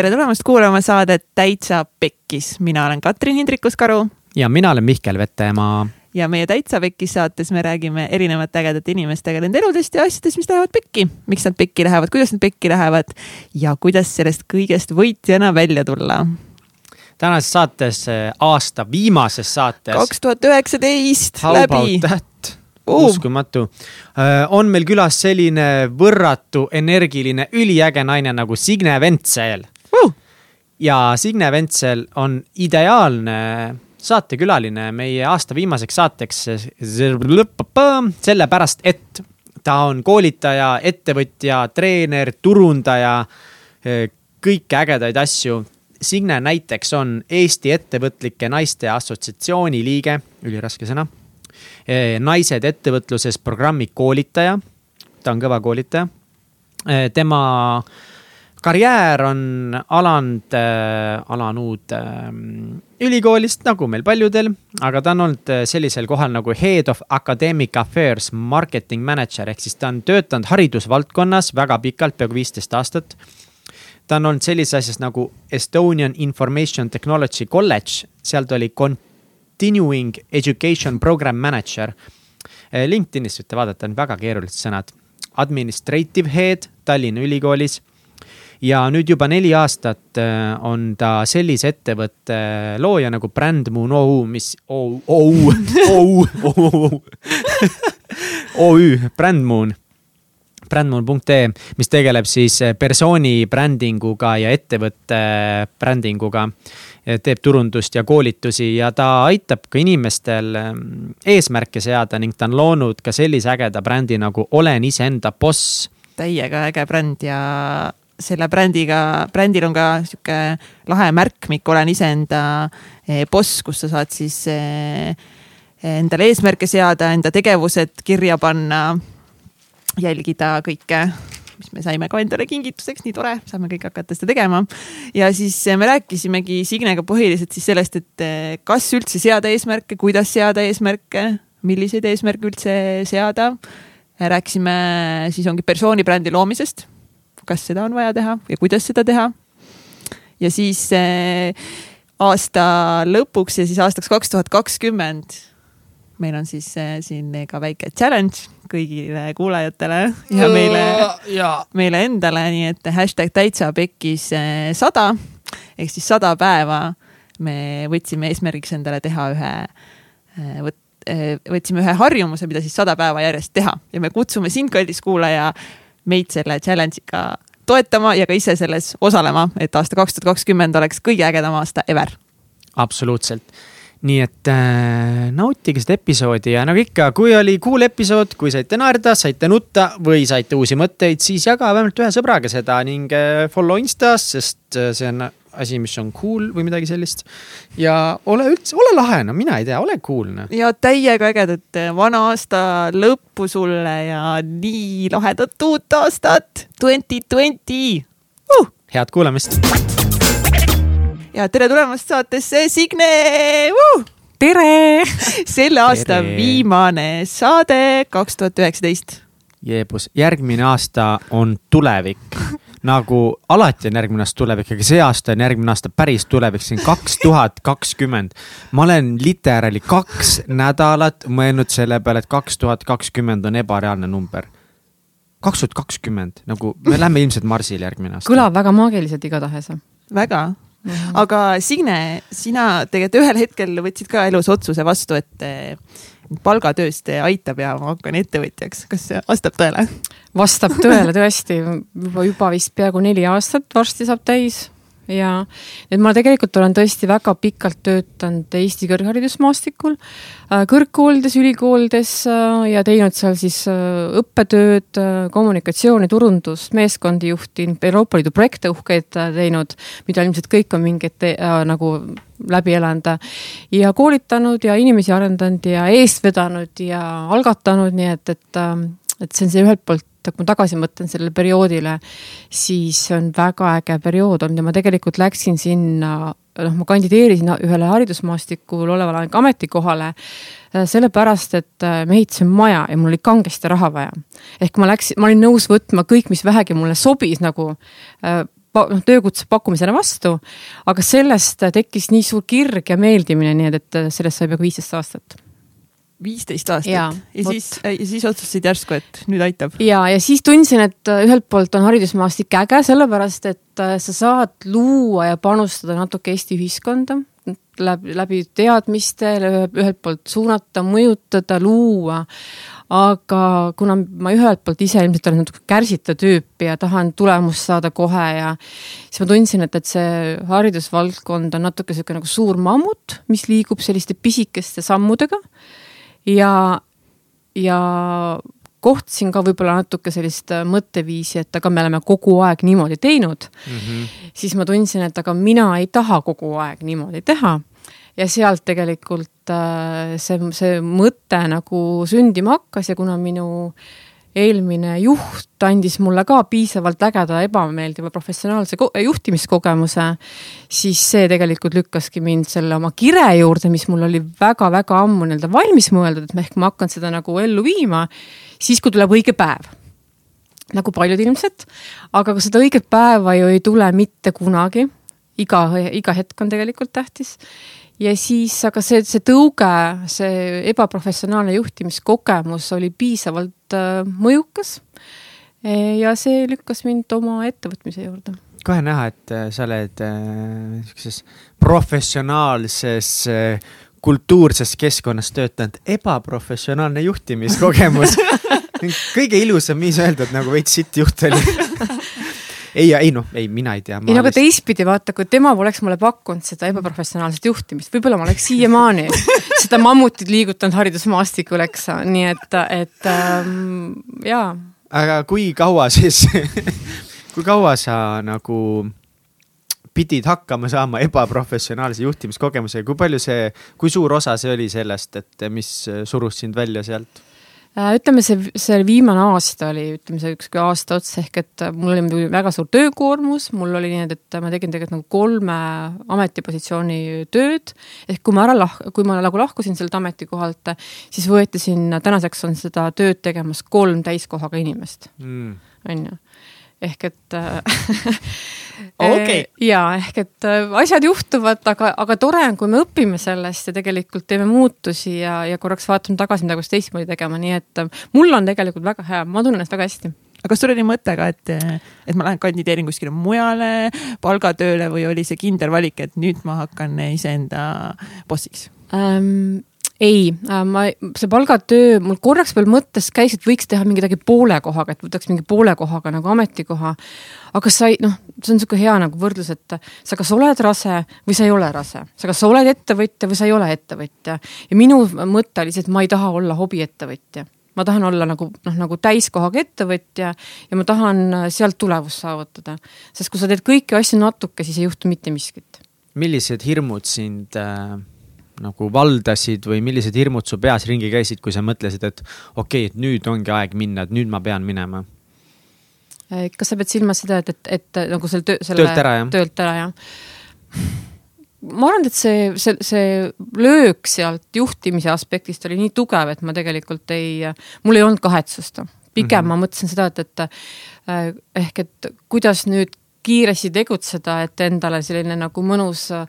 tere tulemast kuulama saadet Täitsa Pekkis, mina olen Katrin Hindrikus-Karu. ja mina olen Mihkel Vetemaa. ja meie Täitsa Pekkis saates me räägime erinevate ägedate inimestega nende eludest ja asjadest, mis lähevad pekki. miks nad pekki lähevad, kuidas nad pekki lähevad ja kuidas sellest kõigest võitjana välja tulla tänases saates, aasta viimases saates. kaks tuhat üheksateist läbi. Uh. uskumatu. on meil külas selline võrratu, energiline, üliäge naine nagu Signe Ventsel. Ja Signe Ventsel on ideaalne saatekülaline meie aasta viimaseks saateks. sellepärast, et ta on koolitaja, ettevõtja, treener, turundaja, kõiki ägedaid asju Signe näiteks on Eesti Ettevõtlike Naiste Assotsiatsiooni liige, üliraske sõna. E, naised ettevõtluses programmi koolitaja, ta on kõva koolitaja. E, tema karjäär on alanud, e, alanud ülikoolist, nagu meil paljudel, aga ta on olnud sellisel kohal nagu Head of Academic Affairs Marketing Manager ehk siis ta on töötanud haridusvaldkonnas väga pikalt, peaaegu viisteist aastat ta on olnud sellises asjas nagu Estonian Information Technology College, seal ta oli continuing education program manager. LinkedInis võite vaadata, on väga keerulised sõnad. Administrative head Tallinna Ülikoolis. Ja nüüd juba neli aastat eh, on ta sellise ettevõtte looja nagu Brandmoon OÜ, mis OÜ, OÜ, OÜ, OÜ, Brandmoon brandmoon.ee, mis tegeleb siis eh, persooni brändinguga ja ettevõtte brändinguga. teeb turundust ja koolitusi ja ta aitab ka inimestel mm, eesmärke seada ning ta on loonud ka sellise ägeda brändi nagu Olen iseenda boss. täiega äge bränd ja selle brändiga, brändil on ka sihuke lahe märkmik, olen iseenda eh, boss, kus sa saad siis eh, endale eesmärke seada, enda tegevused kirja panna jälgida kõike mis me saime ka endale kingituseks, nii tore, saame kõik hakata seda tegema. ja siis eh, me rääkisimegi Signega põhiliselt siis sellest, et eh, kas üldse seada eesmärke, kuidas seada eesmärke, milliseid eesmärke üldse seada. rääkisime siis ongi persooni brändi loomisest, kas seda on vaja teha ja kuidas seda teha. ja siis eh, aasta lõpuks ja siis aastaks kaks tuhat kakskümmend meil on siis siin ka väike challenge kõigile kuulajatele ja meile, meile endale, nii et hashtag täitsa pekkis eh, sada. Ehk siis sada päeva me võtsime eesmärgiks endale teha ühe, eh, võt-, eh, võtsime ühe harjumuse, mida siis sada päeva järjest teha. Ja me kutsume sind, kallis kuulaja, meid selle challenge'iga toetama ja ka ise selles osalema, et aasta kaks tuhat kakskümmend oleks kõige ägedam aasta ever. absoluutselt nii et äh, nautige seda episoodi ja nagu ikka, kui oli cool episood, kui saite naerda, saite nutta või saite uusi mõtteid, siis jaga vähemalt ühe sõbraga seda ning äh, follow Instas, sest äh, see on asi, mis on cool või midagi sellist. ja ole üldse, ole lahe, no mina ei tea, ole cool noh. ja täiega ägedat äh, vana aasta lõppu sulle ja nii lahedat uut aastat, twenty twenty uh!. head kuulamist ja tere tulemast saatesse, Signe uh!. tere selle aasta tere. viimane saade kaks tuhat üheksateist. Jeebus, järgmine aasta on tulevik nagu alati on järgmine aasta tulevik, aga see aasta on järgmine aasta päris tulevik, see on kaks tuhat kakskümmend. ma olen literaali kaks nädalat mõelnud selle peale, et kaks tuhat kakskümmend on ebareaalne number. kaks tuhat kakskümmend, nagu me lähme ilmselt Marsile järgmine aasta. kõlab väga maagiliselt igatahes. väga Mm -hmm. aga Signe, sina tegelikult ühel hetkel võtsid ka elus otsuse vastu, et palgatööst aitab ja ma hakkan ettevõtjaks, kas see vastab tõele? vastab tõele tõesti, juba, juba vist peaaegu neli aastat varsti saab täis ja et ma tegelikult olen tõesti väga pikalt töötanud Eesti kõrgharidusmaastikul, äh, kõrgkoolides, ülikoolides äh, ja teinud seal siis äh, õppetööd, kommunikatsiooni, turundust, meeskondi juhtinud, Euroopa Liidu projekte uhkeid teinud, mida ilmselt kõik on mingeid äh, nagu läbi elanud. Ja koolitanud ja inimesi arendanud ja eest vedanud ja algatanud, nii et, et, et see on see ühelt poolt et kui ma tagasi mõtlen sellele perioodile, siis on väga äge periood olnud ja ma tegelikult läksin sinna, noh, ma kandideerisin ühele haridusmaastikul olevale ametikohale äh, sellepärast, et äh, me ehitasime maja ja mul oli kangesti raha vaja. ehk ma läksin, ma olin nõus võtma kõik, mis vähegi mulle sobis nagu äh, noh, töökutse pakkumisele vastu. aga sellest tekkis nii suur kirg ja meeldimine, nii et, et sellest sai peaaegu viisteist aastat viisteist aastat ja, ja siis, ja siis otsustasid järsku, et nüüd aitab. ja, ja siis tundsin, et äh, ühelt poolt on haridusmaastik äge, sellepärast et äh, sa saad luua ja panustada natuke Eesti ühiskonda läbi, läbi teadmiste, ühelt poolt suunata, mõjutada, luua. aga kuna ma ühelt poolt ise ilmselt olen natuke kärsita tüüp ja tahan tulemust saada kohe ja siis ma tundsin, et, et see haridusvaldkond on natuke niisugune nagu suur mammut, mis liigub selliste pisikeste sammudega ja, ja kohtasin ka võib-olla natuke sellist äh, mõtteviisi, et aga me oleme kogu aeg niimoodi teinud mm. -hmm. siis ma tundsin, et aga mina ei taha kogu aeg niimoodi teha. ja sealt tegelikult äh, see, see mõte nagu sündima hakkas ja kuna minu äh, eelmine juht andis mulle ka piisavalt ägeda ebameeldiva professionaalse juhtimiskogemuse, siis see tegelikult lükkaski mind selle oma kire juurde, mis mul oli väga-väga ammu nii-öelda valmis mõeldud, et ma ehk ma hakkan seda nagu ellu viima, siis kui tuleb õige päev. nagu paljud ilmselt, aga ka seda õiget päeva ju ei tule mitte kunagi iga, iga hetk on tegelikult tähtis ja siis, aga see, see tõuge, see ebaprofessionaalne juhtimiskogemus oli piisavalt äh, mõjukas. E, ja see lükkas mind oma ettevõtmise juurde. kohe näha, et äh, sa oled niisuguses äh, professionaalses äh, kultuurses keskkonnas töötanud, ebaprofessionaalne juhtimiskogemus kõige ilusam viis öelda, et nagu veits sitt juht oli ei, ei noh, ei mina ei tea. ei no aga teistpidi vaata, kui tema poleks mulle pakkunud seda ebaprofessionaalset juhtimist, võib-olla ma oleks siiamaani seda mammutit liigutanud haridusmaastikul, eks, nii et, et ähm, jaa. aga kui kaua siis kui kaua sa nagu pidid hakkama saama ebaprofessionaalse juhtimiskogemusega, kui palju see, kui suur osa see oli sellest, et mis surus sind välja sealt? Äh, ütleme, see, see viimane aasta oli, ütleme see ükskõik aasta otsa, ehk et mul oli muidugi väga suur töökoormus, mul oli nii, et ma tegin tegelikult nagu kolme ametipositsiooni tööd. ehk kui ma ära lah-, kui ma nagu lahkusin sellelt ametikohalt, siis võeti sinna, tänaseks on seda tööd tegemas kolm täiskohaga inimest mm., on ju ehk et okay. ja ehk et äh, asjad juhtuvad, aga, aga tore on, kui me õpime sellest ja tegelikult teeme muutusi ja, ja korraks vaatame tagasi, mida peaks teistmoodi tegema, nii et äh, mul on tegelikult väga hea, ma tunnen ennast väga hästi aga kas sul oli mõte ka, et, et ma lähen kandideerin kuskile mujale palgatööle või oli see kindel valik, et nüüd ma hakkan iseenda bossiks ähm,? Ei, äh, ma, see palgatöö mul korraks veel mõttes käis, et võiks teha midagi poole kohaga, et võtaks mingi poole kohaga nagu ametikoha. aga sa ei, noh, see on niisugune hea nagu võrdlus, et sa kas oled rase või sa ei ole rase. sa kas oled ettevõtja või sa ei ole ettevõtja. ja minu mõte oli see, et ma ei taha olla hobiettevõtja ma tahan olla nagu noh, nagu täiskohaga ettevõtja ja ma tahan äh, sealt tulemust saavutada. sest kui sa teed kõiki asju natuke, siis ei juhtu mitte miskit. millised hirmud sind äh nagu valdasid või millised hirmud su peas ringi käisid, kui sa mõtlesid, et okei okay,, et nüüd ongi aeg minna, et nüüd ma pean minema? Äh, kas sa pead silmas seda, et, et, et nagu selle töö, selle töölt ära, jah? töölt ära, jah? ma arvan, et see, see, see löök sealt juhtimise aspektist oli nii tugev, et ma tegelikult ei, mul ei olnud kahetsust. pigem mm -hmm. ma mõtlesin seda, et, et äh, ehk et kuidas nüüd kiiresti tegutseda, et endale selline nagu mõnus äh,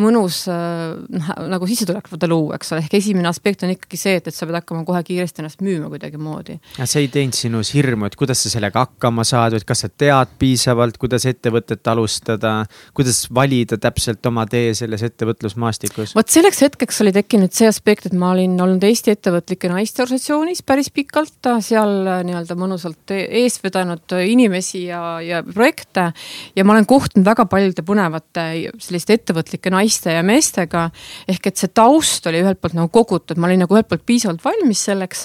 mõnus noh, nagu sissetulekut luua, eks ole, ehk esimene aspekt on ikkagi see, et, et sa pead hakkama kohe kiiresti ennast müüma kuidagimoodi. see ei teinud sinus hirmu, et kuidas sa sellega hakkama saad või et kas sa tead piisavalt, kuidas ettevõtet alustada, kuidas valida täpselt oma tee selles ettevõtlusmaastikus? vot selleks hetkeks oli tekkinud see aspekt, et ma olin olnud Eesti Ettevõtlike Naiste Organisatsioonis päris pikalt, seal nii-öelda mõnusalt ees vedanud inimesi ja, ja projekte ja ma olen kohtunud väga paljude põnevate selliste ettevõtlike naiste naiste ja meestega. ehk et see taust oli ühelt poolt nagu kogutud, ma olin nagu ühelt poolt piisavalt valmis selleks.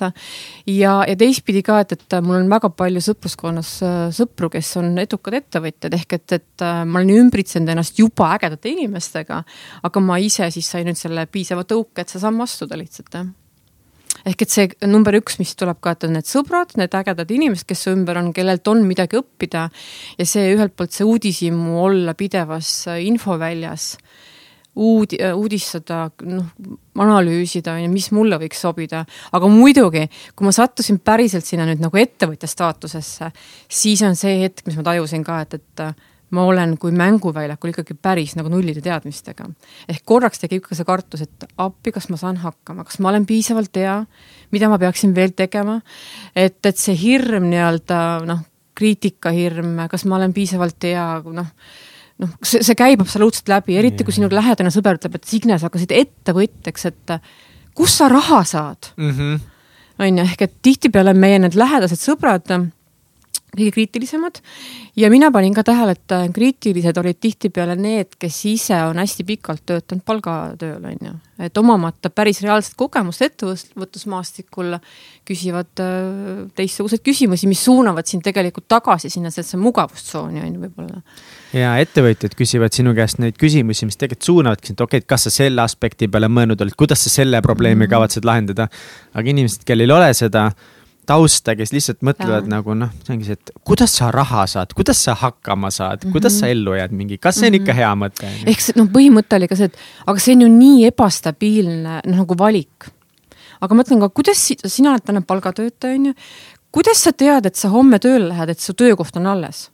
ja, ja teistpidi ka, et, et mul on väga palju sõpruskonnas äh, sõpru, kes on edukad ettevõtjad, ehk et, et äh, ma olen ümbritsenud ennast juba ägedate inimestega. aga ma ise siis sain nüüd selle piisava tõuke, et see samm astuda lihtsalt jah ehk et see number üks, mis tuleb ka, et on need sõbrad, need ägedad inimesed, kes su ümber on, kellelt on midagi õppida. ja see ühelt poolt see uudishimu olla pidevas äh, infoväljas uudi-, äh, uudistada, noh, analüüsida, on ju, mis mulle võiks sobida. aga muidugi, kui ma sattusin päriselt sinna nüüd nagu ettevõtja staatusesse, siis on see hetk, mis ma tajusin ka, et, et äh, ma olen kui mänguväljakul ikkagi päris nagu nullide teadmistega. ehk korraks tekib ka see kartus, et appi, kas ma saan hakkama, kas ma olen piisavalt hea, mida ma peaksin veel tegema, et, et see hirm nii-öelda noh, kriitikahirm, kas ma olen piisavalt hea, noh, noh, see, see käib absoluutselt läbi, eriti kui sinu lähedane sõber ütleb, et Signe, sa hakkasid ettevõtjaks, et kust sa raha saad? -hmm. on ju, ehk et tihtipeale meie need lähedased sõbrad kõige kriitilisemad ja mina panin ka tähele, et äh, kriitilised olid tihtipeale need, kes ise on hästi pikalt töötanud palgatööl, on ju. et omamata päris reaalset kogemust ettevõtlusmaastikul, küsivad äh, teistsuguseid küsimusi, mis suunavad sind tegelikult tagasi sinna sellesse mugavustsooni, on ju, võib-olla. ja ettevõtjad küsivad sinu käest neid küsimusi, mis tegelikult suunavadki sind, okei okay,, kas sa selle aspekti peale mõelnud oled, kuidas sa selle probleemi mm -hmm. kavatsed lahendada. aga inimesed, kellel ei ole seda tausta, kes lihtsalt mõtlevad ja. nagu noh, see ongi see, et kuidas sa raha saad, kuidas sa hakkama saad mm, -hmm. kuidas sa ellu jääd, mingi, kas see on mm -hmm. ikka hea mõte? ehk see noh, põhimõte oli ka see, et aga see on ju nii ebastabiilne noh, nagu valik. aga ma mõtlen ka, kuidas sina oled täna palgatöötaja, on ju, kuidas sa tead, et sa homme tööle lähed, et su töökoht on alles?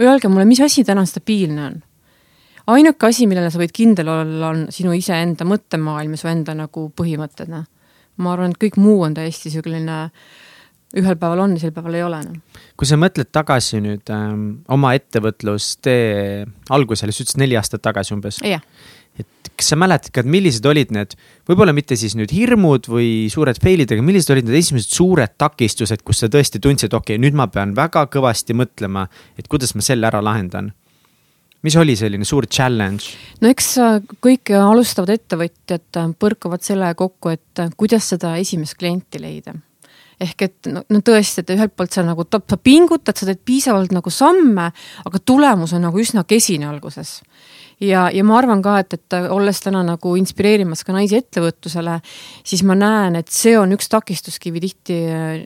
Öelge mulle, mis asi täna stabiilne on? ainuke asi, millele sa võid kindel olla, on sinu iseenda mõttemaailm ja su enda nagu põhimõtted, noh. ma arvan, et kõik muu on täiesti selline äh, ühel päeval on, teisel päeval ei ole enam. kui sa mõtled tagasi nüüd ähm, oma ettevõtlustee algusele, sa ütlesid neli aastat tagasi umbes. et kas sa mäletad ka, et millised olid need, võib-olla mitte siis nüüd hirmud või suured fail'id, aga millised olid need esimesed suured takistused, kus sa tõesti tundsid, okei okay,, nüüd ma pean väga kõvasti mõtlema, et kuidas ma selle ära lahendan mis oli selline suur challenge? no eks äh, kõik alustavad ettevõtjad äh, põrkuvad selle kokku, et äh, kuidas seda esimest klienti leida ehk et no, no tõesti, et ühelt poolt sa nagu, sa pingutad, sa teed piisavalt nagu samme, aga tulemus on nagu üsna kesine alguses ja, ja ma arvan ka, et, et olles täna nagu inspireerimas ka naisi ettevõtlusele, siis ma näen, et see on üks takistuskivi tihti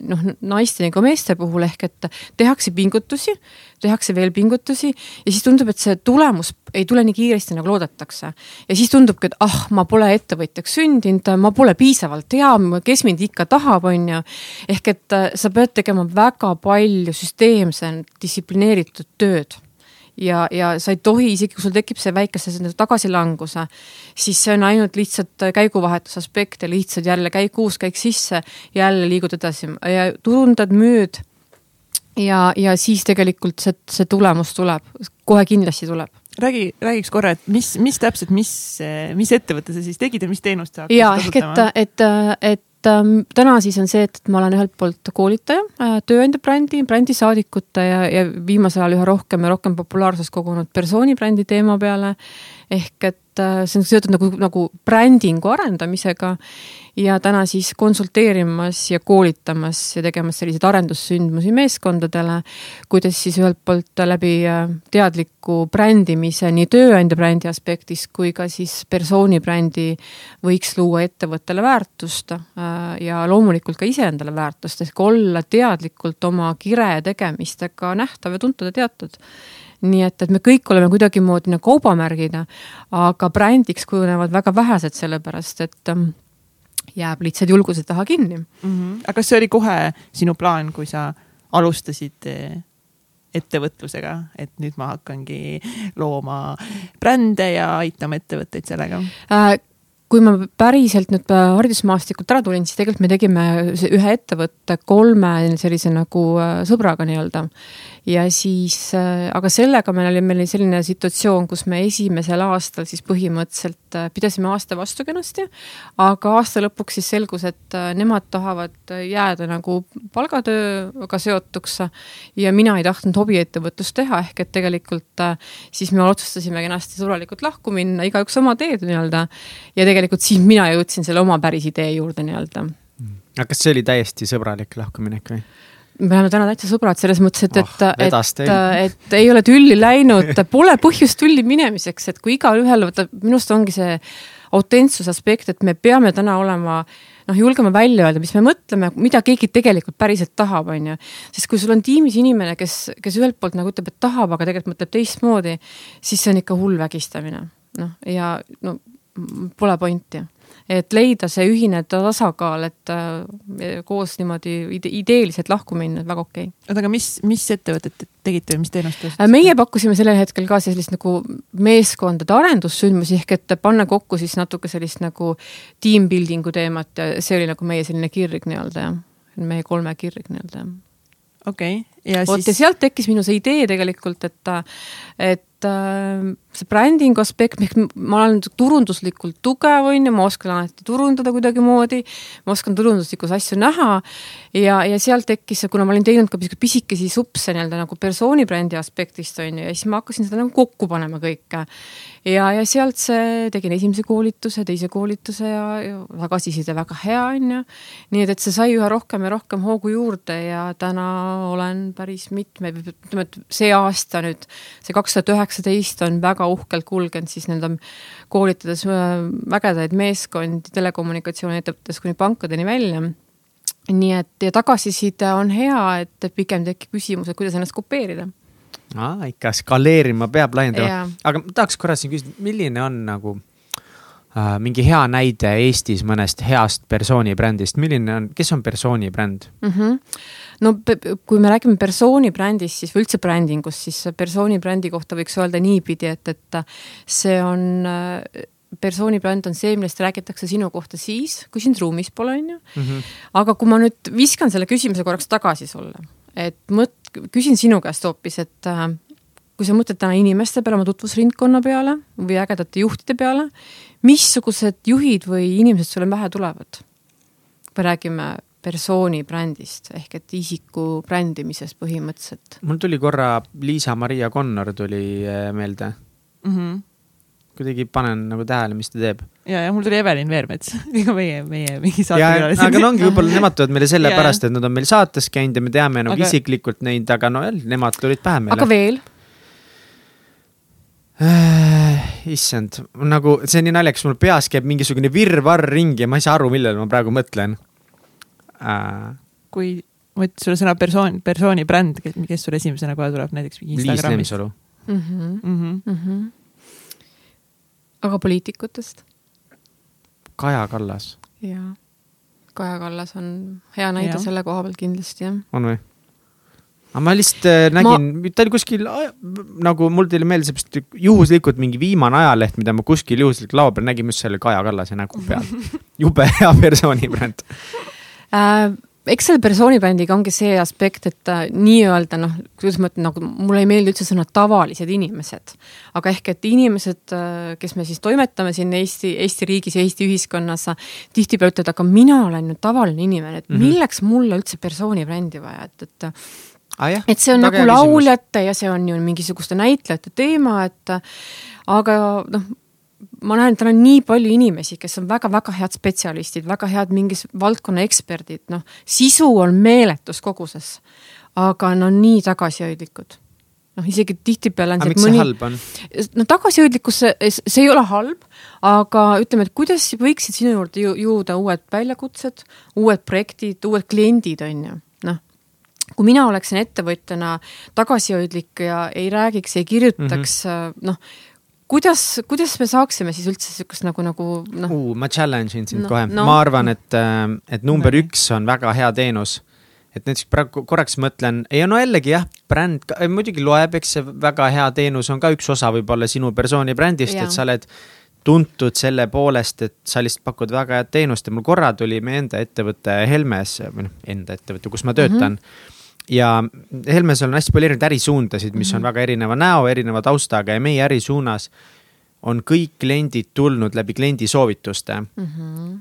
noh, naiste nagu meeste puhul ehk et tehakse pingutusi, tehakse veel pingutusi ja siis tundub, et see tulemus ei tule nii kiiresti, nagu loodetakse. ja siis tundubki, et ah, ma pole ettevõtjaks sündinud, ma pole piisavalt hea, kes mind ikka tahab, on ju. ehk et sa pead tegema väga palju süsteemset, distsiplineeritud tööd ja, ja sa ei tohi, isegi kui sul tekib see väikese tagasilanguse, siis see on ainult lihtsalt käiguvahetuse aspekt ja lihtsalt jälle käik uus, käik sisse, jälle liigud edasi ja turundad, müüd. ja, ja siis tegelikult see, see tulemus tuleb, kohe kindlasti tuleb räägi, räägiks korra, et mis, mis täpselt, mis, mis ettevõtte sa siis tegid ja mis teenust sa hakkasid kasutama? et, et, et et ähm, täna siis on see, et, et ma olen ühelt poolt koolitaja äh,, tööandja brändi, brändisaadikute ja, ja viimasel ajal üha rohkem ja rohkem populaarsust kogunud persooni brändi teema peale. Ehk et äh, see on seotud nagu, nagu brändingu arendamisega ja täna siis konsulteerimas ja koolitamas ja tegemas selliseid arendussündmusi meeskondadele, kuidas siis ühelt poolt läbi äh, teadliku brändimise nii tööandja brändi aspektis kui ka siis persooni brändi võiks luua ettevõttele väärtust äh, ja loomulikult ka iseendale väärtust, ehk olla teadlikult oma kire tegemistega nähtav ja tuntud ja teatud nii et, et me kõik oleme kuidagimoodi nagu kaubamärgid, aga brändiks kujunevad väga vähesed, sellepärast et ähm, jääb lihtsalt julguse taha kinni mm. -hmm. aga kas see oli kohe sinu plaan, kui sa alustasid eh, ettevõtlusega, et nüüd ma hakkangi looma brände ja aitama ettevõtteid sellega äh,? kui ma päriselt nüüd äh, haridusmaastikult ära tulin, siis tegelikult me tegime ühe ettevõtte kolme sellise nagu äh, sõbraga nii-öelda ja siis, äh, aga sellega meil oli, meil oli selline situatsioon, kus me esimesel aastal siis põhimõtteliselt äh, pidasime aasta vastu kenasti, aga aasta lõpuks siis selgus, et äh, nemad tahavad jääda nagu palgatööga seotuks ja mina ei tahtnud hobiettevõtlust teha, ehk et tegelikult siis me otsustasime kenasti sõbralikult lahku minna, igaüks oma teed nii-öelda. ja tegelikult siis mina jõudsin selle oma päris idee juurde nii-öelda. aga kas see oli täiesti sõbralik lahkuminek või? Me oleme täna täitsa sõbrad selles mõttes, et oh,, et, et, et, et ei ole tülli läinud, pole põhjust tülli minemiseks, et kui igalühel võtab, minu arust ongi see autentsuse aspekt, et me peame täna olema noh, julgema välja öelda, mis me mõtleme, mida keegi tegelikult päriselt tahab, on ju. sest kui sul on tiimis inimene, kes, kes ühelt poolt nagu ütleb, et tahab, aga tegelikult mõtleb teistmoodi, siis see on ikka hull vägistamine. noh, ja no pole pointi et leida see ühine tasakaal, et äh, koos niimoodi ide ideeliselt lahku minna, väga okei. Okay.. oota, aga mis, mis ettevõtet tegite või mis teenust Äh, meie pakkusime sellel hetkel ka sellist nagu meeskondade arendussündmusi ehk et panna kokku siis natuke sellist nagu team building'u teemat ja see oli nagu meie selline kirg nii-öelda jah, meie kolme kirg nii-öelda okei okay., ja vot siis ja sealt tekkis minu see idee tegelikult, et, et äh, see brändingu aspekt, ma olen turunduslikult tugev, on ju, ma oskan alati turundada kuidagimoodi, ma oskan turunduslikus asju näha ja, ja sealt tekkis, kuna ma olin teinud ka pisikesi supse nii-öelda nagu persooni brändi aspektist, on ju, ja siis ma hakkasin seda nagu kokku panema kõike. ja, ja sealt see, tegin esimese koolituse, teise koolituse ja, ja tagasiside väga hea, on ju. nii et, et see sai üha rohkem ja rohkem hoogu juurde ja täna olen päris mitme, ütleme, et see aasta nüüd, see kaks tuhat üheksateist on väga uhkelt kulgenud siis nii-öelda koolitades äh, vägedaid meeskondi telekommunikatsiooniettevõttes kuni pankadeni välja. Nii et ja tagasiside on hea, et pigem tekib küsimus, et kuidas ennast kopeerida. aa, ikka skaleerima peab laiendama. Aga ma tahaks korra siin küsida, milline on nagu mingi hea näide Eestis mõnest heast persooni brändist, milline on, kes on persooni bränd? mm. -hmm. no kui me räägime persooni brändist, siis või üldse brändingust, siis persooni brändi kohta võiks öelda niipidi, et, et see on äh, persooni bränd on see, millest räägitakse sinu kohta siis, kui sind ruumis pole, on ju. aga kui ma nüüd viskan selle küsimuse korraks tagasi sulle, et mõt-, küsin sinu käest hoopis, et äh, kui sa mõtled täna inimeste peale, oma tutvusringkonna peale või ägedate juhtide peale, missugused juhid või inimesed sulle pähe tulevad? kui räägime persooni brändist ehk et isiku brändimisest põhimõtteliselt. mul tuli korra Liisa-Maria Connor tuli äh, meelde, mm. -hmm. kuidagi panen nagu tähele, mis ta teeb. ja, ja mul tuli Evelin Veermets, ega meie, meie mingi ja, saatekülaline. aga no ongi võib-olla nemad tulevad meile sellepärast, et nad on meil saates käinud ja me teame nagu Aga- isiklikult neid, aga no jälle, nemad tulid pähe meile. aga veel? Äh, issand, nagu see on nii naljakas, mul peas käib mingisugune virvarr ringi ja ma ei saa aru, millele ma praegu mõtlen äh,. kui ma ütlen sulle sõna persoon, persooni bränd, kes sul esimesena kohe tuleb näiteks mingi Liis Instagramis? Lemsalu. mm. -hmm. mm. -hmm. Mm -hmm. aga poliitikutest? Kaja Kallas, jaa. Kaja Kallas on hea näide Jah. selle koha pealt kindlasti, jah. on või? Aga ma lihtsalt äh, nägin ma..., ta oli kuskil äh, nagu mul tuli meelde seepärast juhuslikult mingi viimane ajaleht, mida ma kuskil juhuslikult laua peal nägin, mis selle Kaja Kallase nägu peal. jube hea persooni bränd. Äh, eks selle persoonibrändiga ongi see aspekt, et äh, nii-öelda noh, kuidas ma ütlen, nagu mulle ei meeldi üldse sõna tavalised inimesed. aga ehk, et inimesed, kes me siis toimetame siin Eesti, Eesti riigis ja Eesti ühiskonnas, tihtipeale ütlevad, aga mina olen ju tavaline inimene, et -hmm. milleks mulle üldse persoonibrändi vaja, et, et ah, et see on väga nagu lauljate ja see on ju mingisuguste näitlejate teema, et aga noh, ma näen, et tal on nii palju inimesi, kes on väga-väga head spetsialistid, väga head mingis valdkonna eksperdid, noh, sisu on meeletus koguses. aga no nii tagasihoidlikud. noh, isegi tihtipeale on see, et mõni halb on? no tagasihoidlikkus, see ei ole halb, aga ütleme, et kuidas võiksid sinu juurde ju, jõuda uued väljakutsed, uued projektid, uued kliendid, on ju. Kui mina oleksin ettevõtjana tagasihoidlik ja ei räägiks, ei kirjutaks mm, -hmm. noh, kuidas, kuidas me saaksime siis üldse niisugust nagu, nagu noh, uh, ma challenge in sind No, kohe no. ma arvan, et, et number No üks on väga hea teenus. et näiteks praegu korraks mõtlen ja no jällegi jah, bränd muidugi loeb, eks see väga hea teenus on ka üks osa võib-olla sinu persooni brändist, et sa oled tuntud selle poolest, et sa lihtsalt pakud väga head teenust ja mul korra tuli meie enda ettevõte Helmes või noh, enda ettevõte, kus ma töötan mm. -hmm. Ja Helmes on hästi palju erinevaid ärisuundasid, mis on väga erineva näo, erineva taustaga ja meie ärisuunas on kõik kliendid tulnud läbi kliendi soovituste mm. -hmm.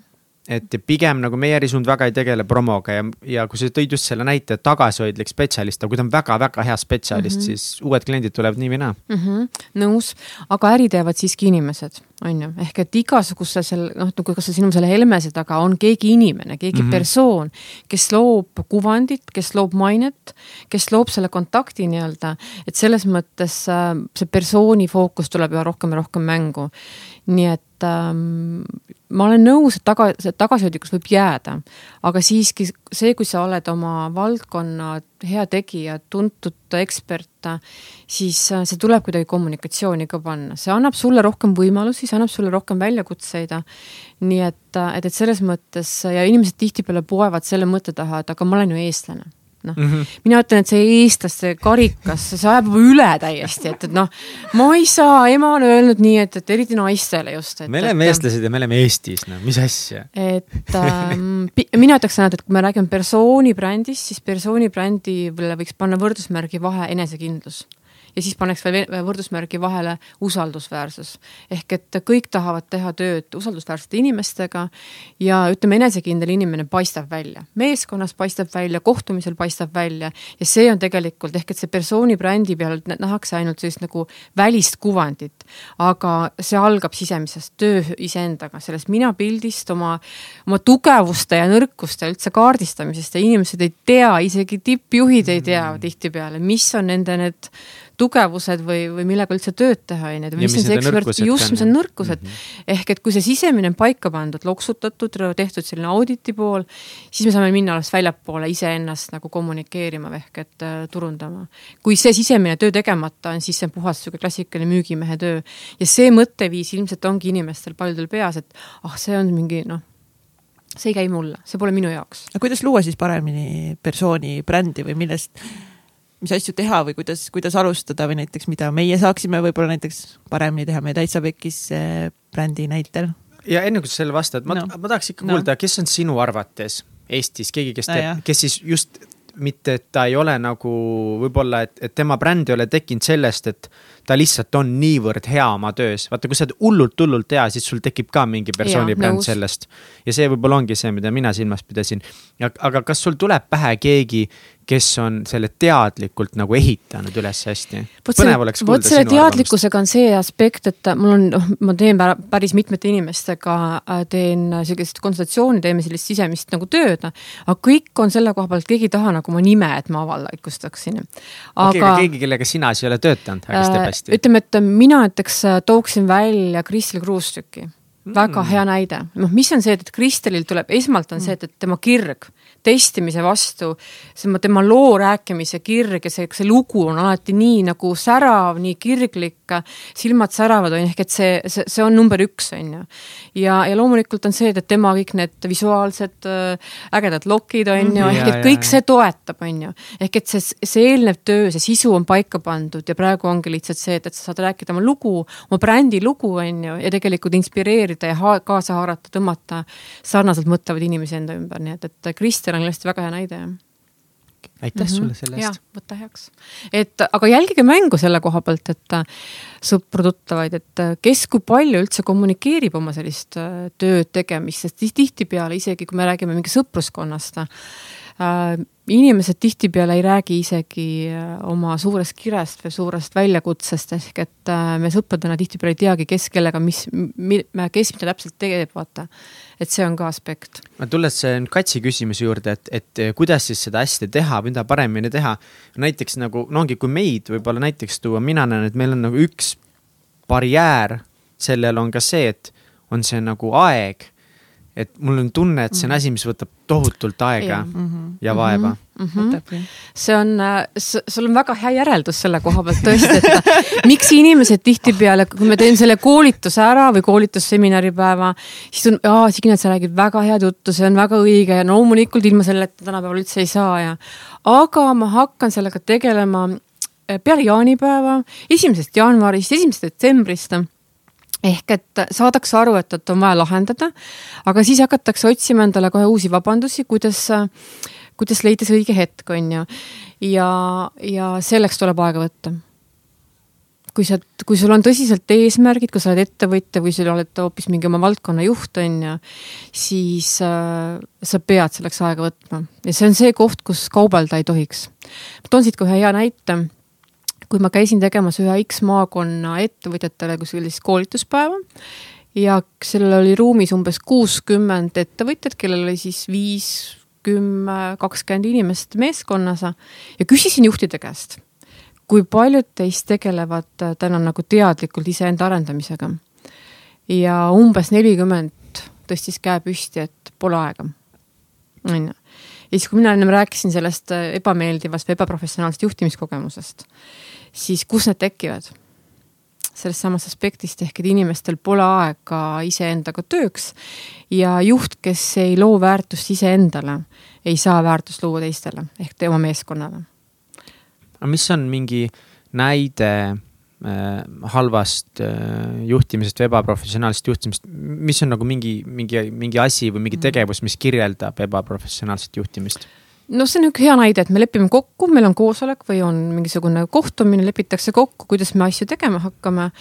Et pigem nagu meie ärisuund väga ei tegele promoga ja, ja kui sa tõid just selle näite, et tagasihoidlik spetsialist, aga kui ta on väga-väga hea spetsialist mm, -hmm. siis uued kliendid tulevad nii või naa. mm -hmm, nõus, aga äri teevad siiski inimesed, on ju, ehk et igasuguse selle, noh, nagu kas see sinu selle Helmese taga on keegi inimene, keegi mm -hmm. persoon, kes loob kuvandit, kes loob mainet, kes loob selle kontakti nii-öelda, et selles mõttes äh, see persooni fookus tuleb üha rohkem ja rohkem mängu. Nii et ähm, ma olen nõus, et taga, see tagasihoidlikkus võib jääda, aga siiski see, kui sa oled oma valdkonna hea tegija, tuntud ekspert, siis äh, see tuleb kuidagi kommunikatsiooni ka panna, see annab sulle rohkem võimalusi, see annab sulle rohkem väljakutseid. nii et, et, et selles mõttes ja inimesed tihtipeale poevad selle mõtte taha, et aga ma olen ju eestlane noh mm -hmm. mina ütlen, et see eestlaste karikas, see ajab üle täiesti, et, et noh, ma ei saa, ema on öelnud nii, et, et eriti naistele just. me oleme eestlased ja me oleme Eestis, no mis asja. et ähm, mina ütleks seda, et kui me räägime persooni brändist, siis persooni brändile võiks panna võrdusmärgi vahe enesekindlus ja siis pannakse veel võrdusmärgi vahele usaldusväärsus. ehk et kõik tahavad teha tööd usaldusväärsete inimestega ja ütleme, enesekindel inimene paistab välja, meeskonnas paistab välja, kohtumisel paistab välja ja see on tegelikult ehk et see persooni brändi peal nähakse ainult sellist nagu välist kuvandit, aga see algab sisemisest töö iseendaga, sellest minapildist, oma, oma tugevuste ja nõrkuste üldse kaardistamisest ja inimesed ei tea, isegi tippjuhid ei tea mm. tihtipeale, mis on nende need tugevused või, või millega üldse tööd teha, on ju, mis on see ekspert, just, mis on nõrkused mm. -hmm. ehk et kui see sisemine on paika pandud, loksutatud, tehtud selline auditi pool, siis me saame minna alles väljapoole iseennast nagu kommunikeerima ehk et äh, turundama. kui see sisemine töö tegemata on, siis see on puhas niisugune klassikaline müügimehe töö. ja see mõtteviis ilmselt ongi inimestel paljudel peas, et ah, see on mingi noh, see ei käi mulle, see pole minu jaoks. aga kuidas luua siis paremini persooni brändi või millest mis asju teha või kuidas, kuidas alustada või näiteks, mida meie saaksime võib-olla näiteks paremini teha meie Täitsa Pekkis eh, brändi näitel? ja enne kui sa selle vastad, ma no., ma tahaks ikka kuulda no., kes on sinu arvates Eestis keegi, kes teeb kes siis just mitte, et ta ei ole nagu võib-olla, et, et tema bränd ei ole tekkinud sellest, et ta lihtsalt on niivõrd hea oma töös. vaata, kui sa oled hullult-hullult hea, siis sul tekib ka mingi persooni bränd sellest. ja see võib-olla ongi see, mida mina silmas pidasin. aga kas sul tuleb pähe keegi, kes on selle teadlikult nagu ehitanud üles hästi. vot selle teadlikkusega on see aspekt, et mul on, noh, ma teen päris mitmete inimestega, äh, teen sellist konsultatsiooni, teeme sellist sisemist nagu tööd, aga kõik on selle koha pealt, keegi ei taha nagu oma nime, et ma avalikustaksin. aga okay, keegi, kellega sina siis ei ole töötanud, aga kes teeb äh, hästi? ütleme, et mina näiteks äh, tooksin välja Kristel Kruustüki väga mm. hea näide, noh, mis on see, et Kristelil tuleb, esmalt on mm. see, et, et tema kirg testimise vastu, see tema loo rääkimise kirg ja see, see lugu on alati nii nagu särav, nii kirglik, silmad säravad, on ju, ehk et see, see, see on number üks, on ju. ja, ja loomulikult on see, et tema kõik need visuaalsed äh, ägedad lokid, on ju, ehk et kõik see toetab, on ju. ehk et see, see eelnev töö, see sisu on paika pandud ja praegu ongi lihtsalt see, et, et sa saad rääkida oma lugu, oma brändi lugu, on ju, ja tegelikult inspireerida ja ha kaasa haarata, tõmmata sarnaselt mõtlevaid inimesi enda ümber, nii et, et Kristjan on kindlasti väga hea näide, jah aitäh mm -hmm. sulle selle eest. võta heaks. et aga jälgige mängu selle koha pealt, et äh, sõpru-tuttavaid, et äh, kes kui palju üldse kommunikeerib oma sellist äh, tööd tegemist, sest tihtipeale isegi kui me räägime mingi sõpruskonnast inimesed tihtipeale ei räägi isegi oma suurest kirest või suurest väljakutsest, ehk et me sõpradena tihtipeale ei teagi, kes kellega, mis, kes mida täpselt teeb, vaata et see on ka aspekt. tulles nüüd Katsi küsimuse juurde, et, et kuidas siis seda hästi teha, mida paremini teha. näiteks nagu, no ongi, kui meid võib-olla näiteks tuua, mina näen, et meil on nagu üks barjäär, sellel on ka see, et on see nagu aeg et mul on tunne, et see on mhm. asi, mis võtab tohutult aega ja, mm -hmm. ja vaeva mm. -hmm. see on, äh, sul on väga hea järeldus selle koha pealt tõesti, et miks inimesed tihtipeale, kui ma teen selle koolituse ära või koolitusseminaripäeva, siis on, aa Signe, sa räägid väga head juttu, see on väga õige ja no loomulikult ilma selleta tänapäeval üldse ei saa ja. aga ma hakkan sellega tegelema äh, peale jaanipäeva, esimesest jaanuarist, esimesest detsembrist ehk et saadakse aru, et, et on vaja lahendada, aga siis hakatakse otsima endale kohe uusi vabandusi, kuidas, kuidas leida see õige hetk, on ju. ja, ja selleks tuleb aega võtta. kui sa, kui sul on tõsiselt eesmärgid, kui sa oled ettevõtja või sa oled hoopis mingi oma valdkonna juht, on ju, siis äh, sa pead selleks aega võtma ja see on see koht, kus kaubelda ei tohiks. ma toon siit kohe hea näite kui ma käisin tegemas ühe X maakonna ettevõtjatele kuskil siis koolituspäeva ja sellel oli ruumis umbes kuuskümmend ettevõtjat, kellel oli siis viis, kümme, kakskümmend inimest meeskonnas ja küsisin juhtide käest, kui paljud teist tegelevad täna nagu teadlikult iseenda arendamisega. ja umbes nelikümmend tõstis käe püsti, et pole aega. on ju. ja siis, kui mina ennem rääkisin sellest ebameeldivast või ebaprofessionaalsest juhtimiskogemusest siis kus need tekivad? sellest samast aspektist, ehk et inimestel pole aega iseendaga tööks ja juht, kes ei loo väärtust iseendale, ei saa väärtust luua teistele ehk tema meeskonnale. aga mis on mingi näide äh, halvast äh, juhtimisest või ebaprofessionaalsest juhtimisest, mis on nagu mingi, mingi, mingi asi või mingi mm. tegevus, mis kirjeldab ebaprofessionaalset juhtimist? No see on niisugune hea näide, et me lepime kokku, meil on koosolek või on mingisugune kohtumine, lepitakse kokku, kuidas me asju tegema hakkame.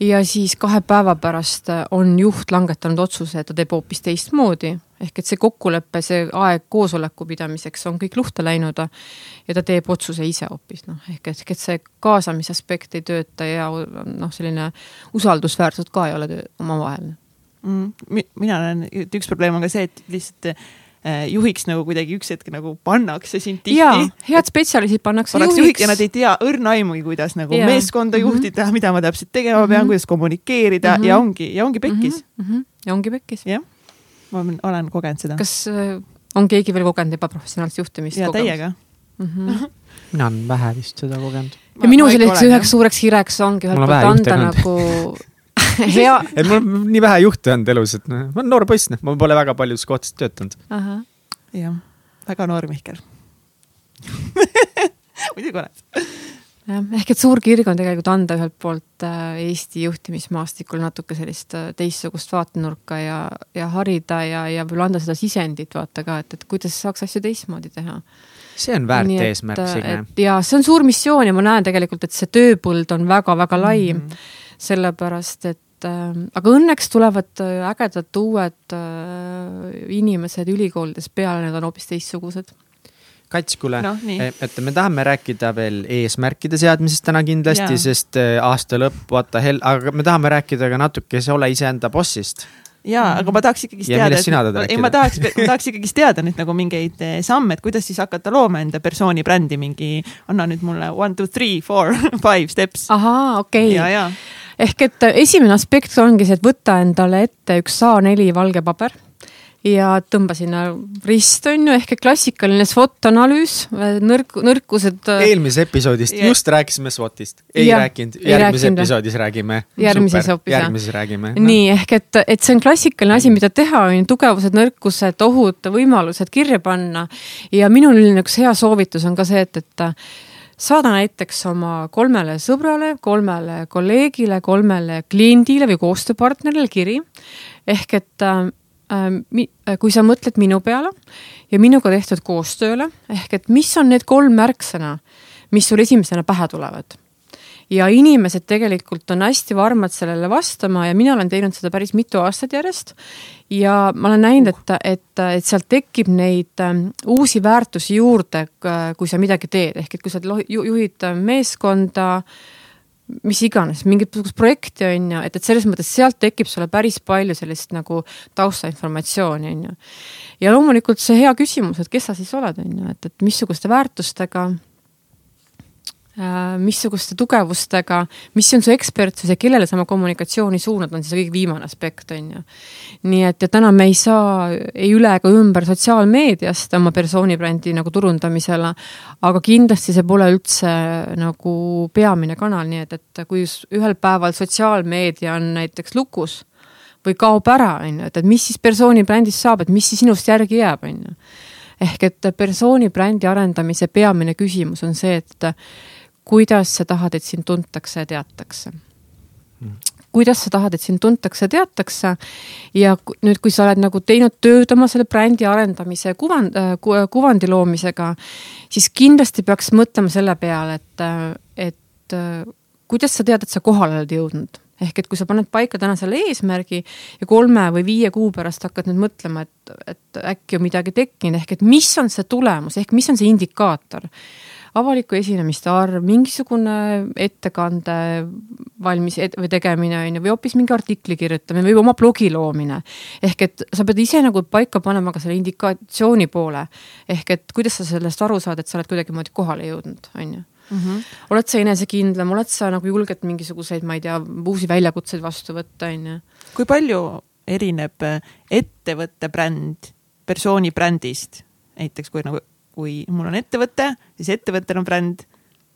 ja siis kahe päeva pärast on juht langetanud otsuse, et ta teeb hoopis teistmoodi. ehk et see kokkulepe, see aeg koosoleku pidamiseks on kõik luhta läinud ja ta teeb otsuse ise hoopis noh, ehk et, et see kaasamise aspekt ei tööta ja noh, selline usaldusväärsus ka ei ole omavahel mm,. mina näen, et üks probleem on ka see, et lihtsalt juhiks nagu kuidagi üks hetk nagu pannakse sind tihti. head spetsialistid pannakse juhiks. juhiks ja nad ei tea õrna aimugi, kuidas nagu ja. meeskonda mm -hmm. juhtida, mida ma täpselt tegema pean mm, -hmm. kuidas kommunikeerida mm -hmm. ja ongi, ja ongi pekkis mm. -hmm. ja ongi pekkis. jah, ma olen kogenud seda. kas äh, on keegi veel kogenud ebaprofessionaalset juhtimist? ja täiega mm. -hmm. mina olen vähe vist seda kogenud. ja minu selliseks üheks suureks hireks ongi ühelt poolt anda nagu hea et mul on nii vähe juhte olnud elus, et noh, ma olen noor poiss, noh, ma pole väga paljudes kohtades töötanud. jah, väga noor Mihkel muidugi oled. jah, ehk et suur kirg on tegelikult anda ühelt poolt äh, Eesti juhtimismaastikul natuke sellist äh, teistsugust vaatenurka ja, ja harida ja, ja võib-olla anda seda sisendit vaata ka, et, et kuidas saaks asju teistmoodi teha see on väärt Nii, eesmärk, Signe. ja see on suur missioon ja ma näen tegelikult, et see tööpõld on väga-väga lai mm. -hmm sellepärast et äh, aga õnneks tulevad äh, ägedad uued äh, inimesed ülikoolides peale, need on hoopis teistsugused. Kats, kuule no,, et me tahame rääkida veel eesmärkide seadmisest täna kindlasti, sest äh, aasta lõpp, the hell, aga me tahame rääkida ka natukese ole iseenda bossist. Ja mm., aga ma tahaks ikkagist teada, ei ma tahaks, ma tahaks ikkagist teada nüüd nagu mingeid eh, samme, et kuidas siis hakata looma enda persooni brändi, mingi anna nüüd mulle one, two, three, four, five steps. ahaa, okei. Okay ehk et esimene aspekt ongi see, et võtta endale ette üks A4 valge paber ja tõmba sinna rist, on ju, ehk klassikaline SWOT analüüs, nõrk, nõrkused. Äh, eelmises episoodist yeah. just rääkisime SWOT-ist, ei ja, rääkinud, järgmises rääkinud. episoodis räägime. järgmises hoopis jah. järgmises räägime no.. nii, ehk et, et see on klassikaline asi, mida teha, on ju, tugevused, nõrkused, ohud, võimalused kirja panna. ja minul üks hea soovitus on ka see, et, et saada näiteks oma kolmele sõbrale, kolmele kolleegile, kolmele kliendile või koostööpartnerile kiri. ehk et äh, äh, kui sa mõtled minu peale ja minuga tehtud koostööle, ehk et mis on need kolm märksõna, mis sul esimesena pähe tulevad ja inimesed tegelikult on hästi varmad sellele vastama ja mina olen teinud seda päris mitu aastat järjest. ja ma olen näinud, et, et, et sealt tekib neid ähm, uusi väärtusi juurde, kui sa midagi teed, ehk et kui sa juhid meeskonda mis iganes, mingisugust projekti on ju, et, et selles mõttes sealt tekib sulle päris palju sellist nagu taustainformatsiooni on ju. ja loomulikult see hea küsimus, et kes sa siis oled, on ju, et, et missuguste väärtustega Äh, missuguste tugevustega, mis on su ekspertsus ja kellele sa oma kommunikatsiooni suunad, on siis kõige viimane aspekt, on ju. nii et, ja täna me ei saa ei üle ega ümber sotsiaalmeediast oma persoonibrändi nagu turundamisele, aga kindlasti see pole üldse nagu peamine kanal, nii et, et kui ühel päeval sotsiaalmeedia on näiteks lukus või kaob ära, on ju, et, et mis siis persoonibrändist saab, et mis siis sinust järgi jääb, on ju ehk et persoonibrändi arendamise peamine küsimus on see, et kuidas sa tahad, et sind tuntakse ja teatakse mm. kuidas sa tahad, et sind tuntakse ja teatakse ja nüüd, kui sa oled nagu teinud tööd oma selle brändi arendamise kuvand äh, ku,, kuvandi loomisega, siis kindlasti peaks mõtlema selle peale, et, et kuidas sa tead, et sa kohale oled jõudnud ehk et kui sa paned paika täna selle eesmärgi ja kolme või viie kuu pärast hakkad nüüd mõtlema, et, et äkki on midagi tekkinud, ehk et mis on see tulemus, ehk mis on see indikaator avaliku esinemiste arv, mingisugune ettekande valmis et, või tegemine on ju, või hoopis mingi artikli kirjutamine või oma blogi loomine. ehk et sa pead ise nagu paika panema ka selle indikatsiooni poole. ehk et kuidas sa sellest aru saad, et sa oled kuidagimoodi kohale jõudnud, on ju. Mm -hmm. oled sa enesekindlam, oled sa nagu julged mingisuguseid, ma ei tea, uusi väljakutseid vastu võtta, on ju. kui palju erineb ettevõtte bränd persooni brändist, näiteks kui nagu kui mul on ettevõte, siis ettevõttel on bränd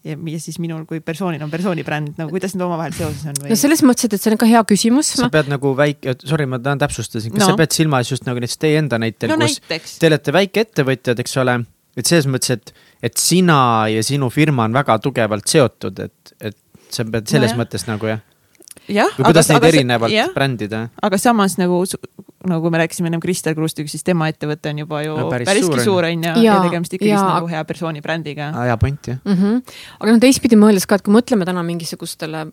ja, ja siis minul kui persoonil on persooni bränd, nagu kuidas need omavahel seoses on või? no selles mõttes, et, see on ka hea küsimus. sa pead nagu väike, sorry, ma tahan täpsustasin, kas no. sa pead silmas just nagu näiteks teie enda näitel no,, kus näiteks. te olete väikeettevõtjad, eks ole, et selles mõttes, et, et sina ja sinu firma on väga tugevalt seotud, et, et sa pead selles no, mõttes nagu jah jah. Või kuidas aga, neid aga, erinevalt jah, brändida? aga samas nagu, nagu me rääkisime ennem Kristel Kruustiga, siis tema ettevõte on juba ju no, päris päriski suur on ju ja, ja tegemist ikkagi nagu hea persooni brändiga. hea point jah mm. -hmm. aga noh, teistpidi mõeldes ka, et kui mõtleme täna mingisugustele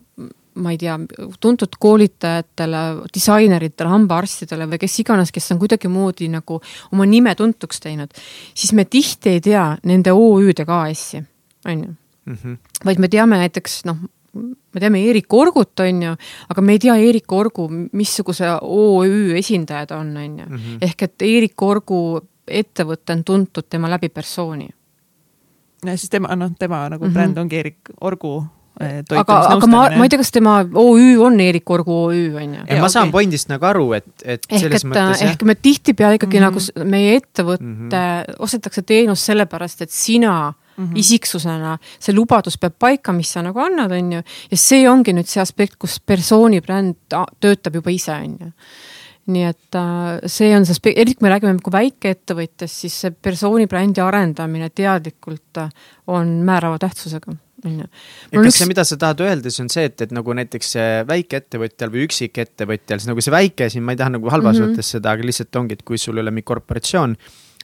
ma ei tea, tuntud koolitajatele, disaineritele, hambaarstidele või kes iganes, kes on kuidagimoodi nagu oma nime tuntuks teinud, siis me tihti ei tea nende OÜ-d ja KS-i, on ju. Mhm. vaid me teame näiteks noh, me teame Eerik Orgut, on ju, aga me ei tea Eerik Orgu, missuguse OÜ esindajad on, on ju. Mhm. ehk et Eerik Orgu ettevõte on tuntud tema läbi persooni. ja siis tema, noh, tema nagu mm -hmm. bränd ongi Eerik Orgu eh, aga, aga ma, ma ei tea, kas tema OÜ on Eerik Orgu OÜ, on ju. ma saan okay. pointist nagu aru, et, et ehk selles et, mõttes jah. ehk me tihtipeale ikkagi mm -hmm. nagu meie ettevõtte mm -hmm. ostetakse teenust sellepärast, et sina mm -hmm. isiksusena, see lubadus peab paika, mis sa nagu annad, on ju, ja see ongi nüüd see aspekt, kus persooni bränd töötab juba ise, on ju nii et äh, see on see, eriti kui me räägime nagu väikeettevõtjast, siis see persooni brändi arendamine teadlikult äh, on määrava tähtsusega on ju. ja kas üks... see, mida sa tahad öelda, siis on see, et, et nagu näiteks väikeettevõtjal või üksikettevõtjal, siis nagu see väike siin, ma ei taha nagu halvas mm -hmm. mõttes seda, aga lihtsalt ongi, et kui sul ei ole mingi korporatsioon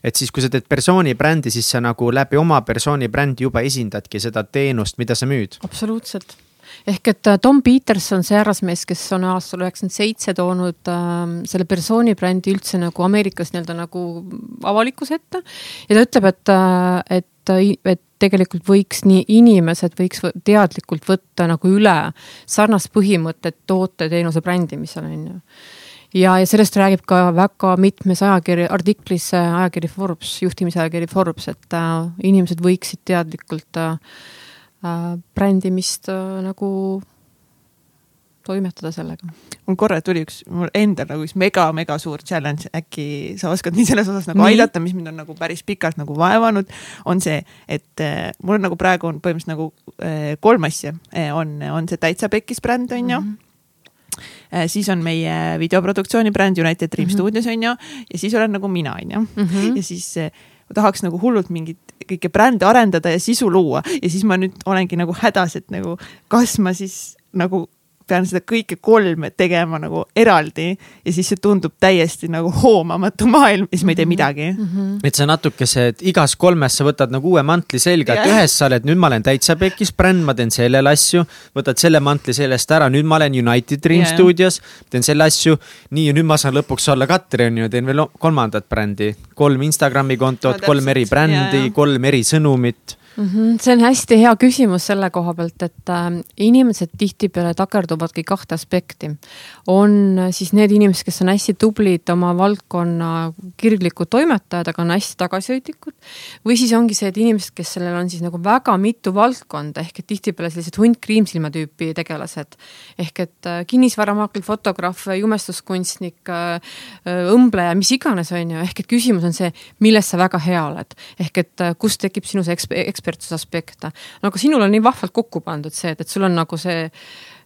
et siis, kui sa teed persooni brändi, siis sa nagu läbi oma persooni brändi juba esindadki seda teenust, mida sa müüd. absoluutselt ehk et äh, Tom Peterson, see härrasmees, kes on aastal üheksakümmend seitse toonud äh, selle persooni brändi üldse nagu Ameerikas nii-öelda nagu avalikkuse ette. ja ta ütleb, et, äh, et, et tegelikult võiks nii inimesed võiks teadlikult võtta nagu üle sarnast põhimõtet toote-teenuse brändimisel on ju ja, ja sellest räägib ka väga mitmes ajakiri, artiklis ajakiri Forbes, juhtimisajakiri Forbes, et äh, inimesed võiksid teadlikult äh, äh, brändimist äh, nagu toimetada sellega. mul korra tuli üks, mul endal nagu üks mega-mega suur challenge, äkki sa oskad mind selles osas nagu nii. aidata, mis mind on nagu päris pikalt nagu vaevanud, on see, et äh, mul on nagu praegu on põhimõtteliselt nagu äh, kolm asja äh,, on, on see täitsa pekkis bränd, on ju mm -hmm Äh, siis on meie videoproduktsiooni bränd United Dream mm -hmm. Studios on ju ja siis olen nagu mina on ju mm -hmm. ja siis äh, tahaks nagu hullult mingit kõike brände arendada ja sisu luua ja siis ma nüüd olengi nagu hädas, et nagu kas ma siis nagu pean seda kõike kolme tegema nagu eraldi ja siis see tundub täiesti nagu hoomamatu maailm ja siis ma ei tee mhm. midagi mm. -hmm. et sa natukese, et igas kolmes sa võtad nagu uue mantli selga, et ühes sa oled, nüüd ma olen täitsa pekis bränd, ma teen sellele asju. võtad selle mantli sellest ära, nüüd ma olen United Dream yeah. Studios, teen selle asju. nii ja nüüd ma saan lõpuks olla Katri on ju, teen veel kolmandat brändi, kolm Instagrami kontot no,, kolm eri brändi kolm eri sõnumit. See on hästi hea küsimus selle koha pealt, et äh, inimesed tihtipeale takerduvadki kahte aspekti. on äh, siis need inimesed, kes on hästi tublid oma valdkonna kirglikud toimetajad, aga on hästi tagasihoidlikud. või siis ongi see, et inimesed, kes sellel on siis nagu väga mitu valdkonda ehk et tihtipeale sellised hunt kriimsilma tüüpi tegelased. ehk et äh, kinnisvaramaakler, fotograaf, jumestuskunstnik äh,, õmbleja, mis iganes, on ju, ehk et küsimus on see, milles sa väga hea oled. ehk et kust tekib sinu see eksper-, eksper ekspertsusaspekte. no aga sinul on nii vahvalt kokku pandud see, et, et sul on nagu see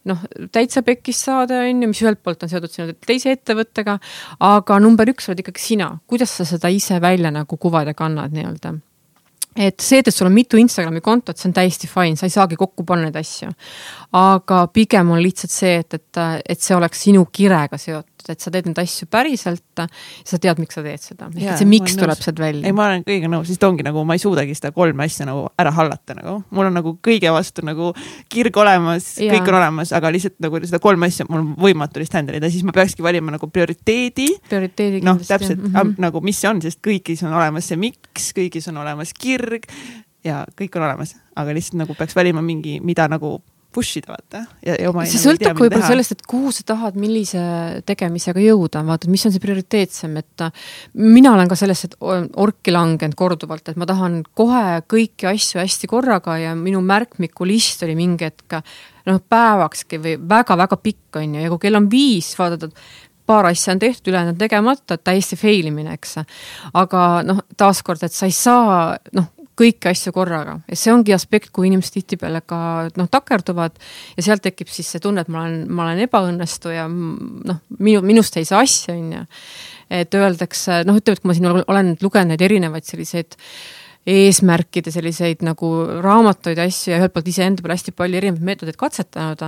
noh, täitsa pekkis saade, on ju, mis ühelt poolt on seotud sinu teise ettevõttega, aga number üks oled ikkagi sina, kuidas sa seda ise välja nagu kuvad ja kannad nii-öelda et see, et sul on mitu Instagrami kontot, see on täiesti fine, sa ei saagi kokku panna neid asju. aga pigem on lihtsalt see, et, et, et see oleks sinu kirega seotud tehtud, et sa teed neid asju päriselt, sa tead, miks sa teed seda, ehk et see miks tuleb sealt välja. ei, ma olen kõigega nõus, sest ongi nagu ma ei suudagi seda kolme asja nagu ära hallata nagu, mul on nagu kõige vastu nagu kirg olemas, kõik on olemas, aga lihtsalt nagu seda kolme asja mul on võimatu lihtsalt handle ida, siis ma peakski valima nagu prioriteedi. prioriteedi noh, täpselt mm -hmm. nagu, mis see on, sest kõigis on olemas see miks, kõigis on olemas kirg ja kõik on olemas, aga lihtsalt nagu peaks valima mingi, mida nagu push ida, vaata. see sõltub võib-olla sellest, et kuhu sa tahad, millise tegemisega jõuda, vaata, mis on see prioriteetsem, et äh, mina olen ka sellesse orki langenud korduvalt, et ma tahan kohe kõiki asju hästi korraga ja minu märkmiku list oli mingi hetk noh, päevakski või väga-väga pikk, on ju, ja kui kell on viis, vaatad, et paar asja on tehtud, ülejäänud tegemata, täiesti fail imine, eks. aga noh, taaskord, et sa ei saa, noh, kõiki asju korraga ja see ongi aspekt, kuhu inimesed tihtipeale ka noh, takerduvad ja sealt tekib siis see tunne, et ma olen, ma olen ebaõnnestuja, noh, minu, minust ei saa asja, on ju. et öeldakse, noh, ütleme, et kui ma siin olen lugenud erinevaid selliseid eesmärkide selliseid nagu raamatuid ja asju ja ühelt poolt iseenda peal hästi palju erinevaid meetodeid katsetanud,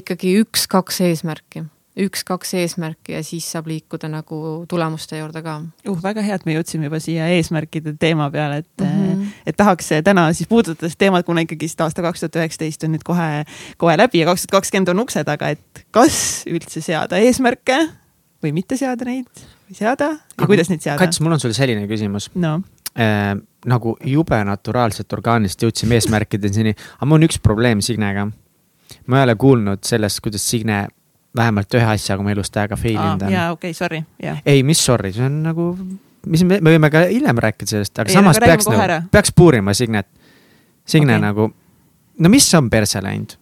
ikkagi üks-kaks eesmärki üks-kaks eesmärki ja siis saab liikuda nagu tulemuste juurde ka. uh, väga hea, et me jõudsime juba siia eesmärkide teema peale, et mm, -hmm. et tahaks täna siis puudutada seda teemat, kuna ikkagist aasta kaks tuhat üheksateist on nüüd kohe, kohe läbi ja kaks tuhat kakskümmend on ukse taga, et kas üldse seada eesmärke või mitte seada neid või seada ja Aga kuidas neid seada? Kats, mul on sulle selline küsimus no äh, nagu jube naturaalselt, orgaaniliselt jõudsime eesmärkideni, aga mul on üks probleem Signega. ma ei ole kuulnud sellest, kuidas Signe vähemalt ühe asjaga oma elus täiega fail inud on. jaa, okei okay,, sorry, jah. ei, mis sorry, see on nagu, mis me, me võime ka hiljem rääkida sellest, aga ei, samas peaks nagu, peaks puurima Signet. Signe okay. nagu, no mis on perse läinud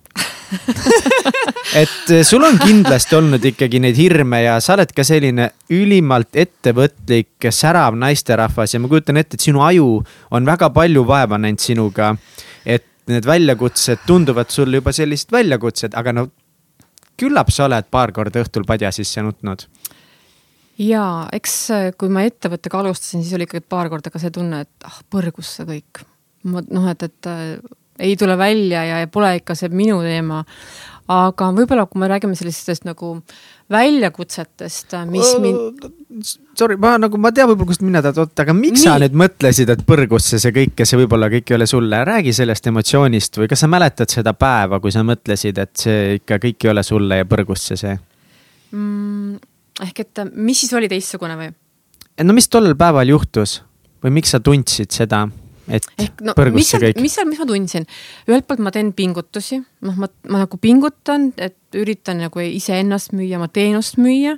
et eh, sul on kindlasti olnud ikkagi neid hirme ja sa oled ka selline ülimalt ettevõtlik, särav naisterahvas ja ma kujutan ette, et sinu aju on väga palju vaeva näinud sinuga. et need väljakutsed tunduvad sulle juba sellised väljakutsed, aga no küllap sa oled paar korda õhtul padja sisse nutnud? jaa, eks äh, kui ma ettevõttega alustasin, siis oli ikkagi paar korda ka see tunne, et ah, põrgus see kõik. ma noh, et, et äh, ei tule välja ja, ja pole ikka see minu teema aga võib-olla, kui me räägime sellistest nagu väljakutsetest, mis uh, mind. Sorry, ma nagu, ma tean võib-olla, kust mina tahad oota, aga miks Nii. sa nüüd mõtlesid, et põrgusse see kõik ja see võib-olla kõik ei ole sulle, räägi sellest emotsioonist või kas sa mäletad seda päeva, kui sa mõtlesid, et see ikka kõik ei ole sulle ja põrgusse see mm,? ehk et mis siis oli teistsugune või? no mis tollel päeval juhtus või miks sa tundsid seda? Et ehk no mis seal, mis seal, mis ma tundsin, ühelt poolt ma teen pingutusi, noh, ma, ma nagu pingutan, et üritan nagu iseennast müüa, oma teenust müüa.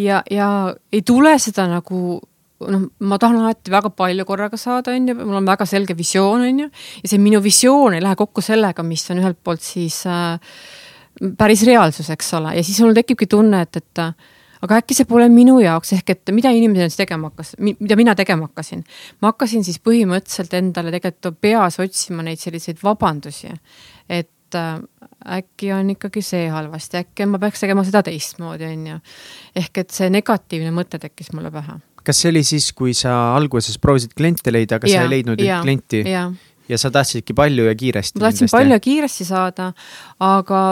Ja, ja ei tule seda nagu noh, ma tahan alati väga palju korraga saada, on ju, mul on väga selge visioon, on ju, ja see minu visioon ei lähe kokku sellega, mis on ühelt poolt siis äh, päris reaalsus, eks ole, ja siis mul tekibki tunne, et, et aga äkki see pole minu jaoks, ehk et mida inimene siis tegema hakkas, mida mina tegema hakkasin. ma hakkasin siis põhimõtteliselt endale tegelikult peas otsima neid selliseid vabandusi, et äh, äkki on ikkagi see halvasti, äkki ma peaks tegema seda teistmoodi, on ju. ehk et see negatiivne mõte tekkis mulle pähe. kas see oli siis, kui sa alguses proovisid kliente leida, aga ja, sa ei leidnud klienti? Ja sa tahtsidki palju ja kiiresti? ma tahtsin palju ja kiiresti saada, aga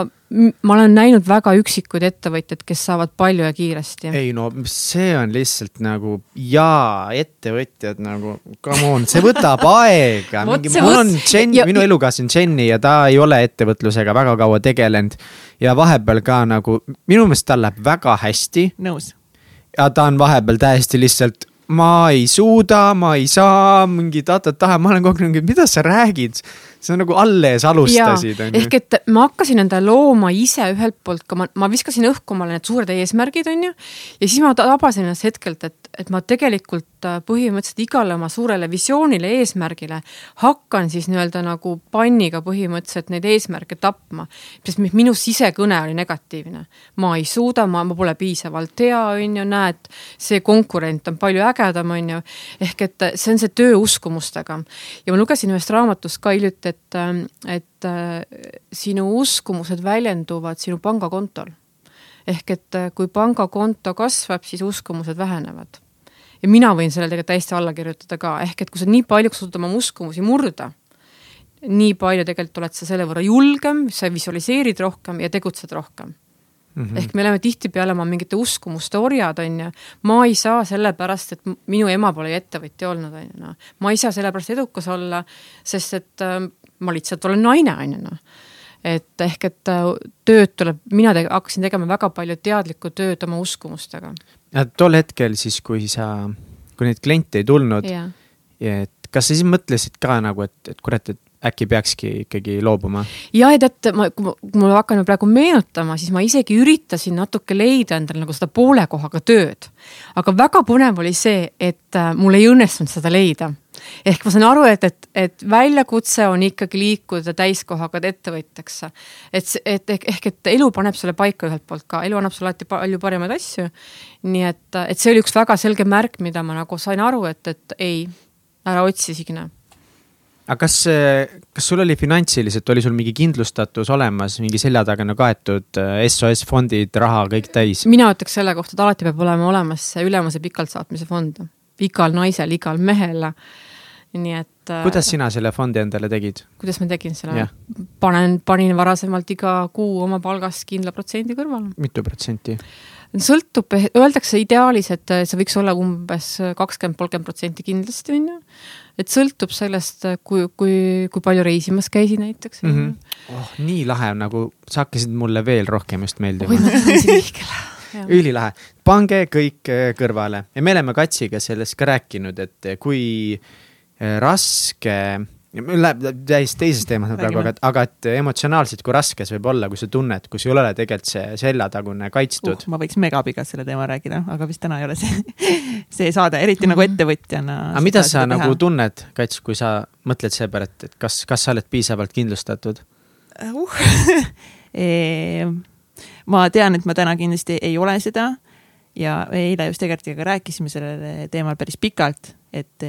ma olen näinud väga üksikuid ettevõtjaid, kes saavad palju ja kiiresti. ei no see on lihtsalt nagu jaa, ettevõtjad nagu come on, see võtab aega mingi, mul on Jen, minu elukaaslane Jenny ja ta ei ole ettevõtlusega väga kaua tegelenud. ja vahepeal ka nagu minu meelest tal läheb väga hästi. nõus. ja ta on vahepeal täiesti lihtsalt ma ei suuda, ma ei saa, mingi ta-ta-ta, ma olen kogu aeg nagu, mida sa räägid sa nagu alles alustasid, ehk et ma hakkasin endale looma ise ühelt poolt ka, ma, ma viskasin õhku omale need suured eesmärgid, on ju. ja siis ma tabasin ennast hetkelt, et, et ma tegelikult äh, põhimõtteliselt igale oma suurele visioonile, eesmärgile hakkan siis nii-öelda nagu panniga põhimõtteliselt neid eesmärke tapma. sest minu sisekõne oli negatiivne. ma ei suuda, ma, ma pole piisavalt hea, on ju, näed, see konkurent on palju ägedam, on ju. ehk et see on see töö uskumustega. ja ma lugesin ühest raamatust ka hiljuti, et, et äh, sinu uskumused väljenduvad sinu pangakontol. ehk et äh, kui pangakonto kasvab, siis uskumused vähenevad. Ja mina võin sellele tegelikult täiesti alla kirjutada ka, ehk et kui sa nii palju kasutad oma uskumusi murda, nii palju tegelikult oled sa selle võrra julgem, sa visualiseerid rohkem ja tegutsed rohkem Mm -hmm. ehk me oleme tihtipeale oma mingite uskumuste orjad, on ju. ma ei saa sellepärast, et minu ema pole ettevõtja olnud, on ju, noh. ma ei saa sellepärast edukas olla, sest et äh, ma lihtsalt olen naine, on ju, noh. et ehk, et äh, tööd tuleb, mina te hakkasin tegema väga palju teadlikku tööd oma uskumustega. Tol hetkel siis, kui sa, kui neid kliente ei tulnud, et kas sa siis mõtlesid ka nagu, et, et kurat, et äkki peakski ikkagi loobuma? ja, ja tead, ma, kui ma hakkan praegu meenutama, siis ma isegi üritasin natuke leida endale nagu seda poole kohaga tööd. aga väga põnev oli see, et äh, mul ei õnnestunud seda leida. ehk ma saan aru, et, et, et väljakutse on ikkagi liikuda täiskohaga ettevõtjaks. et, et ehk, et elu paneb sulle paika ühelt poolt ka, elu annab sulle alati palju paremaid asju. nii et, et see oli üks väga selge märk, mida ma nagu sain aru, et, et ei, ära otsi Signe aga kas, kas sul oli finantsiliselt, oli sul mingi kindlustatus olemas, mingi selja tagana kaetud SOS fondid, raha kõik täis? mina ütleks selle kohta, et alati peab olema olemas see ülemuse pikalt saatmise fond. igal naisel, igal mehel. nii et. Äh, kuidas sina selle fondi endale tegid? kuidas ma tegin selle? panen, panin varasemalt iga kuu oma palgast kindla protsendi kõrvale. mitu protsenti? sõltub, öeldakse ideaalis, et see võiks olla umbes kakskümmend, kolmkümmend protsenti kindlasti, on ju. Et sõltub sellest, kui, kui, kui palju reisimas käisin näiteks mm. -hmm. oh, nii lahe, nagu sa hakkasid mulle veel rohkem just meeldima. oi, ma tänasin Mihkel ülilahe, pange kõik äh, kõrvale ja me oleme Katsiga sellest ka rääkinud, et kui äh, raske Läheb täiesti teisest teemast praegu, aga, aga et emotsionaalselt, kui raske see võib olla, kui sa tunned, kui sul ei ole tegelikult see seljatagune kaitstud uh,. ma võiks megapikalt selle teema rääkida, aga vist täna ei ole see, see saade, eriti nagu mhm. ettevõtjana. aga mida sa nagu teha. tunned, Kats, kui sa mõtled selle peale, et, et kas, kas sa oled piisavalt kindlustatud uh. E, ma tean, et ma täna kindlasti ei ole seda ja eile just ka rääkisime sellel teemal päris pikalt, et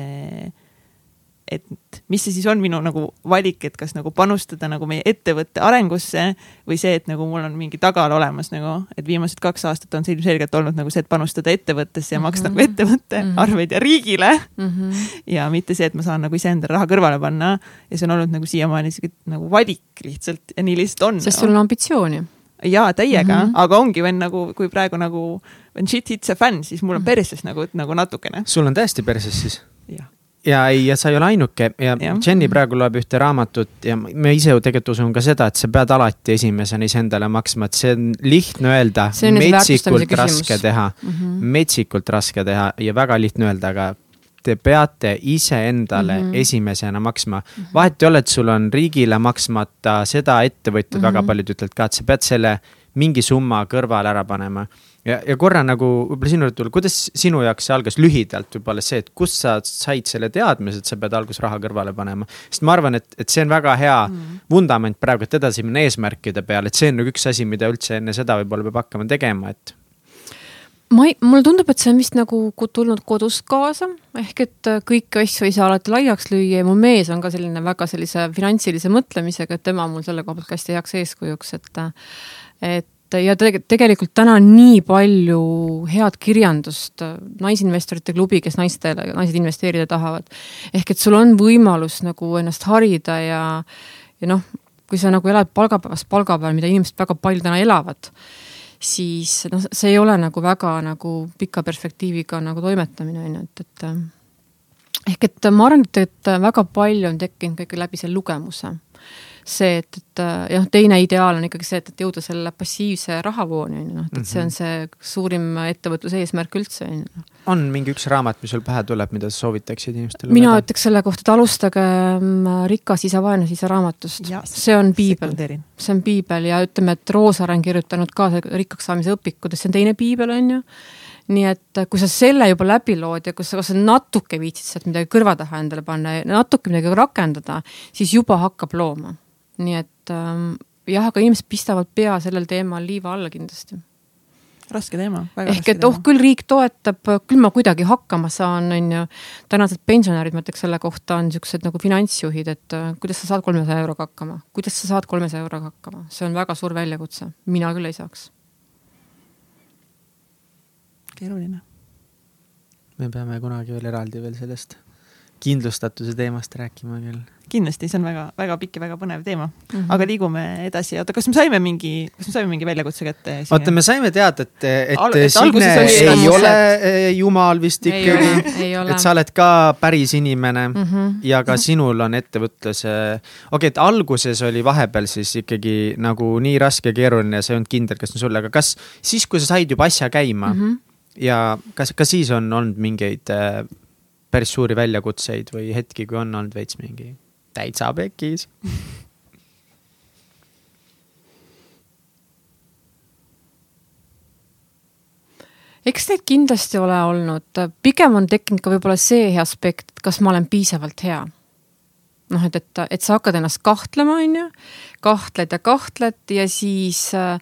et mis see siis on minu nagu valik, et kas nagu panustada nagu meie ettevõtte arengusse või see, et nagu mul on mingi tagala olemas nagu, et viimased kaks aastat on see ilmselgelt olnud nagu see, et panustada ettevõttesse ja mm -hmm. maksta nagu ettevõtte mm -hmm. arveid ja riigile mm. -hmm. ja mitte see, et ma saan nagu iseendale raha kõrvale panna ja see on olnud nagu siiamaani sihuke nagu valik lihtsalt ja nii lihtsalt on. sest sul on ambitsiooni jaa, täiega mm, -hmm. aga ongi veel nagu, kui praegu nagu when shit hits a fan, siis mul on mhm. perses nagu, nagu natukene. sul on täiesti perses siis? jah ja ei, ja sa ei ole ainuke ja, ja Jenny praegu loeb ühte raamatut ja ma ise ju tegelikult usun ka seda, et sa pead alati esimesena iseendale maksma, et see on lihtne öelda, metsikult raske teha mm, -hmm. metsikult raske teha ja väga lihtne öelda, aga te peate iseendale mm -hmm. esimesena maksma mm. -hmm. vahet ei ole, et sul on riigile maksmata, seda ettevõtjad mm -hmm. väga paljud ütlevad ka, et sa pead selle mingi summa kõrvale ära panema ja, ja korra nagu võib-olla sinu jutul, kuidas sinu jaoks see algas lühidalt võib-olla see, et kust sa said selle teadmise, et sa pead alguses raha kõrvale panema. sest ma arvan, et, et see on väga hea mm. vundament praegu, et edasi minna eesmärkide peale, et see on nagu üks asi, mida üldse enne seda võib-olla peab hakkama tegema, et ma ei, mulle tundub, et see on vist nagu tulnud kodust kaasa, ehk et äh, kõiki asju ei saa alati laiaks lüüa ja mu mees on ka selline väga sellise finantsilise mõtlemisega, et tema mul selle koha pealt ka hästi heaks eeskujuks, et äh, et ja te tegelikult täna on nii palju head kirjandust, Naisinvestorite klubi, kes naistele, naised investeerida tahavad. ehk et sul on võimalus nagu ennast harida ja, ja noh, kui sa nagu elad palgapäevast palga peal, mida inimesed väga palju täna elavad, siis noh, see ei ole nagu väga nagu pika perspektiiviga nagu toimetamine, on ju, et, et ehk et ma arvan, et, et väga palju on tekkinud ka ikka läbi selle lugemuse see, et, et jah, teine ideaal on ikkagi see, et, et jõuda selle passiivse rahavooni, on ju, noh, et, et see on mhm. see suurim ettevõtluse eesmärk üldse, on ju. on mingi üks raamat, mis sul pähe tuleb, mida sa soovitaksid inimestele mina lugeda? ütleks selle kohta, et alustage mm, Rikas isa, vaene isa raamatust. see on piibel, see on piibel ja ütleme, et Roosaar on kirjutanud ka rikkaks saamise õpikutes, see on teine piibel, on ju nii et kui sa selle juba läbi lood ja kui sa kas natuke viitsid sealt midagi kõrva taha endale panna ja natuke midagi rakendada, siis juba hakkab looma nii et ähm, jah, aga inimesed pistavad pea sellel teemal liiva alla kindlasti. raske teema. ehk et oh, küll riik toetab, küll ma kuidagi hakkama saan, on ju. tänased pensionärid, ma ütleks selle kohta, on siuksed nagu finantsjuhid, et äh, kuidas sa saad kolmesaja euroga hakkama, kuidas sa saad kolmesaja euroga hakkama, see on väga suur väljakutse, mina küll ei saaks. keeruline. me peame kunagi veel eraldi veel sellest kindlustatuse teemast rääkima küll kindlasti, see on väga-väga pikk ja väga põnev teema mm. -hmm. aga liigume edasi, oota, kas me saime mingi, kas me saime mingi väljakutse kätte? oota, me saime teada, et, et Al Signe ei ole eh, jumal vist ikkagi, et sa oled ka päris inimene mm -hmm. ja ka sinul on ettevõtluse, okei okay,, et alguses oli vahepeal siis ikkagi nagu nii raske ja keeruline ja sa ei olnud kindel, kas on sulle, aga kas siis, kui sa said juba asja käima mm -hmm. ja kas, ka siis on olnud mingeid äh, päris suuri väljakutseid või hetki, kui on olnud veits mingi täitsa pekis eks neid kindlasti ole olnud, pigem on tekkinud ka võib-olla see aspekt, kas ma olen piisavalt hea. noh, et, et, et sa hakkad ennast kahtlema, on ju, kahtled ja kahtled ja siis äh,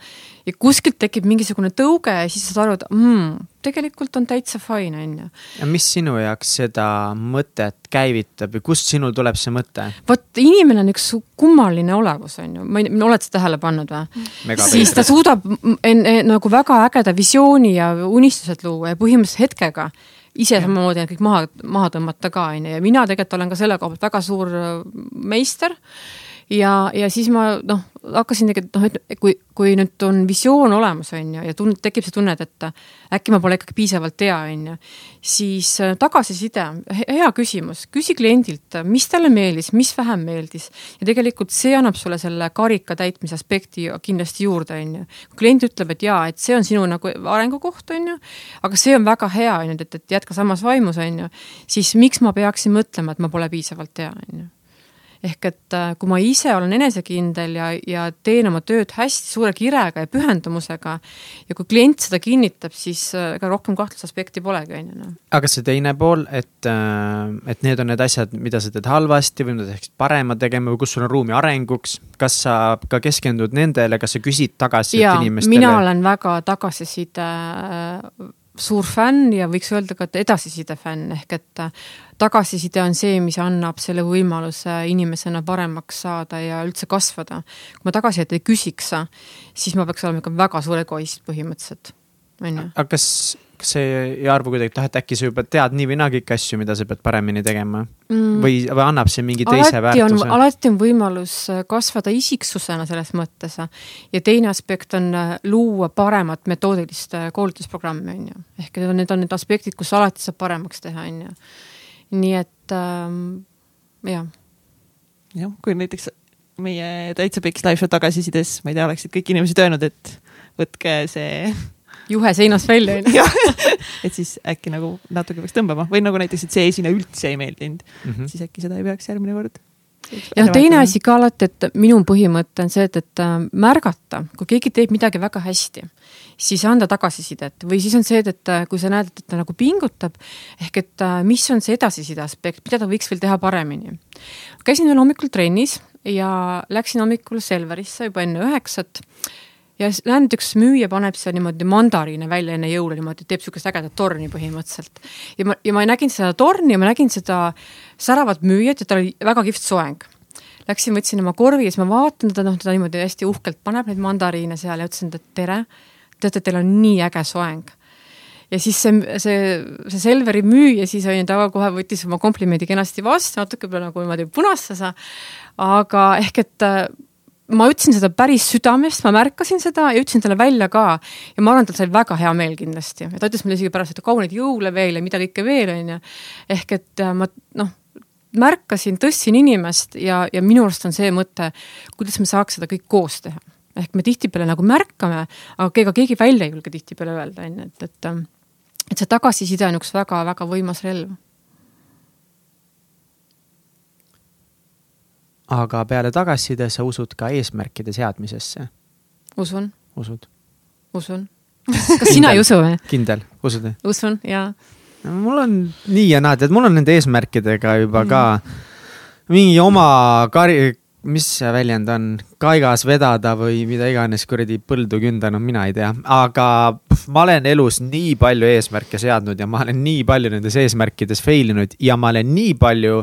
ja kuskilt tekib mingisugune tõuge ja siis saad aru, et mm, tegelikult on täitsa fine, on ju. ja mis sinu jaoks seda mõtet käivitab või kust sinul tuleb see mõte? vot inimene on üks kummaline olevus, on ju, ma ei, oled sa tähele pannud või? siis ta suudab en, en, nagu väga ägeda visiooni ja unistused luua ja põhimõtteliselt hetkega ise samamoodi kõik maha, maha tõmmata ka, on ju, ja mina tegelikult olen ka selle koha pealt väga suur meister ja, ja siis ma noh, hakkasin tegelikult noh, et kui, kui nüüd on visioon olemas, on ju, ja tund-, tekib see tunne, et äkki ma pole ikkagi piisavalt hea, on ju, siis äh, tagasiside, hea küsimus, küsi kliendilt, mis talle meeldis, mis vähem meeldis. ja tegelikult see annab sulle selle karika täitmise aspekti kindlasti juurde, on ju. kui klient ütleb, et jaa, et see on sinu nagu arengukoht, on ju, aga see on väga hea, on ju, et, et jätka samas vaimus, on ju, siis miks ma peaksin mõtlema, et ma pole piisavalt hea, on ju ehk et äh, kui ma ise olen enesekindel ja, ja teen oma tööd hästi suure kirega ja pühendumusega ja kui klient seda kinnitab, siis äh, ega rohkem kahtlusaspekti polegi, on ju. Noh. aga see teine pool, et, äh, et need on need asjad, mida sa teed halvasti või mida sa peaksid parema tegema või kus sul on ruumi arenguks, kas sa ka keskendud nendele, kas sa küsid tagasisidet inimestele? mina olen väga tagasiside suur fänn ja võiks öelda ka, et edasiside fänn, ehk et äh, tagasiside on see, mis annab selle võimaluse inimesena paremaks saada ja üldse kasvada. kui ma tagasisidet ei küsiks, siis ma peaks olema ikka väga suur egoist põhimõtteliselt, on ju. aga kas kas see ei arva kuidagi, et noh, et äkki sa juba tead nii või naa kõiki asju, mida sa pead paremini tegema mm. või, või annab see mingi alati teise väärtuse? alati on võimalus äh, kasvada isiksusena selles mõttes ja teine aspekt on äh, luua paremat metoodilist äh, koolitusprogrammi, on ju. ehk need on need aspektid, kus alati saab paremaks teha, on ju. nii et ähm, jah. jah, kui näiteks meie Täitsa Peks live show tagasisides, ma ei tea, oleksid kõik inimesed öelnud, et võtke see juhe seinast välja, on ju. et siis äkki nagu natuke peaks tõmbama või nagu näiteks, et see esine üldse ei meeldinud mm, -hmm. siis äkki seda ei peaks järgmine kord. ja noh, teine asi ka alati, et minu põhimõte on see, et, et äh, märgata, kui keegi teeb midagi väga hästi, siis anda tagasisidet või siis on see, et, et äh, kui sa näed, et ta nagu pingutab, ehk et äh, mis on see edasiside aspekt, mida ta võiks veel teha paremini. käisin ühel hommikul trennis ja läksin hommikul Selverisse juba enne üheksat ja näen, et üks müüja paneb seal niimoodi mandariine välja enne jõule niimoodi, teeb niisugust ägedat torni põhimõtteliselt. ja ma, ja ma nägin seda torni ja ma nägin seda säravat müüjat ja tal oli väga kihvt soeng. Läksin, võtsin oma korvi ja siis ma vaatan teda, noh, ta niimoodi hästi uhkelt paneb neid mandariine seal ja ütlesin, et tere, teate, teil on nii äge soeng ja siis see, see, see Selveri müüja siis on ju, ta kohe võttis oma komplimendi kenasti vastu, natuke nagu niimoodi punastas, aga ehk et ma ütlesin seda päris südamest, ma märkasin seda ja ütlesin talle välja ka. ja ma arvan, et tal sai väga hea meel kindlasti ja ta ütles mulle isegi pärast, et kauneid jõule veel ja mida kõike veel, on ju. ehk et äh, ma noh, märkasin, tõstsin inimest ja, ja minu arust on see mõte, kuidas me saaks seda kõik koos teha. ehk me tihtipeale nagu märkame, aga ega keegi välja ei julge tihtipeale öelda, on ju, et, et et see tagasiside on üks väga-väga võimas relv aga peale tagasiside sa usud ka eesmärkide seadmisesse? usun. usud? usun. kas sina ei usu või? kindel, usud või? usun, jaa no,. mul on nii ja naa, tead, mul on nende eesmärkidega juba mm. ka mingi oma kari-, mis see väljend on, kaigas vedada või mida iganes kuradi põldu künda, no mina ei tea, aga pff, ma olen elus nii palju eesmärke seadnud ja ma olen nii palju nendes eesmärkides fail inud ja ma olen nii palju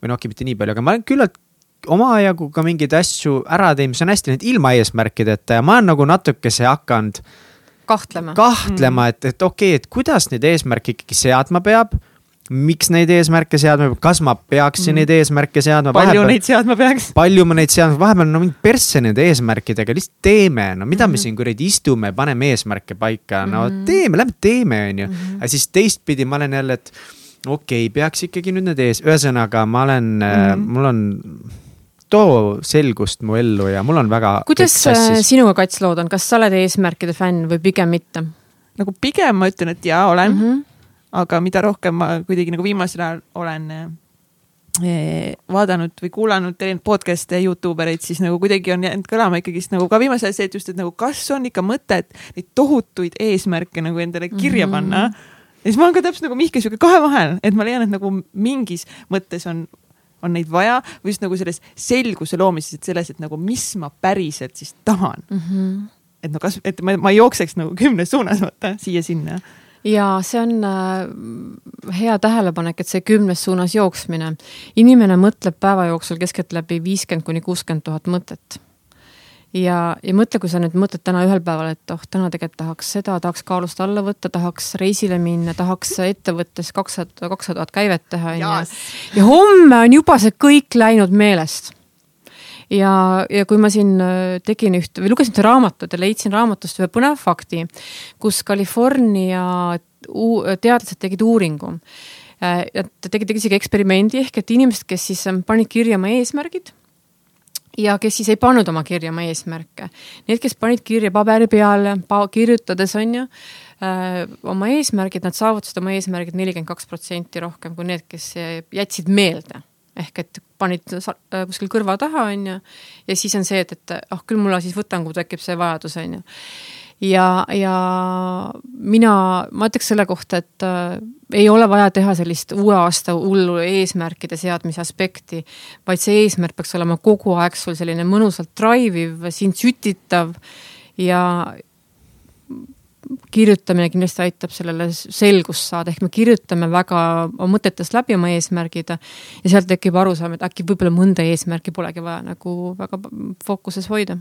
või noh, okei, mitte nii palju, aga ma olen küllalt omajagu ka mingeid asju ära teinud, mis on hästi läinud ilma eesmärkideta ja ma olen nagu natukese hakanud. kahtlema. kahtlema mm., et, et okei okay,, et kuidas neid eesmärke ikkagi seadma peab miks neid eesmärke seadma peab, kas ma peaksin mm. neid eesmärke seadma? palju vahepeal, neid seadma peaks? palju ma neid seadma, vahepeal no mingi persse nende eesmärkidega, lihtsalt teeme, no mida mm. me siin kuradi istume, paneme eesmärke paika, no mm. teeme, lähme teeme, on ju. Mm. aga siis teistpidi ma olen jälle, et okei okay,, peaks ikkagi nüüd need ees, ühesõnaga ma olen mm., mul on too selgust mu ellu ja mul on väga. kuidas äh, sinuga, Kats, lood on, kas sa oled eesmärkide fänn või pigem mitte? nagu pigem ma ütlen, et jaa, olen mm. -hmm. aga mida rohkem ma kuidagi nagu viimasel ajal olen eh, vaadanud või kuulanud erinevaid podcast'e, Youtube ereid, siis nagu kuidagi on jäänud kõlama ikkagist nagu ka viimasel ajal see, et just, et nagu kas on ikka mõtet neid tohutuid eesmärke nagu endale kirja mm -hmm. panna. ja siis ma olen ka täpselt nagu Mihkel sihuke kahe vahel, et ma leian, et nagu mingis mõttes on on neid vaja või just nagu selles selguse loomises, et selles, et nagu mis ma päriselt siis tahan mm. -hmm. et no kas, et ma, ma ei jookseks nagu kümnes suunas, vaata siia-sinna ja see on äh, hea tähelepanek, et see kümnes suunas jooksmine. inimene mõtleb päeva jooksul keskeltläbi viiskümmend kuni kuuskümmend tuhat mõtet ja, ja mõtle, kui sa nüüd mõtled täna ühel päeval, et oh, täna tegelikult tahaks seda, tahaks kaalust alla võtta, tahaks reisile minna, tahaks ettevõttes kakssada, kakssada tuhat käivet teha, onju. ja homme on juba see kõik läinud meelest. ja, ja kui ma siin äh, tegin üht või lugesin ühte raamatut ja leidsin raamatust ühe põneva fakti, kus California teadlased tegid uuringu. Nad äh, tegid isegi eksperimendi ehk et inimesed, kes siis ähm, panid kirja oma eesmärgid ja kes siis ei pannud oma kirja oma eesmärke. Need, kes panid kirja paberi peale, kirjutades on ju äh,, oma eesmärgid, nad saavutasid oma eesmärgid nelikümmend kaks protsenti rohkem kui need, kes jätsid meelde. ehk et panid äh, kuskil kõrva taha, on ju, ja siis on see, et, et ah küll mul siis võtan, kui tekib see vajadus, on ju ja, ja mina, ma ütleks selle kohta, et äh, ei ole vaja teha sellist uue aasta hullu eesmärkide seadmise aspekti, vaid see eesmärk peaks olema kogu aeg sul selline mõnusalt drive iv, sind sütitav ja kirjutamine kindlasti aitab sellele selgust saada, ehk me kirjutame väga oma mõtetes läbi oma eesmärgid ja sealt tekib arusaam, et äkki võib-olla mõnda eesmärki polegi vaja nagu väga fookuses hoida.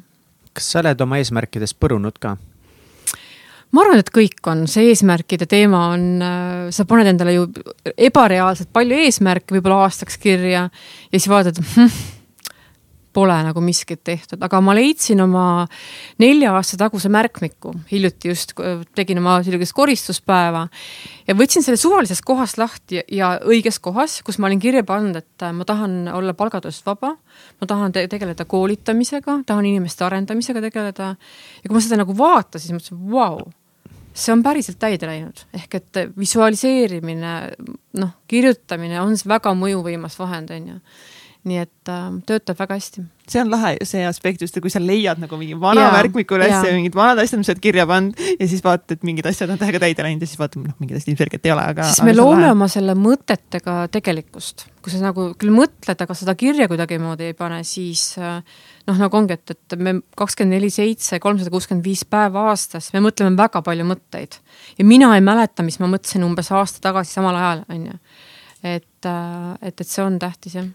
kas sa oled oma eesmärkidest põrunud ka? Ma arvan, et kõik on, see eesmärkide teema on, äh, sa paned endale ju ebareaalselt palju eesmärke võib-olla aastaks kirja ja siis vaatad hm,, pole nagu miskit tehtud, aga ma leidsin oma nelja aasta taguse märkmiku, hiljuti just tegin oma sellist koristuspäeva ja võtsin selle suvalisest kohast lahti ja õiges kohas, kus ma olin kirja pannud, et äh, ma tahan olla palgatööst vaba, ma tahan te tegeleda koolitamisega, tahan inimeste arendamisega tegeleda. Ja kui ma seda nagu vaatasin, siis mõtlesin, vau see on päriselt täide läinud, ehk et visualiseerimine, noh, kirjutamine on väga mõjuvõimas vahend, on ju nii et äh, töötab väga hästi. see on lahe, see aspekt just, kui sa leiad nagu mingi vana märkmiku üles ja mingid vanad asjad, mis sa oled kirja pannud ja siis vaatad, et mingid asjad on täiega täide läinud ja siis vaatad, noh, mingid asjad ilmselgelt ei ole, aga. siis me loome oma selle mõtetega tegelikkust, kui sa nagu küll mõtled, aga seda kirja kuidagimoodi ei pane, siis äh, noh, nagu ongi, et, et me kakskümmend neli, seitse, kolmsada kuuskümmend viis päeva aastas, me mõtleme väga palju mõtteid ja mina ei mäleta, mis ma mõtlesin umbes aasta tagasi samal ajal, on ju et, äh, et, et see on tähtis jah.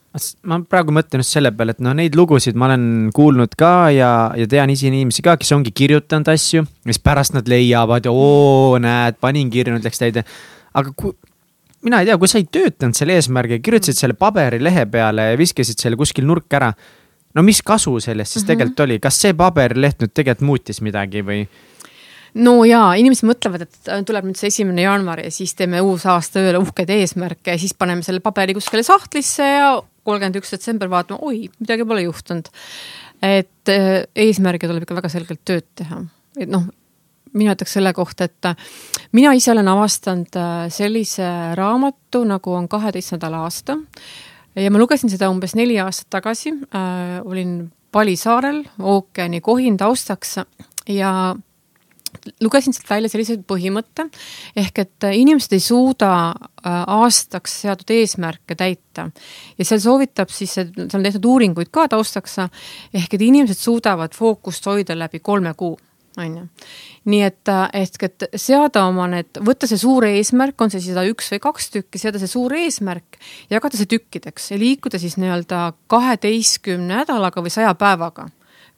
ma praegu mõtlen just selle peale, et noh, neid lugusid ma olen kuulnud ka ja, ja tean isi inimesi ka, kes ongi kirjutanud asju, siis pärast nad leiavad oo, näed, panin kirja, nüüd läks täide. aga kui, mina ei tea, kui sa ei töötanud selle eesmärgi, kirjutasid selle paberilehe peale ja viskasid selle kuskil nurka ära. No mis kasu sellest siis mm -hmm. tegelikult oli, kas see paberileht nüüd tegelikult muutis midagi või? no jaa, inimesed mõtlevad, et äh, tuleb nüüd see esimene jaanuar ja siis teeme uus aasta ööle uhkeid eesmärke ja siis paneme selle paberi kuskile sahtlisse ja kolmkümmend üks detsember vaatame, oi, midagi pole juhtunud. et äh, eesmärgid tuleb ikka väga selgelt tööd teha, et noh mina ütleks selle kohta, et äh, mina ise olen avastanud sellise raamatu, nagu on Kaheteist nädala aasta. Ja ma lugesin seda umbes neli aastat tagasi äh,, olin Pali saarel ookeani kohin taustaks ja lugesin sealt välja sellise põhimõtte ehk et äh, inimesed ei suuda äh, aastaks seatud eesmärke täita. Ja seal soovitab siis, seal on tehtud uuringuid ka taustaks, ehk et inimesed suudavad fookust hoida läbi kolme kuu on ju. nii et, äh, ehk et seada oma need, võtta see suur eesmärk, on see siis seda üks või kaks tükki, seada see suur eesmärk, jagada see tükkideks ja liikuda siis nii-öelda kaheteistkümne nädalaga või saja päevaga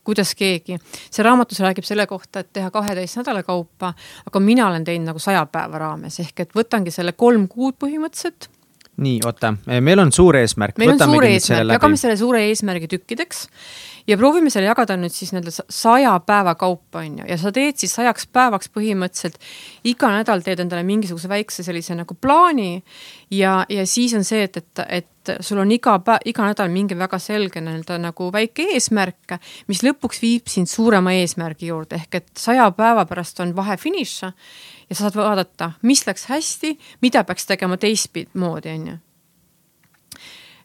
kuidas keegi. see raamatus räägib selle kohta, et teha kaheteist nädala kaupa, aga mina olen teinud nagu saja päeva raames ehk et võtangi selle kolm kuud põhimõtteliselt nii, oota, meil on suur eesmärk. meil on suur eesmärk, jagame selle suure eesmärgi tükkideks ja proovime selle jagada nüüd siis nii-öelda saja päeva kaupa, on ju, ja sa teed siis sajaks päevaks põhimõtteliselt iga nädal teed endale mingisuguse väikse sellise nagu plaani ja, ja siis on see, et, et, et sul on iga päev, iga nädal mingi väga selge nii-öelda nagu väike eesmärk, mis lõpuks viib sind suurema eesmärgi juurde, ehk et saja päeva pärast on vahefiniš ja sa saad vaadata, mis läks hästi, mida peaks tegema teistmoodi, on ju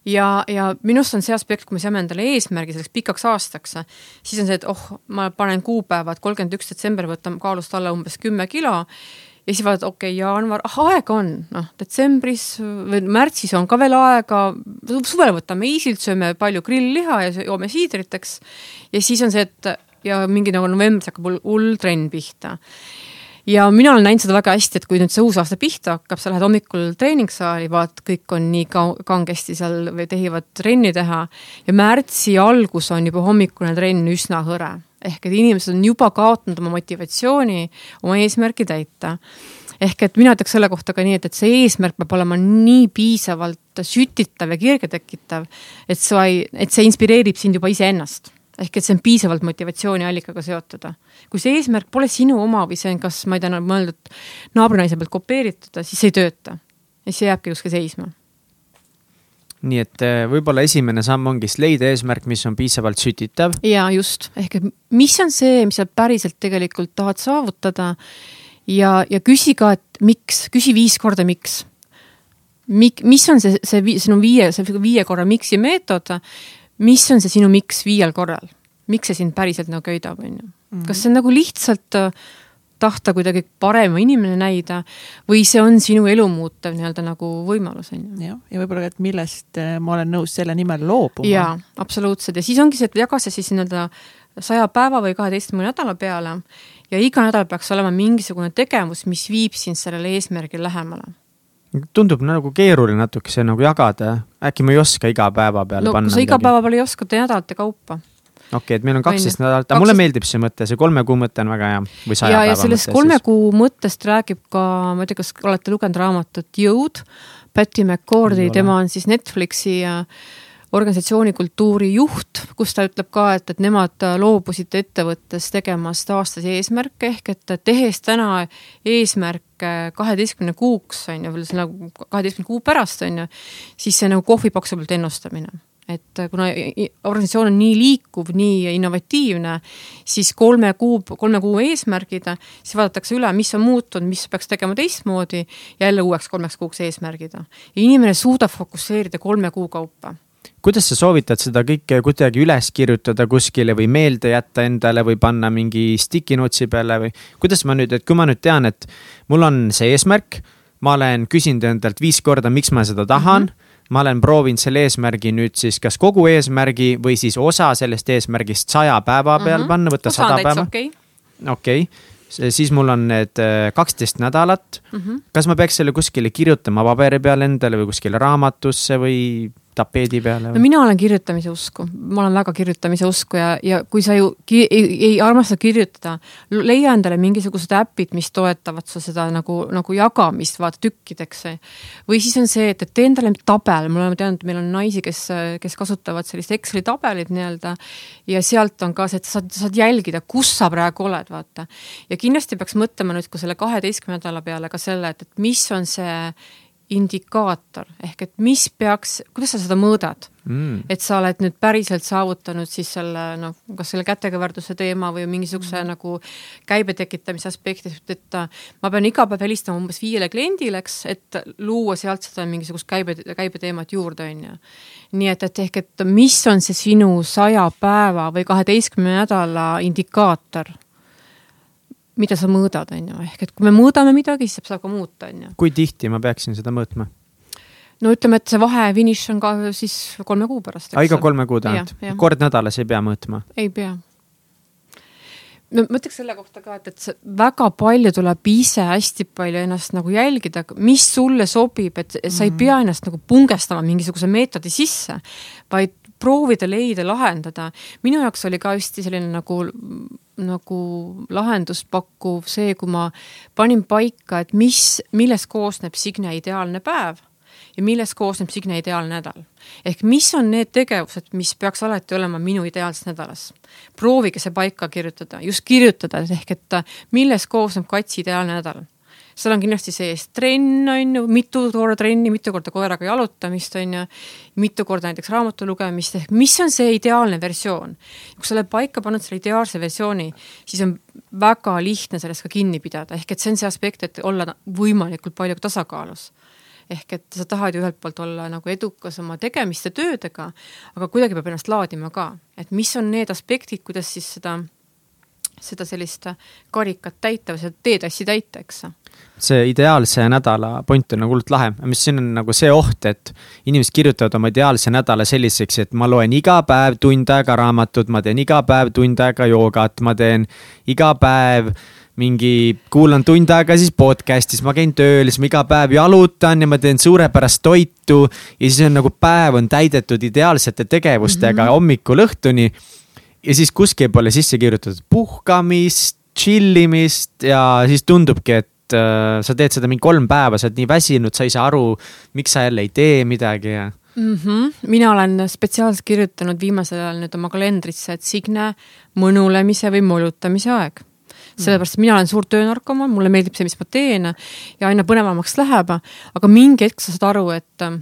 ja, ja minu arust on see aspekt, kui me seame endale eesmärgi selleks pikaks aastaks, siis on see, et oh, ma panen kuupäevad, kolmkümmend üks detsember võtan kaalust alla umbes kümme kilo ja siis vaatad, okei okay,, jaanuar, ah aega on, noh, detsembris või märtsis on ka veel aega, suvel võtame easilt, sööme palju grillliha ja joome siidrit, eks. ja siis on see, et ja mingi nagu novembris hakkab hull trenn pihta ja mina olen näinud seda väga hästi, et kui nüüd see uus aasta pihta hakkab, sa lähed hommikul treeningsaali, vaat kõik on nii ka kangesti seal või tehivad trenni teha. Ja märtsi algus on juba hommikune trenn üsna hõre. ehk et inimesed on juba kaotanud oma motivatsiooni oma eesmärki täita. Ehk et mina ütleks selle kohta ka nii, et, et see eesmärk peab olema nii piisavalt sütitav ja kirge tekitav, et sa ei, et see inspireerib sind juba iseennast ehk et see on piisavalt motivatsiooniallikaga seotud. kui see eesmärk pole sinu oma või see on kas, ma ei tea, mõeldud naabrinaise pealt kopeeritud, siis see ei tööta. ja siis see jääbki kuskil seisma. nii et eh, võib-olla esimene samm ongi siis leida eesmärk, mis on piisavalt sütitav. ja just, ehk et mis on see, mis sa päriselt tegelikult tahad saavutada ja, ja küsi ka, et miks, küsi viis korda, miks Mik, mis on see, see sinu viie, see viie korra miks'i meetod mis on see sinu miks viiel korral, miks see sind päriselt nagu köidab, on ju. Mhm. kas see on nagu lihtsalt äh, tahta kuidagi parema inimene näida või see on sinu elu muutev nii-öelda nagu võimalus, on ju. jah, ja võib-olla, et millest äh, ma olen nõus selle nimel loobuma. jaa, absoluutselt ja siis ongi see, et jaga see siis nii-öelda saja päeva või kaheteistkümne nädala peale ja iga nädal peaks olema mingisugune tegevus, mis viib sind sellele eesmärgile lähemale tundub nagu keeruline natukese nagu jagada, äkki ma ei oska iga päeva peale no, panna. sa iga päeva peale ei oska, tee nädalate kaupa. okei okay,, et meil on kaksteist nädalat, aga mulle meeldib see mõte, see kolme kuu mõte on väga hea. ja, ja sellest kolme siis. kuu mõttest räägib ka, ma ei tea, kas olete lugenud raamatut Jõud, Patty McCordy, tema on siis Netflixi äh, organisatsioonikultuuri juht, kus ta ütleb ka, et, et nemad loobusid ettevõttes tegemast aastasi eesmärke ehk et tehes täna eesmärke kaheteistkümne kuuks on ju, või nagu kaheteistkümne kuu pärast on ju, siis see nagu kohvipaksu pealt ennustamine et kuna organisatsioon on nii liikuv, nii innovatiivne, siis kolme kuu, kolme kuu eesmärgid, siis vaadatakse üle, mis on muutunud, mis peaks tegema teistmoodi jälle uueks kolmeks kuuks eesmärgid. ja inimene suudab fokusseerida kolme kuu kaupa kuidas sa soovitad seda kõike kuidagi üles kirjutada kuskile või meelde jätta endale või panna mingi sticky notes'i peale või kuidas ma nüüd, et kui ma nüüd tean, et mul on see eesmärk, ma olen küsinud endalt viis korda, miks ma seda tahan mm. -hmm ma olen proovinud selle eesmärgi nüüd siis kas kogu eesmärgi või siis osa sellest eesmärgist saja päeva peal mm -hmm. panna, võtta sada päeva. okei okay. okay siis mul on need äh, kaksteist nädalat mm. -hmm. kas ma peaks selle kuskile kirjutama paberi peale endale või kuskile raamatusse või tapeedi peale? no mina olen kirjutamise usku, ma olen väga kirjutamise usku ja, ja kui sa ju ki ei, ei armasta kirjutada, leia endale mingisugused äpid, mis toetavad su seda nagu, nagu jagamist, vaata tükkideks. või siis on see, et, et tee endale tabel, me oleme teadnud, meil on naisi, kes, kes kasutavad sellist Exceli tabelit nii-öelda ja sealt on ka see, et sa saad, saad jälgida, kus sa praegu oled, vaata. ja kindlasti peaks mõtlema nüüd ka selle kaheteistkümne nädala peale ka selle, et, et mis on see indikaator ehk et mis peaks, kuidas sa seda mõõdad mm.. et sa oled nüüd päriselt saavutanud siis selle noh, kas selle kätekõverduse teema või mingisuguse mm. nagu käibe tekitamise aspekti, et ma pean iga päev helistama umbes viiele kliendile, eks, et luua sealt seda mingisugust käibe, käibeteemat juurde, on ju. nii et, et ehk, et mis on see sinu saja päeva või kaheteistkümne nädala indikaator mida sa mõõdad, on ju, ehk et kui me mõõdame midagi, siis saab ka muuta, on ju. kui tihti ma peaksin seda mõõtma? no ütleme, et see vahefiniš on ka siis kolme kuu pärast. iga kolme kuu tagant, kord nädalas ei pea mõõtma? ei pea. no ma ütleks selle kohta ka, et, et see väga palju tuleb ise hästi palju ennast nagu jälgida, mis sulle sobib, et sa mm -hmm. ei mhm. pea ennast nagu pungestama mingisuguse meetodi sisse, vaid proovida leida, lahendada. minu jaoks oli ka hästi selline nagu nagu lahendust pakkuv see, kui ma panin paika, et mis, millest koosneb Signe ideaalne päev ja millest koosneb Signe ideaalne nädal. ehk mis on need tegevused, mis peaks alati olema minu ideaalses nädalas. proovige see paika kirjutada, just kirjutada, ehk et millest koosneb Katsi ideaalne nädal seal on kindlasti sees trenn, on ju, mitu korda trenni, mitu korda koeraga jalutamist, on ju, mitu korda näiteks raamatu lugemist, ehk mis on see ideaalne versioon. kui sa oled paika pannud selle ideaalse versiooni, siis on väga lihtne sellest ka kinni pidada, ehk et see on see aspekt, et olla võimalikult palju tasakaalus ehk et sa tahad ju ühelt poolt olla nagu edukas oma tegemiste töödega, aga kuidagi peab ennast laadima ka, et mis on need aspektid, kuidas siis seda seda sellist karikat täita või seda teetassi täita, eks see ideaalse nädala point on nagu hullult lahe, mis siin on nagu see oht, et inimesed kirjutavad oma ideaalse nädala selliseks, et ma loen iga päev tund aega raamatut, ma teen iga päev tund aega joogat, ma teen iga päev mingi, kuulan tund aega siis podcast'i, siis ma käin tööl, siis ma iga päev jalutan ja ma teen suurepärast toitu. ja siis on nagu päev on täidetud ideaalsete tegevustega mm -hmm. hommikul õhtuni. Ja siis kuskil pole sisse kirjutatud puhkamist, chill imist ja siis tundubki, et äh, sa teed seda mingi kolm päeva, sa oled nii väsinud, sa ei saa aru, miks sa jälle ei tee midagi ja mm. -hmm. mina olen spetsiaalselt kirjutanud viimasel ajal nüüd oma kalendrisse, et Signe mõnulemise või molutamise aeg. sellepärast, mina olen suur töönarkomaan, mulle meeldib see, mis ma teen ja aina põnevamaks läheb, aga mingi hetk sa saad aru, et äh,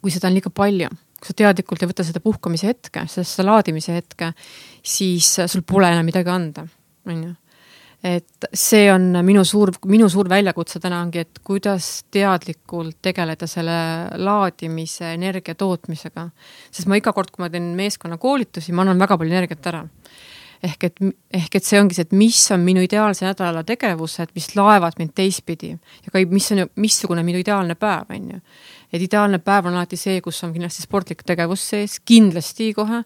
kui seda on liiga palju kui sa teadlikult ei võta seda puhkamise hetke, seda laadimise hetke, siis sul pole enam midagi anda, on ju et see on minu suur, minu suur väljakutse täna ongi, et kuidas teadlikult tegeleda selle laadimise, energia tootmisega. sest ma iga kord, kui ma teen meeskonnakoolitusi, ma annan väga palju energiat ära. ehk et, ehk et see ongi see, et mis on minu ideaalse nädala tegevused, mis laevad mind teistpidi ja ka mis on missugune minu ideaalne päev, on ju et ideaalne päev on alati see, kus on kindlasti sportlik tegevus sees, kindlasti kohe.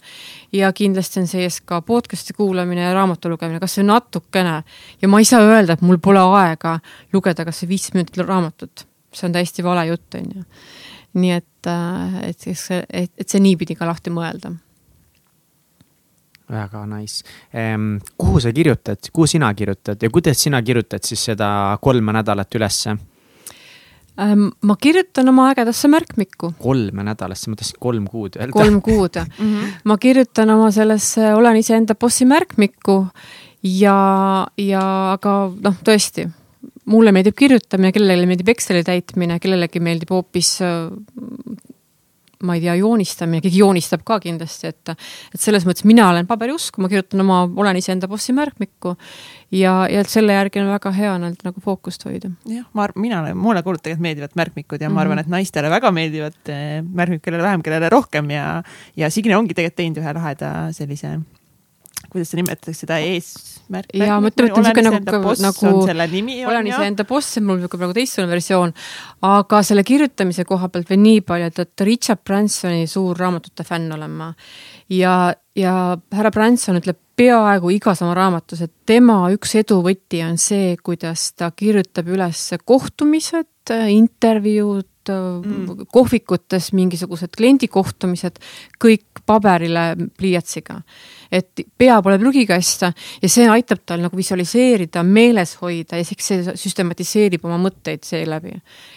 ja kindlasti on sees ka podcast'i kuulamine ja raamatu lugemine, kasvõi natukene. ja ma ei saa öelda, et mul pole aega lugeda kasvõi viisteist minutit raamatut. see on täiesti vale jutt, on ju. nii et, äh, et, et, et see niipidi ka lahti mõelda väga nice ehm,. kuhu sa kirjutad, kuhu sina kirjutad ja kuidas sina kirjutad siis seda kolme nädalat ülesse? Ähm, ma kirjutan oma ägedasse märkmikku. kolme nädalasse, ma tahtsin kolm kuud öelda. kolm kuud mm. -hmm. ma kirjutan oma sellesse Olen iseenda bossi märkmikku ja, ja aga noh, tõesti, mulle meeldib kirjutamine, kellelegi meeldib Exceli täitmine, kellelegi meeldib hoopis ma ei tea, joonistamine, keegi joonistab ka kindlasti, et, et selles mõttes mina olen paberiusku, ma kirjutan oma, olen iseenda bossi märkmikku ja, ja selle järgi on väga hea nii-öelda nagu fookust hoida. jah, ma mina, mulle ka tegelikult meeldivad märkmikud ja mm -hmm. ma arvan, mhm. et naistele väga meeldivad eh, märkmikud, kellele vähem, kellele rohkem ja, ja Signe ongi tegelikult teinud ühe laheda sellise kuidas seda nimetatakse, seda eesmärk. ja ma ütlen, et on niisugune nagu, nagu olen iseenda boss, on mul niisugune praegu teistsugune versioon. aga selle kirjutamise koha pealt veel nii palju, et, et Richard Bransoni suur raamatute fänn olen ma. ja, ja härra Branson ütleb peaaegu igas oma raamatus, et tema üks eduvõti on see, kuidas ta kirjutab üles kohtumised, intervjuud, mm. kohvikutes mingisugused kliendikohtumised, kõik paberile pliiatsiga et pea pole prügikast ja see aitab tal nagu visualiseerida, meeles hoida ja siis see süstematiseerib oma mõtteid seeläbi.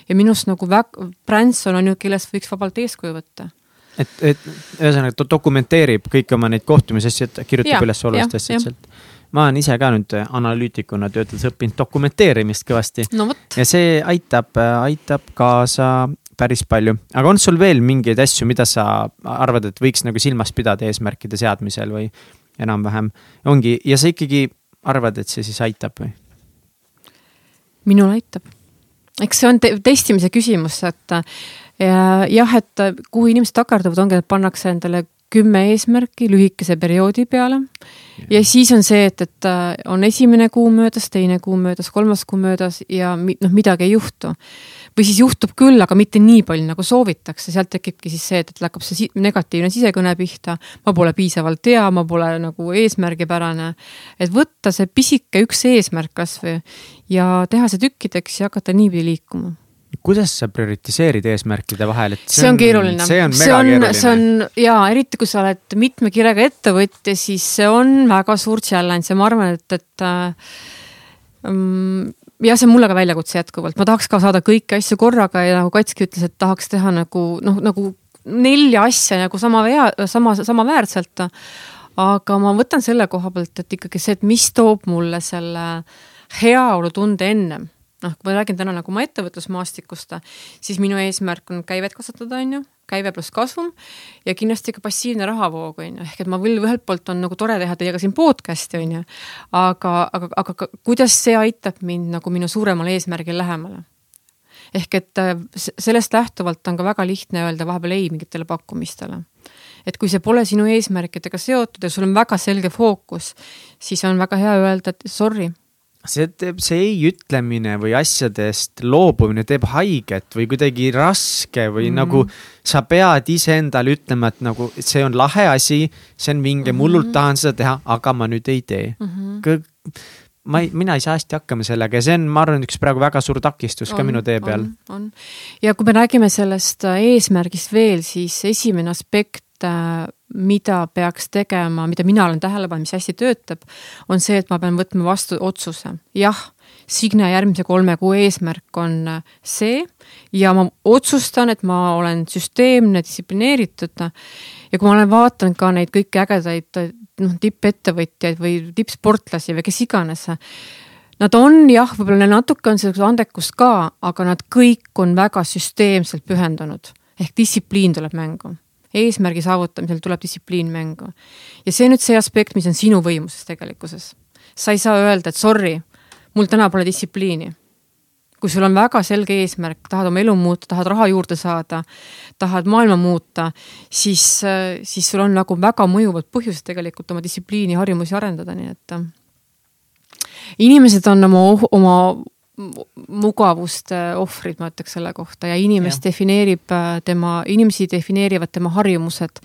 ja minu arust nagu väga, Branson on ju, kellest võiks vabalt eeskuju võtta et, et ühesõnaga ta dokumenteerib kõiki oma neid kohtumisi, asju, kirjutab üles olulist asja sealt. ma olen ise ka nüüd analüütikuna töötades õppinud dokumenteerimist kõvasti no,. ja see aitab, aitab kaasa päris palju, aga on sul veel mingeid asju, mida sa arvad, et võiks nagu silmas pidada eesmärkide seadmisel või enam-vähem ongi ja sa ikkagi arvad, et see siis aitab või? minul aitab. eks see on te testimise küsimus, et ja, jah, et kuhu inimesed takerduvad, ongi, et pannakse endale kümme eesmärki lühikese perioodi peale. ja siis on see, et, et on esimene kuu möödas, teine kuu möödas, kolmas kuu möödas ja noh, midagi ei juhtu või siis juhtub küll, aga mitte nii palju, nagu soovitakse, sealt tekibki siis see, et, et hakkab see negatiivne sisekõne pihta. ma pole piisavalt hea, ma pole nagu eesmärgipärane. et võtta see pisike üks eesmärk kasvõi ja teha see tükkideks ja hakata niipidi liikuma kuidas sa prioritiseerid eesmärkide vahel, et see on, see on keeruline. see on mega keeruline. see on ja eriti, kui sa oled mitme kirega ettevõtja, siis see on väga suur challenge ja ma arvan, et, et ähm, jah, see on mulle ka väljakutse jätkuvalt, ma tahaks ka saada kõiki asju korraga ja nagu Katski ütles, et tahaks teha nagu noh, nagu nelja asja nagu sama vea, sama, samaväärselt. aga ma võtan selle koha pealt, et ikkagi see, et mis toob mulle selle heaolutunde ennem. Noh, kui ma räägin täna nagu oma ettevõtlusmaastikust, siis minu eesmärk on käivet kasvatada, on ju, käive pluss kasvum ja kindlasti ka passiivne rahavoog, on ju, ehk et ma küll ühelt poolt on nagu tore teha teiega siin podcast'i, on ju, aga, aga, aga kuidas see aitab mind nagu minu suuremale eesmärgile lähemale? ehk et äh, sellest lähtuvalt on ka väga lihtne öelda vahepeal ei mingitele pakkumistele. et kui see pole sinu eesmärkidega seotud ja sul on väga selge fookus, siis on väga hea öelda, et sorry see teeb, see ei ütlemine või asjadest loobumine teeb haiget või kuidagi raske või mm. nagu sa pead iseendale ütlema, et nagu see on lahe asi, see on vinge mm, -hmm. mullult tahan seda teha, aga ma nüüd ei tee mm. -hmm. ma ei, mina ei saa hästi hakkama sellega ja see on, ma arvan, üks praegu väga suur takistus on, ka minu tee peal. on, ja kui me räägime sellest äh, eesmärgist veel, siis esimene aspekt äh, mida peaks tegema, mida mina olen tähele pannud, mis hästi töötab, on see, et ma pean võtma vastu otsuse. jah, Signe järgmise kolme kuu eesmärk on äh, see ja ma otsustan, et ma olen süsteemne, distsiplineeritud. ja kui ma olen vaadanud ka neid kõiki ägedaid noh, tippettevõtjaid või tippsportlasi või kes iganes, Nad on jah, võib-olla natuke on seda andekust ka, aga nad kõik on väga süsteemselt pühendunud ehk distsipliin tuleb mängu eesmärgi saavutamisel tuleb distsipliin mängu. ja see nüüd see aspekt, mis on sinu võimuses tegelikkuses. sa ei saa öelda, et sorry, mul täna pole distsipliini. kui sul on väga selge eesmärk, tahad oma elu muuta, tahad raha juurde saada, tahad maailma muuta, siis, siis sul on nagu väga mõjuvad põhjused tegelikult oma distsipliini, harjumusi arendada, nii et inimesed on oma, oma mugavuste ohvrid, ma ütleks selle kohta ja inimest ja. defineerib äh, tema, inimesi defineerivad tema harjumused.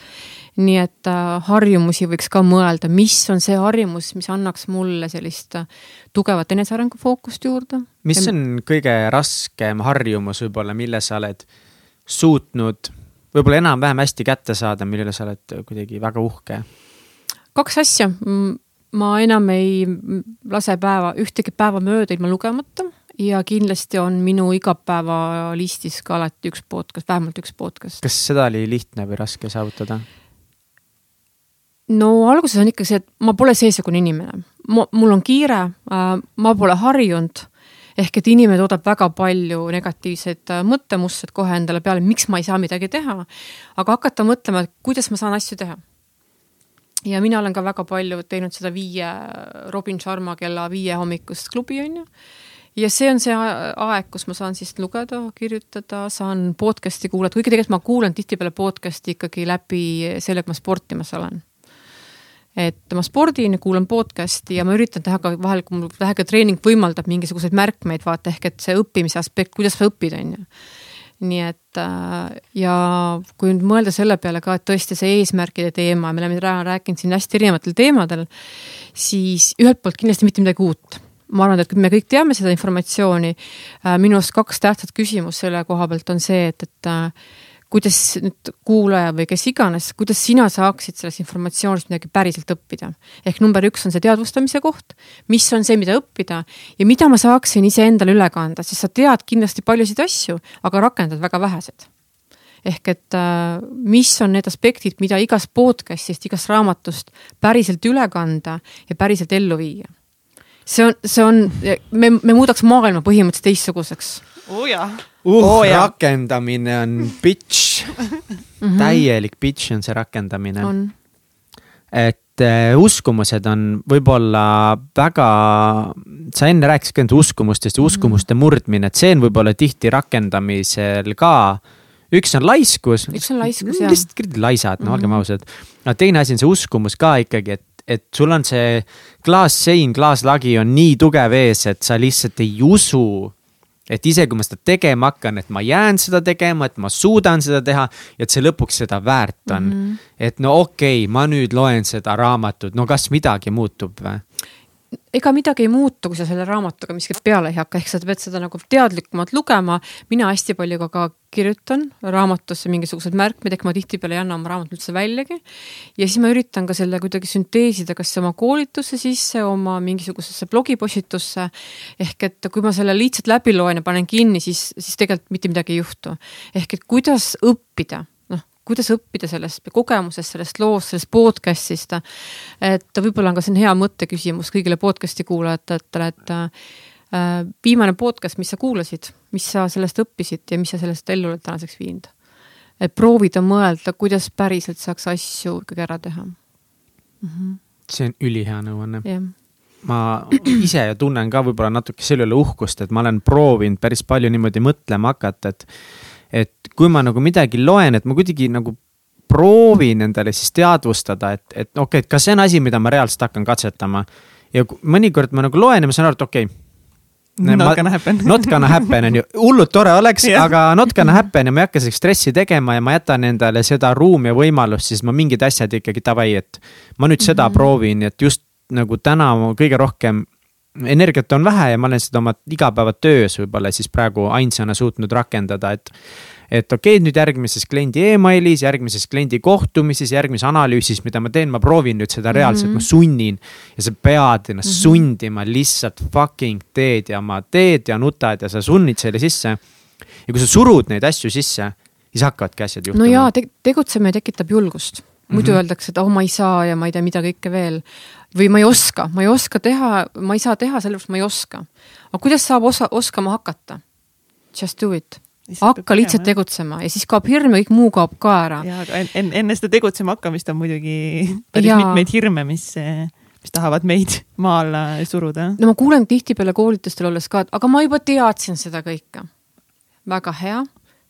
nii et äh, harjumusi võiks ka mõelda, mis on see harjumus, mis annaks mulle sellist äh, tugevat enesearengu fookust juurde. mis on kõige raskem harjumus võib-olla, mille sa oled suutnud võib-olla enam-vähem hästi kätte saada, mille üle sa oled kuidagi väga uhke? kaks asja ma enam ei lase päeva, ühtegi päeva mööda ilma lugemata ja kindlasti on minu igapäevalistis ka alati üks podcast, vähemalt üks podcast. kas seda oli lihtne või raske saavutada? no alguses on ikka see, et ma pole seesugune inimene, mul on kiire, äh, ma pole harjunud ehk et inimene toodab väga palju negatiivseid äh, mõttemustreid kohe endale peale, miks ma ei saa midagi teha. aga hakata mõtlema, et kuidas ma saan asju teha. ja mina olen ka väga palju teinud seda viie Robin Sharma kella viie hommikust klubi on ju ja see on see aeg, kus ma saan siis lugeda, kirjutada, saan podcast'i kuulata, kuigi tegelikult ma kuulan tihtipeale podcast'i ikkagi läbi selle, kui ma sportimas olen. et ma spordin ja kuulan podcast'i ja ma üritan teha ka vahel, kui mul vähegi treening võimaldab mingisuguseid märkmeid vaata, ehk et see õppimise aspekt, kuidas sa õpid, on ju nii et äh, ja kui nüüd mõelda selle peale ka, et tõesti see eesmärkide teema, me oleme rääkinud siin hästi erinevatel teemadel, siis ühelt poolt kindlasti mitte midagi uut ma arvan, et me kõik teame seda informatsiooni. Äh, minu arust kaks tähtsat küsimust selle koha pealt on see, et, et äh, kuidas nüüd kuulaja või kes iganes, kuidas sina saaksid sellest informatsioonist midagi päriselt õppida. ehk number üks on see teadvustamise koht, mis on see, mida õppida ja mida ma saaksin iseendale üle kanda, sest sa tead kindlasti paljusid asju, aga rakendad väga vähesed ehk et äh, mis on need aspektid, mida igast podcast'ist, igast raamatust päriselt üle kanda ja päriselt ellu viia see on, see on, me, me muudaks maailma põhimõtteliselt teistsuguseks oh jah uh, oh, rakendamine on bitch mm. -hmm. täielik bitch on see rakendamine. et äh, uskumused on võib-olla väga, sa enne rääkisid ka nendest uskumustest ja mhm. uskumuste mm -hmm. murdmine, et see on võib-olla tihti rakendamisel ka üks on laiskus. üks on laiskus jah. lihtsalt laisad, no mm -hmm. olgem ausad. no teine asi on see uskumus ka ikkagi, et et sul on see klaassein, klaaslagi on nii tugev ees, et sa lihtsalt ei usu, et isegi kui ma seda tegema hakkan, et ma jään seda tegema, et ma suudan seda teha ja et see lõpuks seda väärt on mm. -hmm. et no okei okay,, ma nüüd loen seda raamatut, no kas midagi muutub või? Ega midagi ei muutu, kui sa selle raamatuga miskit peale ei hakka, ehk sa pead seda nagu teadlikumalt lugema. mina hästi palju ka, ka kirjutan raamatusse mingisuguseid märkmeid, ehk ma tihtipeale ei anna oma raamatut üldse väljagi. ja siis ma üritan ka selle kuidagi sünteesida, kas oma koolitusse sisse, oma mingisugusesse blogipostitusse. ehk et kui ma selle lihtsalt läbi loen ja panen kinni, siis, siis tegelikult mitte midagi ei juhtu. ehk et kuidas õppida kuidas õppida sellest kogemusest, sellest loost, sellest podcast'ist. et võib-olla on ka on hea mõtteküsimus kõigile podcast'i kuulajatele, et äh, viimane podcast, mis sa kuulasid, mis sa sellest õppisid ja mis sa sellest ellu oled tänaseks viinud? et proovida mõelda, kuidas päriselt saaks asju ikkagi ära teha mm. -hmm. see on ülihea nõuanne. jah ma ise tunnen ka võib-olla natuke selle üle uhkust, et ma olen proovinud päris palju niimoodi mõtlema hakata, et. Et kui ma nagu midagi loen, et ma kuidagi nagu proovin endale siis teadvustada, et, et okei okay,, et kas see on asi, mida ma reaalselt hakkan katsetama. ja mõnikord ma nagu loen ja ma saan aru, et okei okay, Not gonna happen. Not gonna happen on ju, hullult tore oleks yeah., aga not gonna happen ja ma ei hakka selleks stressi tegema ja ma jätan endale seda ruumi ja võimalust, siis ma mingid asjad ikkagi davai, et. ma nüüd seda mm -hmm. proovin, et just nagu täna kõige rohkem energiat on vähe ja ma olen seda oma igapäevatöös võib-olla siis praegu ainsana suutnud rakendada, et et okei okay,, nüüd järgmises kliendi emailis, järgmises kliendi kohtumises, järgmises analüüsis, mida ma teen, ma proovin nüüd seda reaalselt mm, -hmm. ma sunnin. ja sa pead ennast mm -hmm. sundima, lihtsalt fucking teed ja ma teed ja nutad ja sa sunnid selle sisse. ja kui sa surud neid asju sisse, siis hakkavadki asjad juhtuma. no jaa te, tegutsemine tekitab julgust muidu mm -hmm. öeldakse, et oh, ma ei saa ja ma ei tea, mida kõike veel. Või ma ei oska, ma ei oska teha, ma ei saa teha, sellepärast ma ei oska. aga kuidas saab osa, oskama hakata? Just do it hakka lihtsalt tegutsema ja siis kaob hirm ja kõik muu kaob ka ära. ja, aga enne, enne seda tegutsema hakkamist on muidugi päris ja. mitmeid hirme, mis, mis tahavad meid maa alla suruda. no ma kuulen tihtipeale koolitustel olles ka, et aga ma juba teadsin seda kõike. väga hea,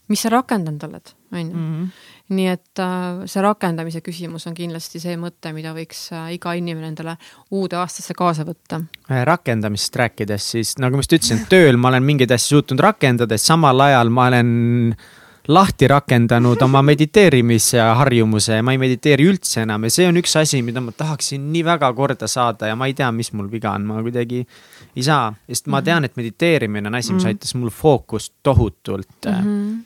mis sa rakendanud oled, on ju mhm nii et äh, see rakendamise küsimus on kindlasti see mõte, mida võiks äh, iga inimene endale uude aastasse kaasa võtta. Äh, rakendamisest rääkides, siis nagu ma just ütlesin, tööl ma olen mingeid asju suutnud rakendada, samal ajal ma olen lahti rakendanud oma mediteerimise harjumuse ja ma ei mediteeri üldse enam ja see on üks asi, mida ma tahaksin nii väga korda saada ja ma ei tea, mis mul viga on, ma kuidagi ei saa, sest ma tean, et mediteerimine on asi, mis mhm. aitas mul fookust tohutult mm -hmm.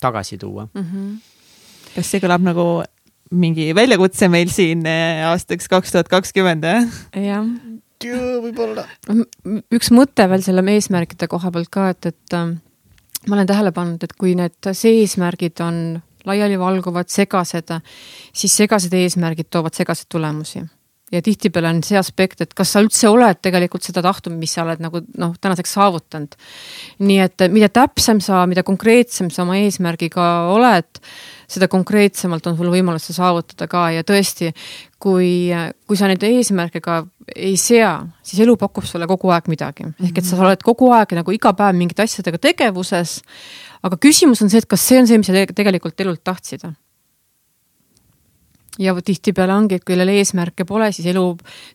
tagasi tuua mm. -hmm kas see kõlab nagu mingi väljakutse meil siin eh, aastaks kaks tuhat kakskümmend, jah? jah. võib-olla. üks mõte veel selle eesmärkide koha pealt ka, et, et äh, ma olen tähele pannud, et kui need see-eesmärgid on laialivalguvad, segased, siis segased eesmärgid toovad segaseid tulemusi ja tihtipeale on see aspekt, et kas sa üldse oled tegelikult seda tahtnud, mis sa oled nagu noh, tänaseks saavutanud. nii et mida täpsem sa, mida konkreetsem sa oma eesmärgiga oled, seda konkreetsemalt on sul võimalus seda saavutada ka ja tõesti, kui, kui sa neid eesmärke ka ei sea, siis elu pakub sulle kogu aeg midagi. ehk et sa oled kogu aeg nagu iga päev mingite asjadega tegevuses, aga küsimus on see, et kas see on see, mis sa tegelikult elult tahtsid ja tihtipeale ongi, et kui kellel eesmärke pole, siis elu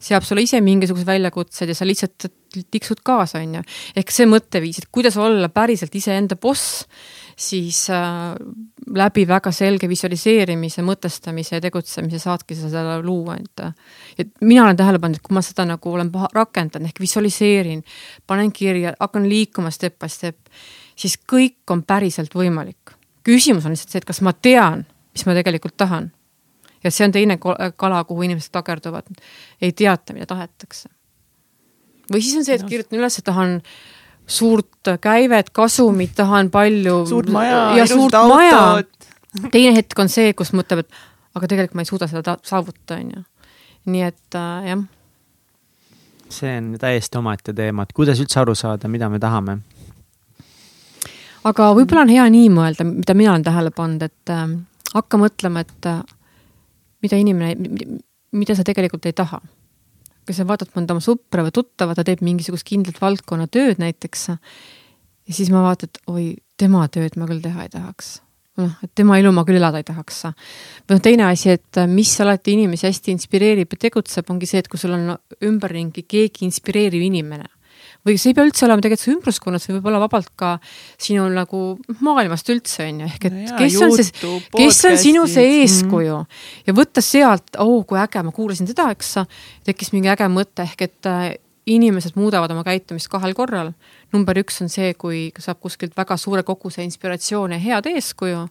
seab sulle ise mingisugused väljakutsed ja sa lihtsalt tiksud kaasa, on ju. ehk see mõtteviis, et kuidas olla päriselt iseenda boss, siis äh, läbi väga selge visualiseerimise, mõtestamise ja tegutsemise saadki sa seda luua, et. et mina olen tähele pannud, et kui ma seda nagu olen rakendanud ehk visualiseerin, panen kirja, hakkan liikuma step by step, siis kõik on päriselt võimalik. küsimus on lihtsalt see, et kas ma tean, mis ma tegelikult tahan ja see on teine kala, kuhu inimesed takerduvad. ei teata, mida tahetakse. või siis on see, et kirjutan üles, et tahan suurt käivet, kasumit, tahan palju. suurt maja, ilusat autot. teine hetk on see, kus mõtleb, et aga tegelikult ma ei suuda seda saavutada, on ju. nii et äh, jah. see on täiesti omaette teema, et kuidas üldse aru saada, mida me tahame. aga võib-olla on hea nii mõelda, mida mina olen tähele pannud, et äh, hakka mõtlema, et äh, mida inimene, mida sa tegelikult ei taha. kui sa vaatad mõnda oma sõpra või tuttava, ta teeb mingisugust kindlat valdkonna tööd näiteks. ja siis ma vaatan, et oi, tema tööd ma küll teha ei tahaks. noh, et tema elu ma küll elada ei tahaks. või noh, teine asi, et mis alati inimesi hästi inspireerib ja tegutseb, ongi see, et kui sul on ümberringi keegi inspireeriv inimene või see ei pea üldse olema tegelikult su ümbruskonnas, see võib olla vabalt ka sinu nagu maailmast üldse on ju, ehk et no kes on see, kes on sinu see eeskuju mm. ja võtta sealt, oo oh, kui äge, ma kuulasin teda, eks, tekkis mingi äge mõte ehk et äh, inimesed muudavad oma käitumist kahel korral. number üks on see, kui saab kuskilt väga suure koguse inspiratsiooni ja head eeskuju.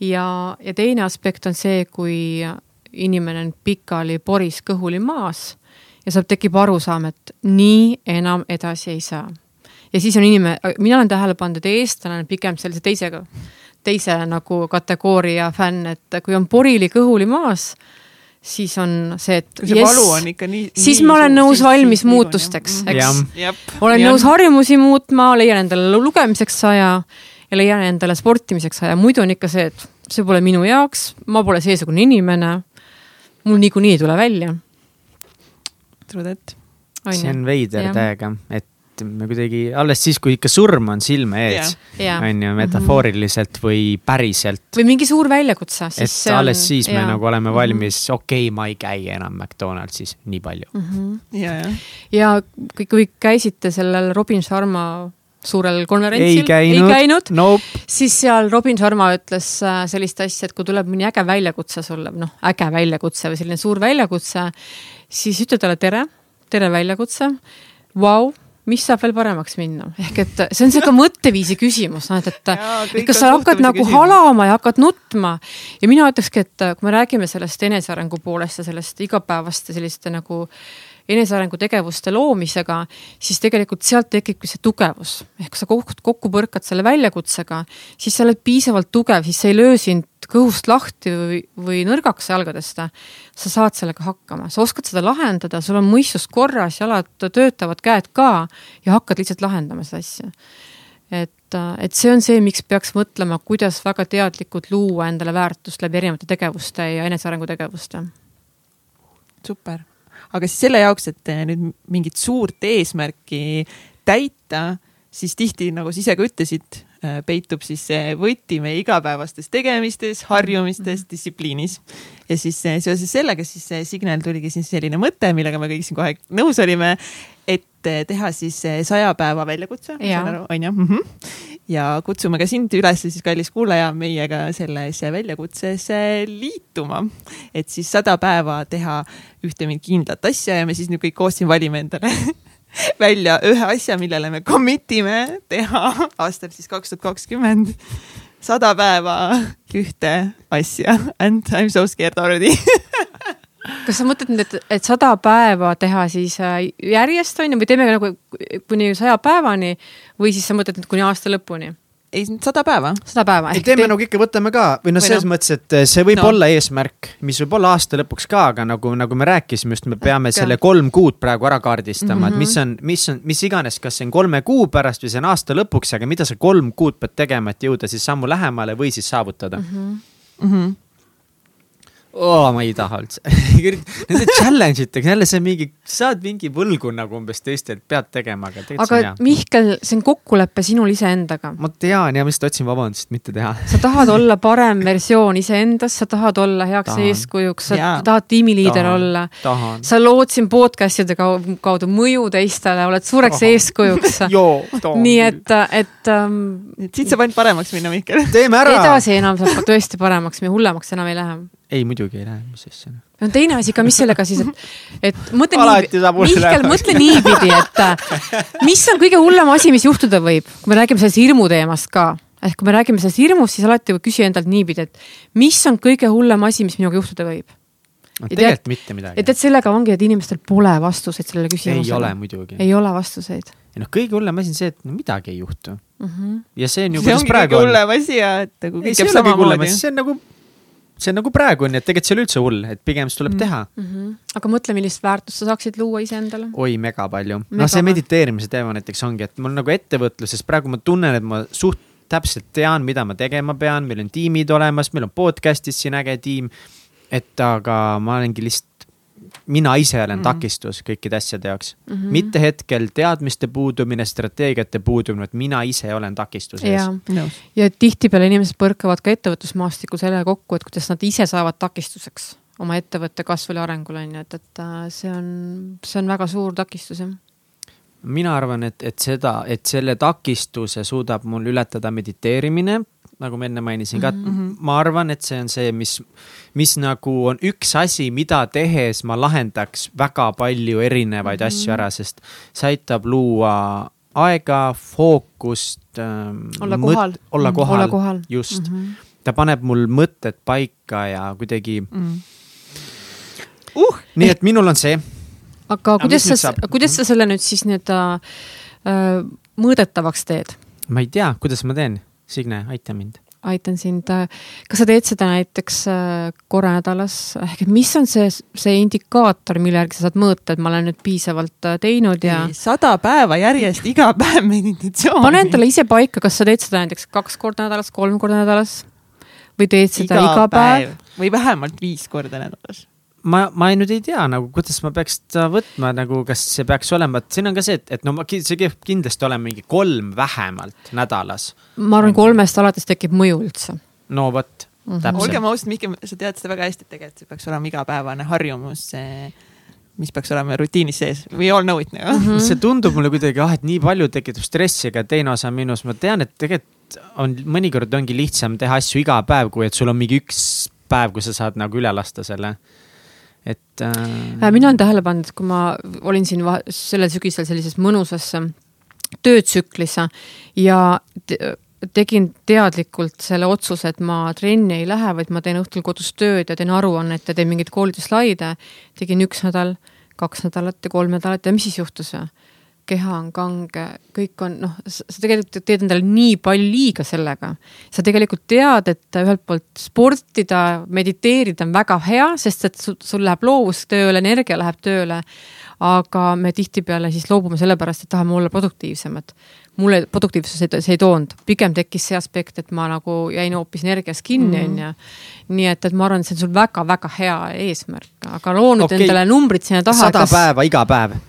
ja, ja teine aspekt on see, kui inimene on pikali poris kõhuli maas ja sealt tekib arusaam, et nii enam edasi ei saa. ja siis on inimene, mina olen tähele pannud, et eestlane on pigem sellise teisega, teise nagu kategooria fänn, et kui on porili kõhuli maas, siis on see, et see yes, valu on ikka nii, siis nii ma olen nõus siis, valmis siis muutusteks, eks. olen ja. nõus harjumusi muutma, leian endale lugemiseks aja ja leian endale sportimiseks aja, muidu on ikka see, et see pole minu jaoks, ma pole seesugune inimene. mul niikuinii ei tule välja that. see on veider täiega, et me kuidagi alles siis, kui ikka surm on silme ees, on ju, metafooriliselt või päriselt. või mingi suur väljakutse, et siis see on- alles siis me jaa. nagu oleme valmis, okei okay,, ma ei käi enam McDonaldsis nii palju. Mhm. ja, ja. ja kui, kui käisite sellel Robin Sharma suurel konverentsil, ei käinud, ei käinud, Nope. siis seal Robin Sharma ütles äh, sellist asja, et kui tuleb mõni äge väljakutse sulle, noh, äge väljakutse või selline suur väljakutse, siis ütle talle tere, tere väljakutse, vau mis saab veel paremaks minna, ehk et see on sihuke mõtteviisi küsimus, noh, et, et et kas sa hakkad nagu küsimus. halama ja hakkad nutma. Ja mina ütlekski, et kui me räägime sellest enesearengu poolest ja sellest igapäevaste selliste nagu enesearengu tegevuste loomisega, siis tegelikult sealt tekibki see tugevus. ehk sa kokku, kokku põrkad selle väljakutsega, siis sa oled piisavalt tugev, siis see ei löö sind kõhust lahti või, või nõrgaks jalgadest. sa saad sellega hakkama, sa oskad seda lahendada, sul on mõistus korras, jalad töötavad, käed ka ja hakkad lihtsalt lahendama seda asja et, et see on see, miks peaks mõtlema, kuidas väga teadlikult luua endale väärtust läbi erinevate tegevuste ja enesearengu tegevuste. super, aga siis selle jaoks, et eh, nüüd mingit suurt eesmärki täita, siis tihti, nagu sa ise ka ütlesid, peitub siis see võti meie igapäevastes tegemistes, harjumistes, distsipliinis. ja siis eh, seoses sellega siis eh, Signal tuligi siis selline mõte, millega me kõik siin kohe nõus olime, et eh, teha siis saja päeva väljakutse, on ju. ja kutsume ka sind üles siis, kallis kuulaja, meiega selles väljakutses liituma. et siis sada päeva teha ühte mingit kindlat asja ja me siis nüüd kõik koos siin valime endale välja ühe asja, millele me commit ime teha aastal siis kaks tuhat kakskümmend. sada päeva ühte asja and I m so scared already. kas sa mõtled nüüd, et, et sada päeva teha siis äh, järjest on ju, või teeme nagu kuni saja päevani või siis sa mõtled nüüd kuni aasta lõpuni? ei, sada päeva. sada päeva. teeme nagu ikka, võtame ka või noh, selles noh. mõttes, et eh, see võib No. no. olla eesmärk, mis võib olla aasta lõpuks ka, aga nagu, nagu me rääkisime just, me peame Äkki. selle kolm kuud praegu ära kaardistama mm, -hmm. Mhm. et mis on, mis on, mis iganes, kas see on kolme kuu pärast või see on aasta lõpuks, aga mida sa kolm kuud pead tegema, et jõuda siis sammu lähemale või siis saavutada mm. Mhm. -hmm. Mm -hmm. oo, ma ei taha üldse. Nende challenge itega jälle see mingi, saad mingi võlgu nagu umbes teistelt, pead tegema, aga tegelikult aga. Mihkel, see on kokkulepe sinul iseendaga. ma tean ja ma lihtsalt otsin vabandust, mitte teha. sa tahad olla parem versioon iseendast, sa tahad olla heaks Tahan. eeskujuks, sa Jaa. tahad tiimiliider Tahan. olla. sa lood siin podcast'ide kau- kaudu mõju teistele, oled suureks Ahah. eeskujuks. nii et, et et siit saab ainult paremaks minna, Mihkel. teeme ära. edasi enam saab tõesti paremaks, hullemaks enam ei lähe. ei, muidugi ei lähe, mis asja. on teine asi ka, mis sellega siis, et, et mõtle nii, Mihkel, mõtle niipidi, et äh, mis on kõige hullem asi, mis juhtuda võib, kui me räägime sellest hirmu teemast ka ehk kui me räägime sellest hirmust, siis alati küsi endalt niipidi, et mis on kõige hullem asi, mis minuga juhtuda võib. no Ja tegelikult mitte midagi et, et sellega ongi, et inimestel pole vastuseid sellele ei küsimusele. ole muidugi. ei ole vastuseid ja noh, kõige hullem asi on see, et no midagi ei juhtu. mm. -hmm. ja see on ju, see kuidas ongi praegu kõige on. hullem asi ja et ei, kõik jääb ei samamoodi see on nagu, see on nagu praegu on, et tegelikult see ei ole üldse hull, et pigem seda tuleb Mm. teha. Mm -hmm. aga mõtle, millist väärtust sa saaksid luua iseendale. oi, mega palju. Noh, see mediteerimise teema näiteks ongi, et mul nagu ettevõtluses praegu ma tunnen, et ma suht täpselt tean, mida ma tegema pean, meil on tiimid olemas, meil on podcast'is siin äge tiim. et aga ma olengi lihtsalt, mina ise olen Mhm. takistus kõikide asjade jaoks mm. -hmm. mitte hetkel teadmiste puudumine, strateegiate puudumine, vaid mina ise olen takistuse ees nõus. ja tihtipeale inimesed põrkavad ka ettevõtlusmaastikul selle kokku, et kuidas nad ise saavad takistuseks oma ettevõtte kasvule ja arengule on ju, et, et äh, see on, see on väga suur takistus jah. mina arvan, et, et seda, et selle takistuse suudab mul ületada mediteerimine, nagu ma enne mainisin ka mm, Mhm. -hmm. ma arvan, et see on see, mis, mis nagu on üks asi, mida tehes ma lahendaks väga palju erinevaid mm -hmm. asju ära, sest see aitab luua aega, fookust ähm,. olla kohal. olla kohal, olla kohal. just mm, -hmm. ta paneb mul mõtted paika ja kuidagi, Mm. uh, nii et minul on see, aga kuidas sa kuidas sa selle nüüd siis nii-öelda äh, mõõdetavaks teed? ma ei tea, kuidas ma teen, Signe, aita mind. aitan sind, kas sa teed seda näiteks äh, korra nädalas, ehk et mis on see, see indikaator, mille järgi sa saad mõõta, et ma olen nüüd piisavalt äh, teinud ja sada päeva järjest, iga päev meditatsiooni. pane endale ise paika, kas sa teed seda näiteks kaks korda nädalas, kolm korda nädalas või teed seda iga, iga päev, päev. või vähemalt viis korda nädalas. Ma, ma ei, nüüd ei tea nagu, kuidas ma peaks seda võtma nagu, kas see peaks olema, et siin on ka see, et, et no ma, see peab kindlasti olema mingi kolm vähemalt nädalas. ma arvan, kolmest alates tekib mõju üldse. no vot mm, -hmm. olgem ausad, Mihkel, sa tead seda väga hästi, et tegelikult see peaks olema igapäevane harjumus, mis peaks olema rutiinis sees. We all know it nagu mm. -hmm. see tundub mulle kuidagi, ah, et nii palju tekitab stressi, aga teine osa minus, ma tean, et tegelikult on, mõnikord ongi lihtsam teha asju iga päev, kui et sul on mingi üks päev, kus sa saad nagu üle lasta selle et äh.... mina olen tähele pannud, et kui ma olin siin sellel sügisel sellises mõnusas töötsüklis ja tegin teadlikult selle otsuse, et ma trenni ei lähe, vaid ma teen õhtul kodus tööd ja teen aruannet ja teen mingeid koolituslaide. tegin üks nädal, kaks nädalat ja kolm nädalat ja mis siis juhtus? Keha on kange, kõik on noh, sa tegelikult teed endale nii palju liiga sellega. sa tegelikult tead, et ühelt poolt sportida, mediteerida on väga hea, sest et sul, sul läheb loovus tööle, energia läheb tööle. aga me tihtipeale siis loobume sellepärast, et tahame olla produktiivsemad. mulle produktiivsus ei, see ei toonud, pigem tekkis see aspekt, et ma nagu jäin hoopis energias kinni, mhm. on ju. nii et, et ma arvan, et see on sul väga-väga hea eesmärk, aga loo nüüd okay. endale numbrid sinna taha. sada kas... päeva iga päev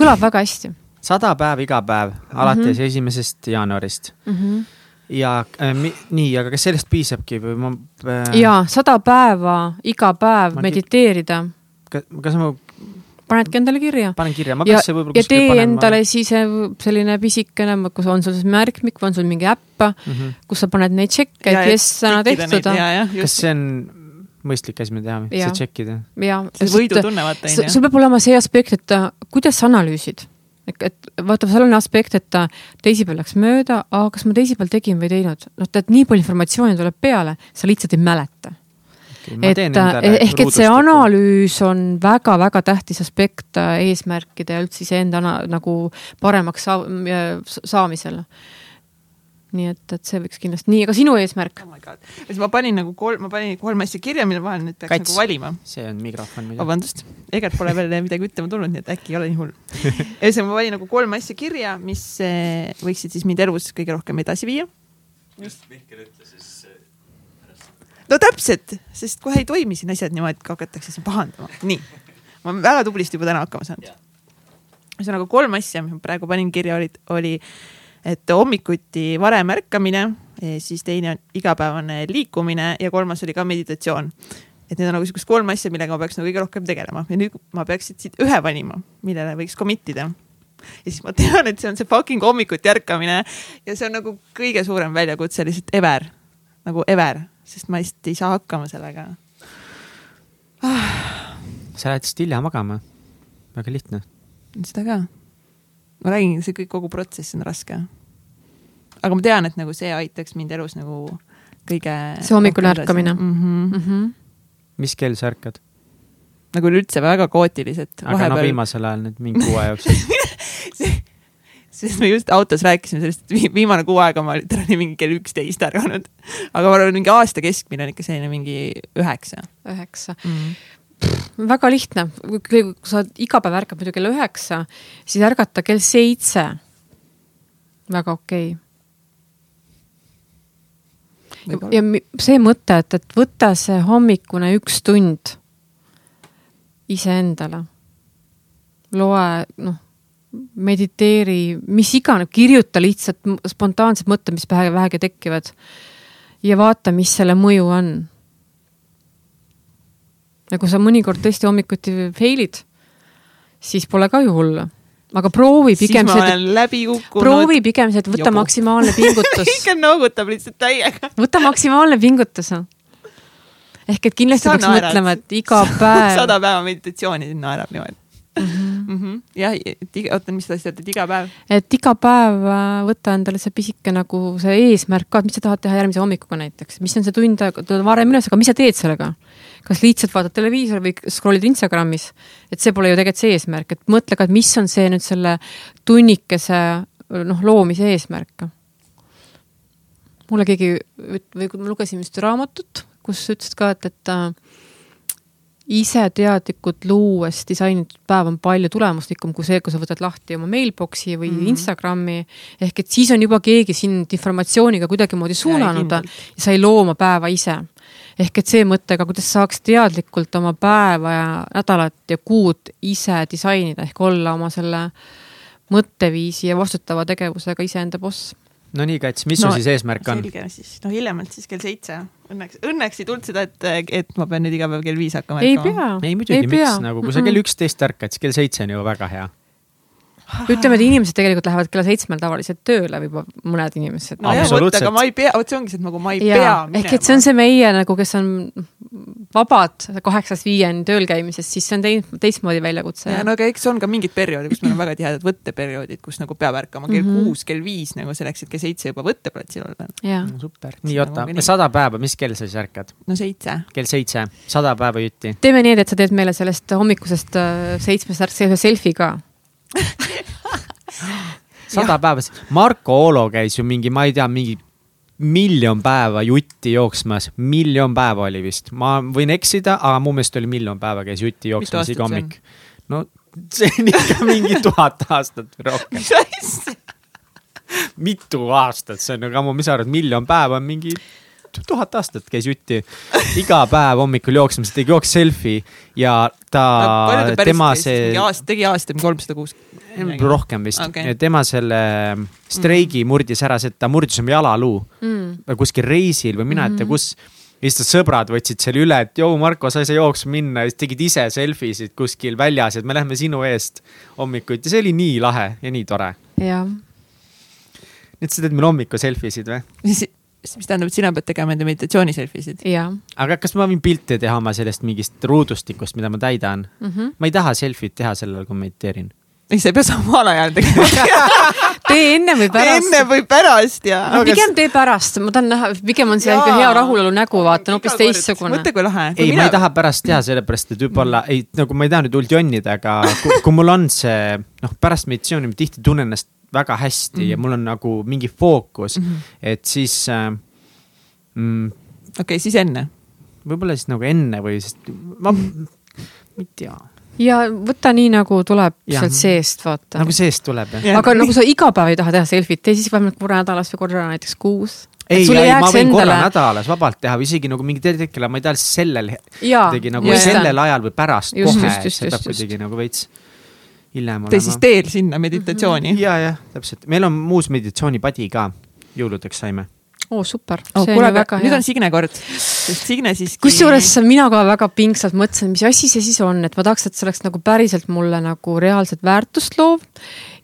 kõlab väga hästi. sada päeva iga päev alates mm -hmm. esimesest jaanuarist mm. -hmm. ja äh, nii, aga kas sellest piisabki või ma äh...? ja sada päeva iga päev ma mediteerida. kas, kas ma panedki endale kirja. panen kirja, ma peaks võib-olla ja tee panema... endale siis selline pisikene, kus on sul siis märkmik või on sul mingi äpp mm, -hmm. kus sa paned neid tšekke, et jess, täna tehtud. kas see on mõistlik asi, mida teha, see tšekkida. ja, võidutunne vaata on ju. sul peab olema see aspekt, et äh, kuidas sa analüüsid. et vaata, seal on aspekt, et äh, teisipäev läks mööda, aga kas ma teisipäeval tegin või ei teinud. noh, tead, nii palju informatsiooni tuleb peale, sa lihtsalt ei mäleta et äh, ehk et see analüüs on väga-väga tähtis aspekt eesmärkide ja üldse iseenda nagu paremaks saa, saamisel nii et, et see võiks kindlasti, nii, aga sinu eesmärk oh? siis ma panin nagu kolm, ma panin kolm asja kirja, mille vahel nüüd peaks Kats. nagu valima. see on mikrofon. vabandust, Egert pole veel midagi ütlema tulnud, nii et äkki ei ole nii hull. ühesõnaga, ma panin nagu kolm asja kirja, mis eh, võiksid siis mind elus kõige rohkem edasi viia. just Mihkel ütles siis no täpselt, sest kohe ei toimi siin asjad niimoodi, et hakatakse siin pahandama. nii, ma olen väga tublisti juba täna hakkama saanud. ühesõnaga kolm asja, mis ma praegu panin kirja, olid, oli, oli et hommikuti varem ärkamine, siis teine on igapäevane liikumine ja kolmas oli ka meditatsioon. et need on nagu siuksed kolm asja, millega ma peaks nagu kõige rohkem tegelema. Ja nüüd ma peaks siit ühe valima, millele võiks commit ida. ja siis ma tean, et see on see fucking hommikuti ärkamine. Ja see on nagu kõige suurem väljakutse lihtsalt ever, nagu ever, sest ma lihtsalt ei saa hakkama sellega. Ah.. sa lähed lihtsalt hilja magama, väga lihtne. seda ka ma räägin, see kõik, kogu protsess on raske. aga ma tean, et nagu see aitaks mind elus nagu kõige. see hommikune ärkamine mm. -hmm. Mm -hmm. mis kell sa ärkad? nagu üleüldse väga kaootilised. aga vahepeal... no viimasel ajal nüüd mingi kuu aja jooksul sest me just autos rääkisime sellest, et viimane kuu aega ma olin mingi kell üksteist ärganud. aga ma arvan, mingi aasta keskmine on ikka selline mingi üheksa. üheksa mm. -hmm väga lihtne, kui sa iga päev ärkad muidu kell üheksa, siis ärgata kell seitse. väga okei okay.. ja see mõte, et, et võta see hommikune üks tund iseendale. loe, noh, mediteeri, mis iganes, kirjuta lihtsalt spontaansed mõtted, mis pähe vähegi tekivad. ja vaata, mis selle mõju on ja kui sa mõnikord tõesti hommikuti fail'id, siis pole ka ju hullu aga proovi pigem seda, proovi pigem seda, võta Jobu. maksimaalne pingutus ikka noogutab lihtsalt täiega. võta maksimaalne pingutus. ehk et kindlasti peaks mõtlema, et iga päev. sada päeva meditatsiooni naerab niimoodi mm. -hmm. Mm -hmm. jah, et iga, oota, mis sa ütlesid, et iga päev? et iga päev äh, võtta endale see pisike nagu see eesmärk ka, et mis sa tahad teha järgmise hommikuga näiteks, mis on see tund aega, tuled varem üles, aga mis sa teed sellega? Kas lihtsalt vaatad televiisori või scroll'id Instagramis, et see pole ju tegelikult see eesmärk, et mõtle ka, et mis on see nüüd selle tunnikese noh, loomise eesmärk. mulle keegi või kui ma lugesin vist raamatut, kus ütlesid ka, et, et äh, ise teadlikult luues disainitud päev on palju tulemuslikum kui see, kui sa võtad lahti oma mailbox'i või mm. -hmm. Instagrami. ehk et siis on juba keegi sind informatsiooniga kuidagimoodi suunanud ja sa ei loo oma päeva ise. Ehk et see mõte ka, kuidas saaks teadlikult oma päeva ja nädalat ja kuud ise disainida ehk olla oma selle mõtteviisi ja vastutava tegevusega iseenda boss. no nii, Kats, mis sul siis eesmärk on? selge siis, no hiljemalt siis kell seitse. Õnneks, õnneks ei tulnud seda, et, et ma pean nüüd iga päev kell viis hakkama ei pea. ei muidugi, miks nagu, kui sa kell üksteist ärkad, siis kell seitse on ju väga hea. Ütleme, et inimesed tegelikult lähevad kella seitsmel tavaliselt tööle juba mõned inimesed. no jah, vot, Absoluutselt. aga ma ei pea, vot see ongi see, et nagu ma ei Jaa, pea minema. ehk et see on see meie nagu, kes on vabad kaheksast viieni tööl käimisest, siis see on teis, teistmoodi väljakutse. ja no aga eks on ka mingid perioodid, kus meil on väga tihedad võtteperioodid, kus nagu peab ärkama kell Mhm. kuus, kell viis nagu selleks, et kell seitse juba võtteplatsil olla. ja, super, nii Nagu oota, nii. sada päeva, mis kell sa siis ärkad? no seitse. kell seitse, sada päeva jutti. teeme nii, et sa teed meile sellest hommikusest äh, seitsmest ärkse ühe selfie ka. Sada päeva, Marko Olo käis ju mingi, ma ei tea, mingi miljon päeva jutti jooksmas, miljon päeva oli vist, ma võin eksida, aga mu meelest oli miljon päeva käis jutti jooksmas iga hommik. no see on ikka mingi tuhat aastat või rohkem, mitu aastat, see on ammu, mis sa arvad, miljon päeva on mingi tuhat aastat käis jutti iga päev hommikul jooksmas, tegi jooks selfie ja ta No, tema see tegi aasta kolmsada kuuskümmend. rohkem vist okay., tema selle streigi murdis ära see, et ta murdis oma jalaluu mm. kuskil reisil või mina ei tea kus. ja siis ta sõbrad võtsid selle üle, et joo, Marko, sa ei saa jooksma minna ja siis tegid ise selfie sid kuskil väljas, et me lähme sinu eest hommikuti see oli nii lahe ja nii tore. jah, nii et sa teed meil hommiku selfie sid või? Mis, tähendab, et sina pead tegema enda meditatsiooni selfisid. ja aga kas ma võin pilte teha oma sellest mingist ruudustikust, mida ma täidan? mm. -hmm. ma ei taha selfie't teha sellel, kui mediteerin. ei, sa ei pea samal ajal tegema. tee enne või pärast enne. või pärast ja no pigem tee pärast, ma tahan näha, pigem on see ikka hea rahulolu nägu, vaata, on hoopis teistsugune. mõtle, kui lahe. ei, ma ei taha pärast teha, sellepärast et võib-olla ei, nagu ma ei taha nüüd hullult jonnida, aga kui, kui mul on see noh, pärast meditsiooni ma tihti tunnen ennast väga hästi mm -hmm. ja mul on nagu mingi fookus mm, -hmm. et siis äh, mm, okei, siis enne. võib-olla siis nagu enne või sest ma, ma ei tea, ja võta nii, nagu tuleb Jah. sealt seest, vaata nagu seest tuleb jah aga nagu sa iga päev ei taha teha selfit, tee siis vähemalt korra nädalas või korra näiteks kuus. ei, ei, ma võin korra endale- nädalas vabalt teha või isegi nagu mingi hetkel, ma ei tea, sellel kuidagi nagu just. sellel ajal või pärast Just, kohe, just, just, see peab kuidagi nagu veits hiljem tee siis olema. teel sinna meditatsiooni. ja, jah, täpselt, meil on uus meditsioonipadi ka, jõuludeks saime. oo, super, oh, väga aga nüüd hea on. Signe kord, sest Signe siiski. kusjuures mina ka väga pingsalt mõtlesin, mis asi see siis on, et ma tahaks, et see oleks nagu päriselt mulle nagu reaalselt väärtust loov.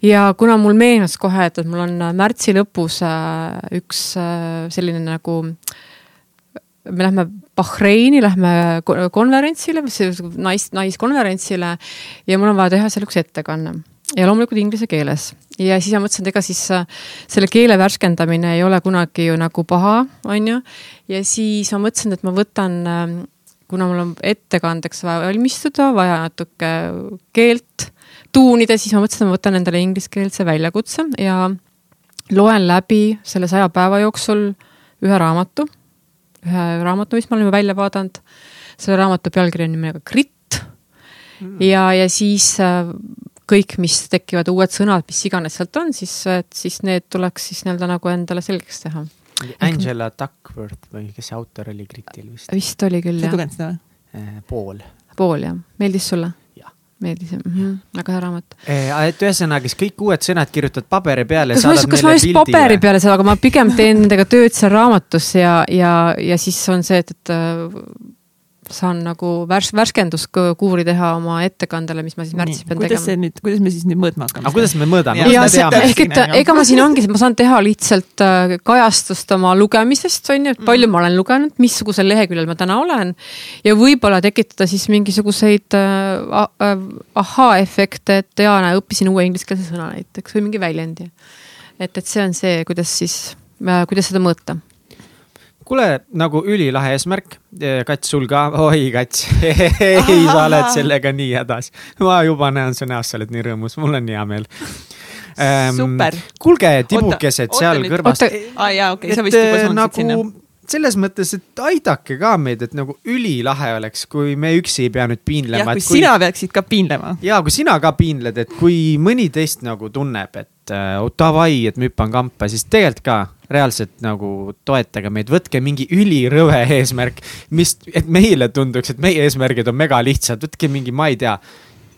ja kuna mul meenus kohe, et, et mul on märtsi lõpus äh, üks äh, selline nagu me lähme Bahreini, lähme ko- konverentsile, nais, naiskonverentsile ja mul on vaja teha seal üks ettekanne. Ja loomulikult inglise keeles. Ja siis ma mõtlesin, et ega siis äh, selle keele värskendamine ei ole kunagi ju nagu paha, on ju. ja siis ma mõtlesin, et ma võtan, kuna mul on ettekandeks vaja valmistuda, vaja natuke keelt tuunida, siis ma mõtlesin, et ma võtan endale ingliskeelse väljakutse ja loen läbi selle saja päeva jooksul ühe raamatu, ühe raamatu, mis me oleme välja vaadanud. selle raamatu pealkiri on nimega Grit ja, ja siis äh, kõik, mis tekivad uued sõnad, mis iganes sealt on, siis, et siis need tuleks siis nii-öelda nagu endale selgeks teha. Angela Duckworth või kes see autor oli, Gritil vist, vist oli küll sa jah, lugenud seda või? pool. pool jah, meeldis sulle Jah.? meeldis mm, -hmm. väga hea raamat. et ühesõnaga, siis kõik uued sõnad kirjutad paberi peale. kas ma just, kas ma just paberi peale seda, aga ma pigem teen nendega tööd seal raamatus ja, ja, ja siis on see, et, et äh, saan nagu värs-, värskenduskuuri teha oma ettekandele, mis ma siis märtsis pean kuidas see tegema. nüüd, kuidas me siis nüüd mõõtma hakkame? aga kuidas me mõõdame ehk et ega ma siin ongi, ma saan teha lihtsalt äh, kajastust oma lugemisest, on ju, et palju ma olen lugenud, missugusel leheküljel ma täna olen. ja võib-olla tekitada siis mingisuguseid äh, äh, ahhaa-efekte, et jaa, näe, õppisin uue ingliskeelse sõna näiteks või mingi väljendi. et, et see on see, kuidas siis, kuidas seda mõõta. kuule, nagu ülilahe eesmärk. Kats, sul ka, oi Kats, ei, sa oled sellega nii hädas. ma juba näen su näost, sa oled nii rõõmus, mul on hea meel. Super. kuulge, tibukesed seal oota nüüd. kõrvas. Oota, aa jaa, okei, sa vist juba suundasid sinna. Selles mõttes, et aidake ka meid, et nagu ülilahe oleks, kui me üksi ei pea nüüd jah, piinlema. kui sina peaksid ka piinlema. ja kui sina ka piinled, et kui mõni teist nagu tunneb, et äh, oh, davai, et ma hüppan kampa, siis tegelikult ka reaalselt nagu toetage meid, võtke mingi ülirõve eesmärk, mis, et meile tunduks, et meie eesmärgid on mega lihtsad, võtke mingi, ma ei tea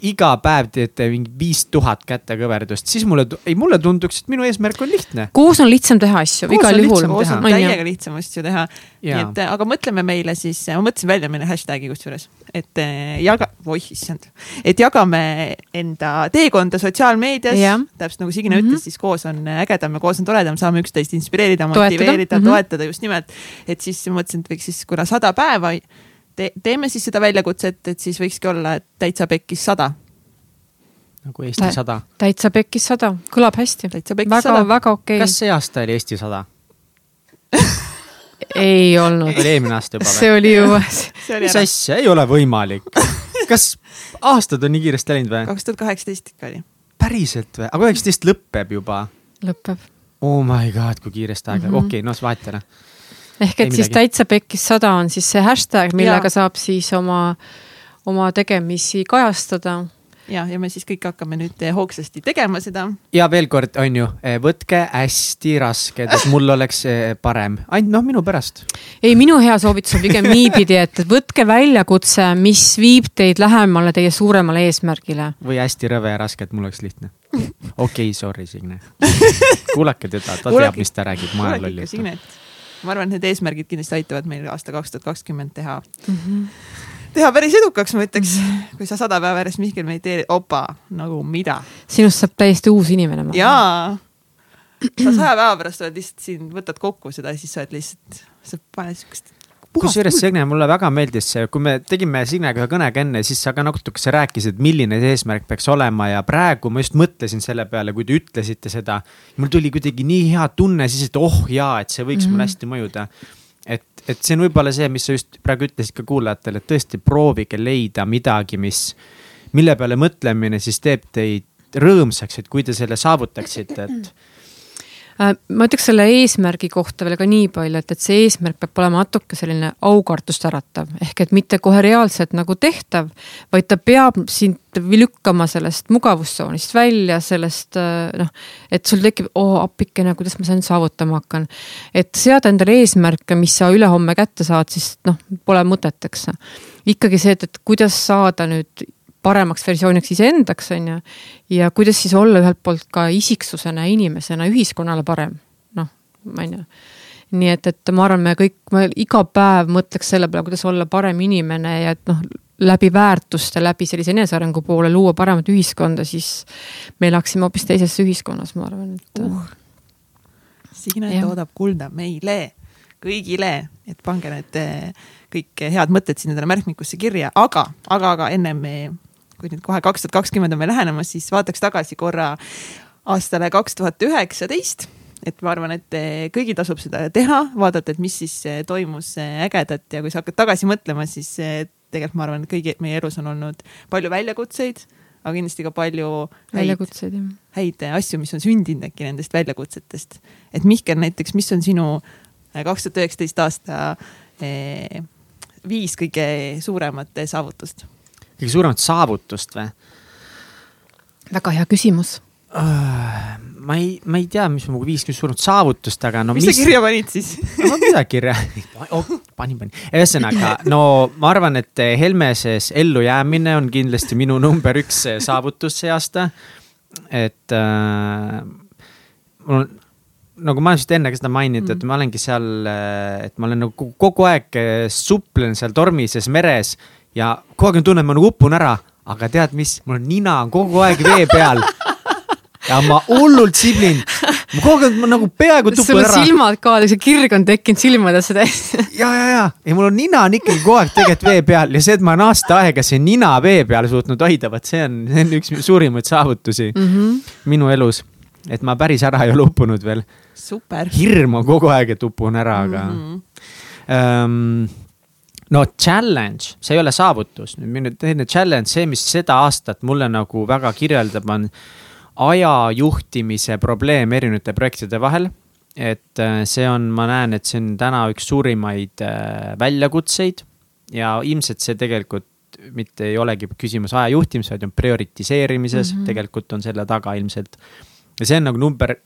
iga päev teete mingi viis tuhat kätekõverdust, siis mulle, ei mulle tunduks, et minu eesmärk on lihtne. koos on lihtsam teha asju, Koos igal on juhul koos on täiega lihtsam asju teha. nii et, aga mõtleme meile siis, ma mõtlesin välja meile hashtag'i kusjuures, et eh, jaga, oih issand, et jagame enda teekonda sotsiaalmeedias täpselt nagu Signe Mhm. mm -hmm. ütles, siis koos on ägedam ja koos on toredam, saame üksteist inspireerida, Toetada. motiveerida, Mhm. toetada just nimelt. et siis mõtlesin, et võiks siis, kuna sada päeva te, teeme siis seda väljakutset, et siis võikski olla, et täitsa pekkis sada, nagu Eesti sada. täitsa pekkis sada, kõlab hästi. täitsa pekkis väga, sada. väga okei kas see aasta oli Eesti sada? ei olnud. oli eelmine aasta juba see või? oli ju, see oli mis ära, asja, ei ole võimalik. kas aastad on nii kiiresti läinud või? kaks tuhat kaheksateist ikka oli. päriselt või? aga üheksateist lõpeb juba. lõpeb. Oh my god, kui kiiresti aeg läheb Mhm. okei okay,, no vahet ei ole. Ehk et siis täitsa pekkis sada on siis see hashtag, millega Jaa. saab siis oma, oma tegemisi kajastada. ja, ja me siis kõik hakkame nüüd eh, hoogsasti tegema seda ja veel kord, on ju, võtke hästi rasked, et mul oleks eh, parem, ainult noh, minu pärast. ei, minu hea soovitus on pigem niipidi, et et võtke väljakutse, mis viib teid lähemale teie suuremale eesmärgile. või hästi rõve ja raske, et mul oleks lihtne. okei okay,, sorry, Signe. kuulake teda, ta Kuulake- teab, mis ta räägib, ma olen loll. Ma arvan, et need eesmärgid kindlasti aitavad meil aasta kaks tuhat kakskümmend teha mm, -hmm. teha päris edukaks, ma ütleks, kui sa sada päeva järjest Mihkel mediteerid, opa, nagu mida sinust saab täiesti uus inimene. jaa. sa saja päeva pärast oled lihtsalt siin, võtad kokku seda ja siis sa oled lihtsalt, sa paned siukest. Kusjuures Signe, mulle väga meeldis see, kui me tegime Signega ühe kõnega enne, siis sa ka natukese rääkisid, milline see eesmärk peaks olema ja praegu ma just mõtlesin selle peale, kui te ütlesite seda. mul tuli kuidagi nii hea tunne siis, et oh jaa, et see võiks mm -hmm. mulle hästi mõjuda. et, et see on võib-olla see, mis sa just praegu ütlesid ka kuulajatele, et tõesti proovige leida midagi, mis, mille peale mõtlemine siis teeb teid rõõmsaks, et kui te selle saavutaksite, et ma ütleks selle eesmärgi kohta veel ka nii palju, et, et see eesmärk peab olema natuke selline aukartust äratav, ehk et mitte kohe reaalselt nagu tehtav, vaid ta peab sind lükkama sellest mugavustsoonist välja, sellest äh, noh, et sul tekib, oo appikene, kuidas ma seda nüüd saavutama hakkan. et seada endale eesmärke, mis sa ülehomme kätte saad, siis noh, pole mõtet, eks. ikkagi see, et, et kuidas saada nüüd paremaks versiooniks iseendaks, on ju. ja kuidas siis olla ühelt poolt ka isiksusena, inimesena ühiskonnale parem, noh, on ju nii et, et ma arvan, me kõik, me iga päev mõtleks selle peale, kuidas olla parem inimene ja et noh, läbi väärtuste, läbi sellise enesearengu poole luua paremat ühiskonda, siis me elaksime hoopis teises ühiskonnas, ma arvan, et uh.. Signe Jah. toodab kulda meile, kõigile, et pange need eh, kõik head mõtted sinna endale märkmikusse kirja, aga, aga, aga ennem kui nüüd kohe kaks tuhat kakskümmend on meil lähenemas, siis vaataks tagasi korra aastale kaks tuhat üheksateist et ma arvan, et eh, kõigil tasub seda teha, vaadata, et mis siis eh, toimus eh, ägedat ja kui sa hakkad tagasi mõtlema, siis tegelikult ma arvan, et kõigi meie elus on olnud palju väljakutseid, aga kindlasti ka palju väljakutseid häid asju, mis on sündinud äkki nendest väljakutsetest. et Mihkel näiteks, mis on sinu kaks tuhat üheksateist aasta viis kõige suuremat saavutust? Kõige suuremat saavutust või? väga hea küsimus. ma ei, ma ei tea, mis mu viis kõige suuremat saavutust, aga no mis sa kirja panid siis? no ma midagi kirja oh,, panin, panin. ühesõnaga, no ma arvan, et Helmeses ellujäämine on kindlasti minu number üks saavutus see aasta. et äh, mul on, nagu ma olen vist enne ka seda maininud mm, -hmm. et ma olengi seal, et ma olen nagu kogu aeg äh, suplen seal tormises meres ja kogu aeg on tunne, et ma nagu upun ära, aga tead mis, mul nina on kogu aeg vee peal ja ma hullult siblin. ma kogu aeg ma nagu peaaegu sul tupun ära silmad ka, see kirg on tekkinud silmadesse täiesti. ja, ja, ja, ja mul on nina on ikkagi kogu aeg tegelikult vee peal ja see, et ma olen aasta aega see nina vee peal suutnud hoida, vot see on, see on üks suurimaid saavutusi mm -hmm. minu elus. et ma päris ära ei ole uppunud veel, super. hirm on kogu aeg, et upun ära, aga mm. -hmm. Um, no challenge, see ei ole saavutus, nüüd minu teine challenge, see, mis seda aastat mulle nagu väga kirjeldab, on aja juhtimise probleem erinevate projektide vahel et äh, see on, ma näen, et see on täna üks suurimaid äh, väljakutseid ja ilmselt see tegelikult mitte ei olegi küsimus aja juhtimises, vaid on prioritiseerimises mm, -hmm. tegelikult on selle taga ilmselt. ja see on nagu number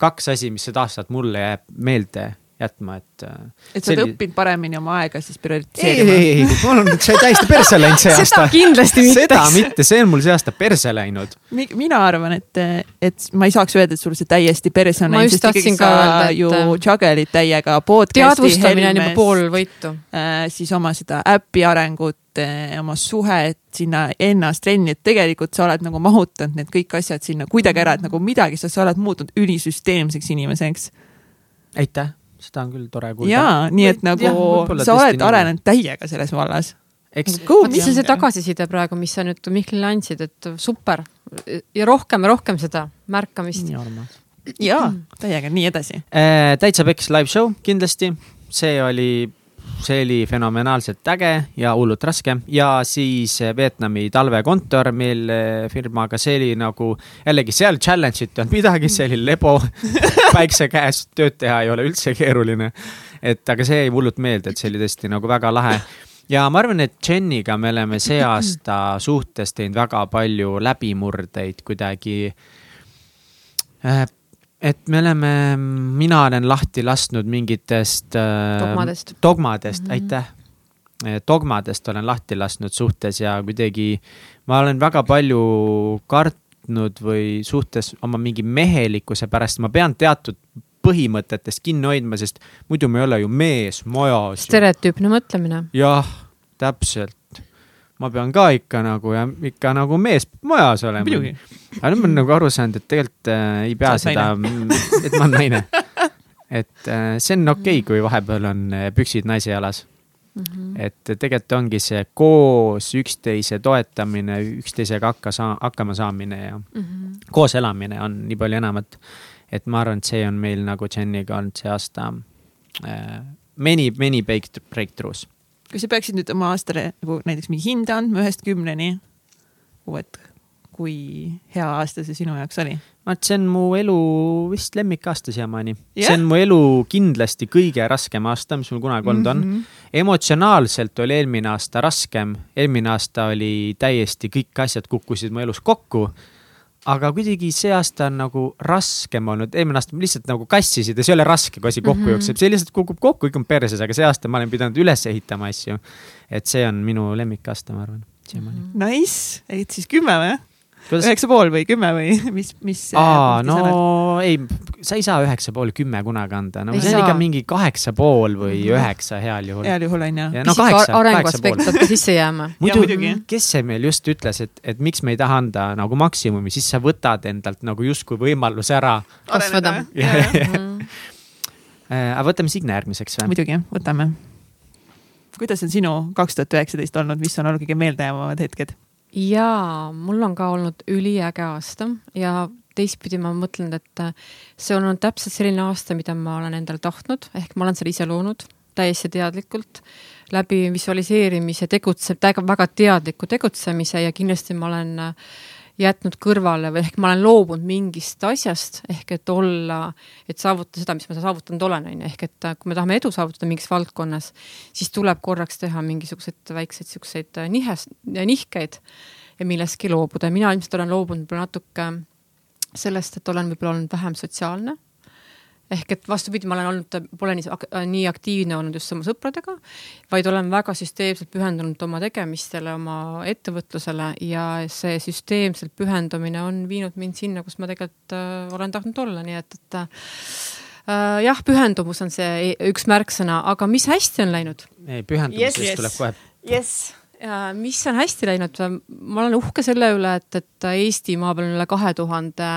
kaks asi, mis seda aastat mulle jääb meelde jätma, et. äh, et sa oled selli- õppinud paremini oma aega siis ei, prioritiseerima. ei, ei, mul on see täiesti perse läinud see seda aasta. kindlasti mitte seda. mitte, see on mul see aasta perse läinud. mina arvan, et, et ma ei saaks öelda, et sul see täiesti perse on Ma läinud, just sest ikkagi tahtsin ka sa öelda, et- ju juggle'id täiega podcast'i, teadvustamine on juba pool võitu. äh, siis oma seda äpi arengut, oma suhet sinna ennast trenni, et tegelikult sa oled nagu mahutanud need kõik asjad sinna kuidagi ära, et nagu midagi, sa, sa oled muutunud ülisüsteemseks inimeseks. aitäh, seda on küll tore kuulda. jaa, nii et nagu Jah, võib-olla sa oled arenenud täiega selles vallas. mis on see tagasiside praegu, mis sa nüüd Mihklile andsid, et super ja rohkem ja rohkem seda märkamist. nii armas. jaa, täiega, nii edasi. Äh, täitsa peks live show kindlasti, see oli, see oli fenomenaalselt äge ja hullult raske. Ja siis äh, Vietnami talvekontor meil firmaga, see oli nagu jällegi seal challenge'it ei olnud midagi, see oli lebo, päikse käes, tööd teha ei ole üldse keeruline. et aga see jäi hullult meelde, et see oli tõesti nagu väga lahe. Ja ma arvan, et Jeniga me oleme see aasta suhtes teinud väga palju läbimurdeid kuidagi äh, et me oleme, mina olen lahti lasknud mingitest äh, Dogmadest. dogmadest mm. -hmm. aitäh. dogmadest olen lahti lasknud suhtes ja kuidagi ma olen väga palju kartnud või suhtes oma mingi mehelikkuse pärast, ma pean teatud põhimõtetest kinni hoidma, sest muidu me ei ole ju mees majas. stereotüüpne mõtlemine. jah, täpselt. Ma pean ka ikka nagu ja ikka nagu mees majas olema. aga nüüd ma olen nagu aru saanud, et tegelikult äh, ei pea seda, et ma olen naine. et äh, see on okei okay,, kui vahepeal on äh, püksid naise jalas. Mhm. et tegelikult ongi see koos üksteise toetamine, üksteisega hakka saa-, hakkama saamine ja Mhm. koos elamine on nii palju enamat. et ma arvan, et see on meil nagu Jeniga olnud see aasta äh, many, many breakthroughs. Kui sa peaksid nüüd oma aastale nagu näiteks mingi hinde andma ühest kümneni, et kui hea aasta see sinu jaoks oli? vaat see on mu elu vist lemmikaasta siiamaani Jah. see on mu elu kindlasti kõige raskem aasta, mis mul kunagi olnud on. Mhm. emotsionaalselt oli eelmine aasta raskem, eelmine aasta oli täiesti kõik asjad kukkusid mu elus kokku. Aga kuidagi see aasta on nagu raskem olnud, eelmine aasta lihtsalt nagu kassisid ja see ei ole raske, kui asi kokku mm. -hmm. jookseb, see lihtsalt kukub kokku, kõik on perses, aga see aasta ma olen pidanud üles ehitama asju. et see on minu lemmikaasta, ma arvan, siiamaani. Nice, et siis kümme või? Üheksa pool või kümme või mis, mis? aa, no ei, sa ei saa üheksa pool kümme kunagi anda, no Ei see on saa. ikka mingi kaheksa pool või Mhm. üheksa heal juhul. heal juhul on ju. Ja no kaheksa, kaheksa pool. peab ka sisse jääma. muidu muidugi., kes see meil just ütles, et, et miks me ei taha anda nagu maksimumi, siis sa võtad endalt nagu justkui võimaluse ära kasvada. äh,. aga võtame Signe järgmiseks või? muidugi, võtame. kuidas on sinu kaks tuhat üheksateist olnud, mis on olnud kõige meeldejäävamad hetked? jaa, mul on ka olnud üliäge aasta ja teistpidi ma mõtlen, et äh, see on olnud täpselt selline aasta, mida ma olen endale tahtnud, ehk ma olen selle ise loonud täiesti teadlikult. Läbi visualiseerimise tegutse-, väga teadliku tegutsemise ja kindlasti ma olen äh, jätnud kõrvale või ehk ma olen loobunud mingist asjast ehk et olla, et saavutada seda, mis ma saavutanud olen, on ju, ehk et äh, kui me tahame edu saavutada mingis valdkonnas, siis tuleb korraks teha mingisuguseid väikseid siukseid äh, nihes, nihkeid ja millestki loobuda. Ja mina ilmselt olen loobunud võib-olla natuke sellest, et olen võib-olla olnud vähem sotsiaalne ehk et vastupidi, ma olen olnud, pole nii, nii aktiivne olnud just oma sõpradega, vaid olen väga süsteemselt pühendunud oma tegemistele, oma ettevõtlusele ja see süsteemselt pühendumine on viinud mind sinna, kus ma tegelikult äh, olen tahtnud olla, nii et, et äh, jah, pühendumus on see e-, üks märksõna, aga mis hästi on läinud? ei, pühendumisest Yes, yes. tuleb kohe. jess. Mis on hästi läinud, ma olen uhke selle üle, et, et Eestimaa peal on üle kahe tuhande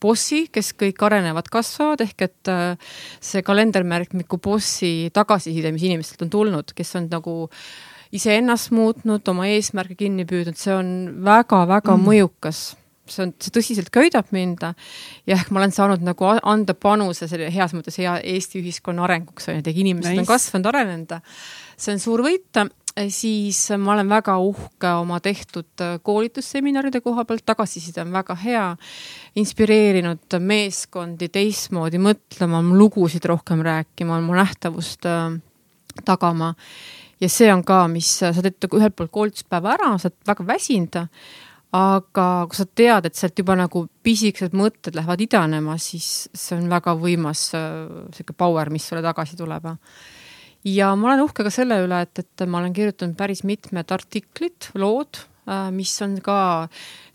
bossi, kes kõik arenevad, kasvavad, ehk et äh, see kalendermärkmiku bossi tagasiside, mis inimestelt on tulnud, kes on nagu iseennast muutnud, oma eesmärke kinni püüdnud, see on väga-väga mm. mõjukas see on, see tõsiselt köidab mind ja ehk ma olen saanud nagu anda panuse selle heas mõttes hea Eesti ühiskonna arenguks on ju, et inimesed. Nice. on kasvanud, arenenud. see on suur võit siis ma olen väga uhke oma tehtud koolitusseminaride koha pealt, tagasiside on väga hea, inspireerinud meeskondi teistmoodi mõtlema, lugusid rohkem rääkima, oma nähtavust äh, tagama. ja see on ka, mis, sa teed ühelt poolt koolituspäeva ära, sa oled väga väsinud, aga kui sa tead, et sealt juba nagu pisikesed mõtted lähevad idanema, siis see on väga võimas sihuke power, mis sulle tagasi tuleb. Ja ma olen uhke ka selle üle, et, et ma olen kirjutanud päris mitmed artiklid, lood, mis on ka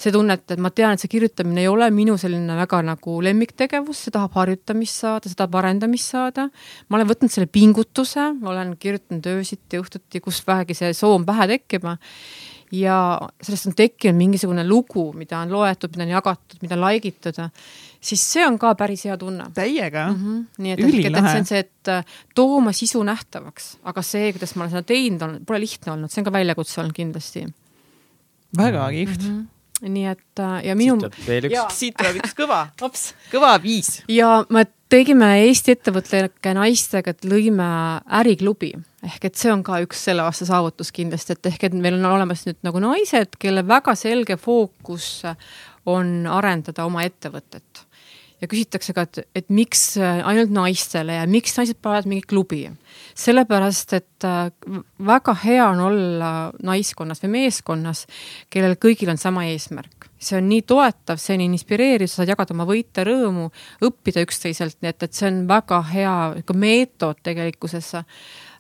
see tunne, et, et ma tean, et see kirjutamine ei ole minu selline väga nagu lemmiktegevus, see tahab harjutamist saada, see tahab arendamist saada. ma olen võtnud selle pingutuse, olen kirjutanud öösiti, õhtuti, kus vähegi see soov pähe tekib ja sellest on tekkinud mingisugune lugu, mida on loetud, mida on jagatud, mida on like itud, siis see on ka päris hea tunne. täiega mm. -hmm. nii et ehk, et, et see on see, et äh, tooma sisu nähtavaks, aga see, kuidas ma olen seda teinud, pole lihtne olnud, see on ka väljakutse olnud kindlasti. väga kihvt mm. -hmm nii et äh, ja minu. siit tuleb üks kõva kõva viis. ja me tegime Eesti ettevõtlike naistega, et lõime äriklubi ehk et see on ka üks selle aasta saavutus kindlasti, et ehk et meil on olemas nüüd nagu naised, kelle väga selge fookus on arendada oma ettevõtet ja küsitakse ka, et, et miks ainult naistele ja miks naised panevad mingi klubi. sellepärast, et äh, väga hea on olla naiskonnas või meeskonnas, kellel kõigil on sama eesmärk. see on nii toetav, see on inspireeriv, sa saad jagada oma võite, rõõmu, õppida üksteiselt, nii et, et see on väga hea meetod tegelikkuses Äh,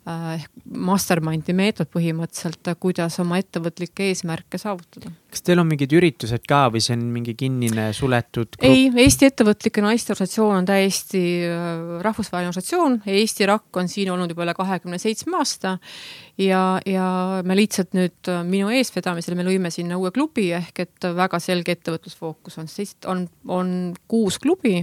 ehk mastermind'i meetod põhimõtteliselt, kuidas oma ettevõtlikke eesmärke saavutada. kas teil on mingid üritused ka või see on mingi kinnine suletud grupp? ei, Eesti Ettevõtlike Naiste Organisatsioon on täiesti äh, rahvusvaheline organisatsioon, Eesti RAK on siin olnud juba üle kahekümne seitsme aasta ja, ja me lihtsalt nüüd äh, minu eestvedamisel me lõime sinna uue klubi ehk et väga selge ettevõtlusfookus on, on, on kuus klubi,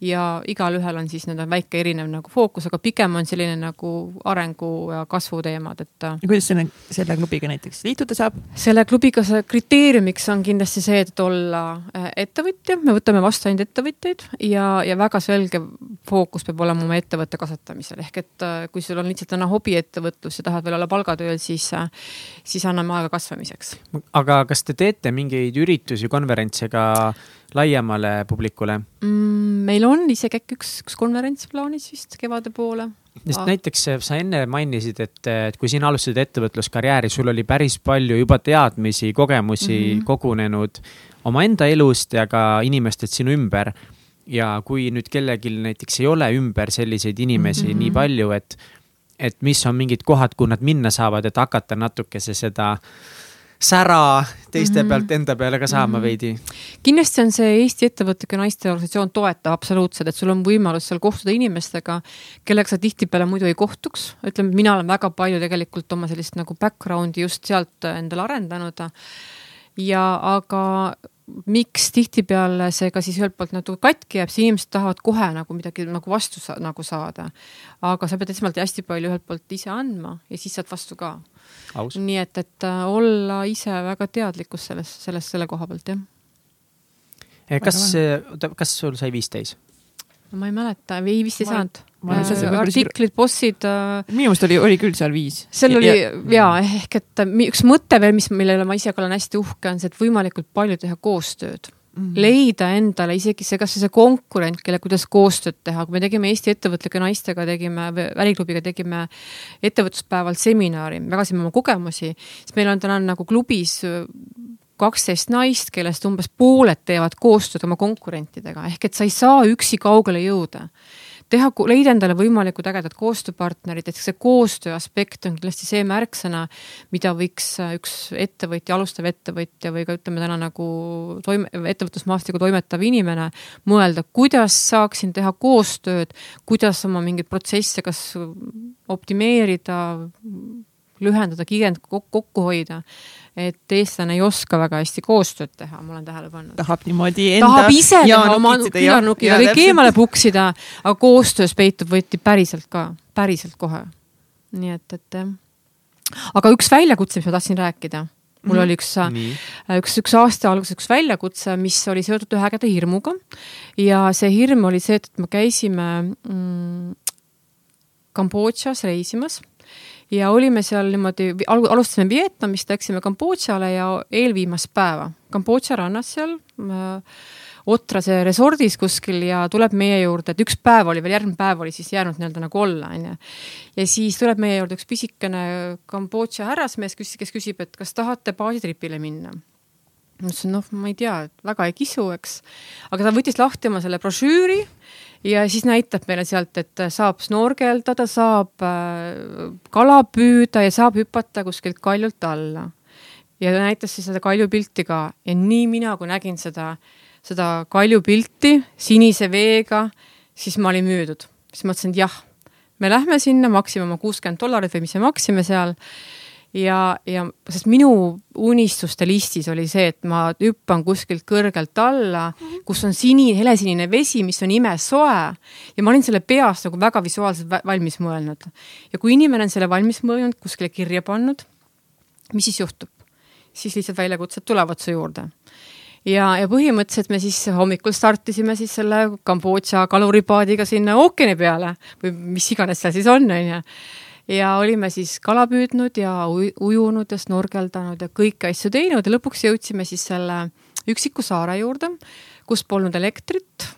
ja igalühel on siis nii-öelda väike erinev nagu fookus, aga pigem on selline nagu arengu ja kasvu teemad, et. ja kuidas selle, selle klubiga näiteks liituda saab? selle klubiga see kriteeriumiks on kindlasti see, et olla äh, ettevõtja, me võtame vastu ainult ettevõtjaid ja, ja väga selge fookus peab olema oma ettevõtte kasvatamisel, ehk et äh, kui sul on lihtsalt täna hobiettevõtlus ja tahad veel olla palgatööl, siis, äh, siis anname aega kasvamiseks. aga kas te teete mingeid üritusi, konverentse ka laiemale publikule mm,? meil on isegi äkki üks, üks konverents plaanis vist kevade poole. sest ah. näiteks eh, sa enne mainisid, et, et kui sina alustasid ettevõtluskarjääri, sul oli päris palju juba teadmisi, kogemusi mm -hmm. kogunenud omaenda elust ja ka inimestelt sinu ümber. ja kui nüüd kellelgi näiteks ei ole ümber selliseid inimesi mm -hmm. nii palju, et, et mis on mingid kohad, kuhu nad minna saavad, et hakata natukese seda äh, sära teiste mm -hmm. pealt enda peale ka saama mm -hmm. veidi. kindlasti on see Eesti Ettevõtlike Naiste Organisatsioon toetav absoluutselt, et sul on võimalus seal kohtuda inimestega, kellega sa tihtipeale muidu ei kohtuks. ütleme, mina olen väga palju tegelikult oma sellist nagu background'i just sealt endale arendanud. ja aga miks tihtipeale see ka siis ühelt poolt natuke katki jääb, siis inimesed tahavad kohe nagu midagi nagu vastu sa nagu saada. aga sa pead esmalt hästi palju ühelt poolt ise andma ja siis saad vastu ka. Nii et, et äh, olla ise väga teadlikkus selles, selles, selle koha pealt jah. Eh, kas, oota, kas sul sai viisteist? ma ei mäleta, ei vist ei saanud. artiklid, bossid äh.... minu meelest oli, oli küll seal viis. seal oli ja, ja ehk et üks mõte veel, mis, millele ma ise ka olen hästi uhke, on see, et võimalikult palju teha koostööd Mm -hmm. leida endale isegi see, kasvõi see konkurent, kelle, kuidas koostööd teha, kui me tegime Eesti ettevõtlike naistega, tegime, äriklubiga tegime ettevõtluspäeval seminari, jagasime oma kogemusi, siis meil on täna nagu klubis kaksteist naist, kellest umbes pooled teevad koostööd oma konkurentidega, ehk et sa ei saa üksi kaugele jõuda. Teha, leida endale võimalikud ägedad koostööpartnerid, et see koostöö aspekt on kindlasti see märksõna, mida võiks üks ettevõtja, alustav ettevõtja või ka ütleme täna nagu toime, ettevõtlusmaastikul toimetav inimene mõelda, kuidas saaksin teha koostööd, kuidas oma mingeid protsesse kas optimeerida, lühendada, kiirendada, kokku hoida et eestlane ei oska väga hästi koostööd teha, ma olen tähele pannud. tahab niimoodi enda tahab ise teha oma küünarnukkiga kõik eemale puksida, aga koostöös peitub võti päriselt ka, päriselt kohe. nii et, et jah. aga üks väljakutse, mis ma tahtsin rääkida mul mm. oli üks, üks, üks aasta alguses üks väljakutse, mis oli seotud ühe ägeda hirmuga. ja see hirm oli see, et me käisime mm, Kambodžas reisimas ja olime seal niimoodi, alustasime Vietnamist, läksime Kambodžale ja eelviimast päeva Kambodža rannas seal äh, Otrase resordis kuskil ja tuleb meie juurde, et üks päev oli veel, järgmine päev oli siis jäänud nii-öelda nagu olla, onju. ja siis tuleb meie juurde üks pisikene Kambodža härrasmees, kes küsib, et kas tahate baasitripile minna ma ütlesin, noh, ma ei tea, väga ei kisu, eks. aga ta võttis lahti oma selle brošüüri ja siis näitab meile sealt, et saab snorgeldada, saab äh, kala püüda ja saab hüpata kuskilt kaljult alla. ja ta näitas siis seda kaljupilti ka ja nii mina, kui nägin seda, seda kaljupilti sinise veega, siis ma olin müüdud. siis mõtlesin, et jah, me lähme sinna, maksime oma kuuskümmend dollarit või mis me maksime seal ja, ja sest minu unistuste listis oli see, et ma hüppan kuskilt kõrgelt alla, kus on sinine, helesinine vesi, mis on imesoe ja ma olin selle peas nagu väga visuaalselt valmis mõelnud. ja kui inimene on selle valmis mõelnud, kuskile kirja pannud, mis siis juhtub? siis lihtsalt väljakutsed tulevad su juurde. Ja, ja põhimõtteliselt me siis hommikul startisime siis selle Kambodža kaluripaadiga sinna ookeani peale. Või mis iganes seal siis on, onju ja olime siis kala püüdnud ja ujunud ja snorgeldanud ja kõiki asju teinud ja lõpuks jõudsime siis selle üksiku saare juurde, kus polnud elektrit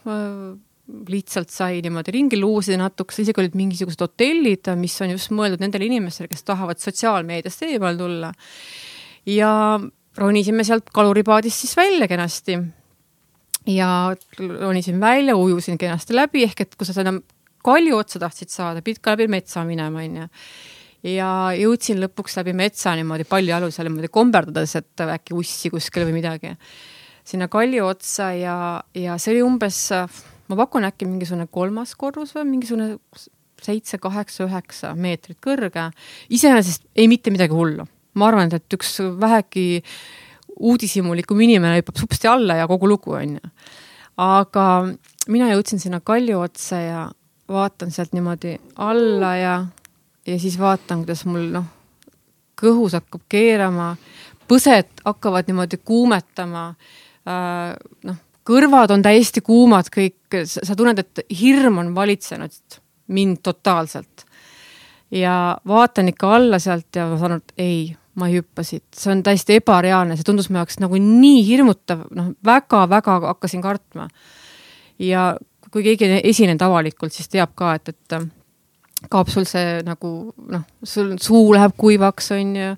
lihtsalt sai niimoodi ringi luusida natukese, isegi olid mingisugused hotellid, mis on just mõeldud nendele inimestele, kes tahavad sotsiaalmeediast eemal tulla. ja ronisime sealt kaluripaadist siis välja kenasti. ja ronisin välja, ujusin kenasti läbi, ehk et kui sa seda kalju otsa tahtsid saada, pidid ka läbi metsa minema, onju. ja jõudsin lõpuks läbi metsa niimoodi paljajalu seal niimoodi komberdades, et äkki ussi kuskil või midagi. sinna kalju otsa ja, ja see oli umbes, ma pakun äkki mingisugune kolmas korrus või mingisugune seitse, kaheksa, üheksa meetrit kõrge. iseenesest ei mitte midagi hullu. ma arvan, et üks vähegi uudishimulikum inimene hüppab supsti alla ja kogu lugu, onju. aga mina jõudsin sinna kalju otsa ja vaatan sealt niimoodi alla ja, ja siis vaatan, kuidas mul noh, kõhus hakkab keerama, põsed hakkavad niimoodi kuumetama äh,. noh, kõrvad on täiesti kuumad kõik, sa tunned, et hirm on valitsenud mind totaalselt. ja vaatan ikka alla sealt ja ma saan aru, et ei, ma ei hüppa siit, see on täiesti ebareaalne, see tundus mu jaoks nagu nii hirmutav, noh väga-väga hakkasin kartma. ja kui keegi on esinenud avalikult, siis teab ka, et, et äh, kaob sul see nagu noh, sul suu läheb kuivaks, on ju.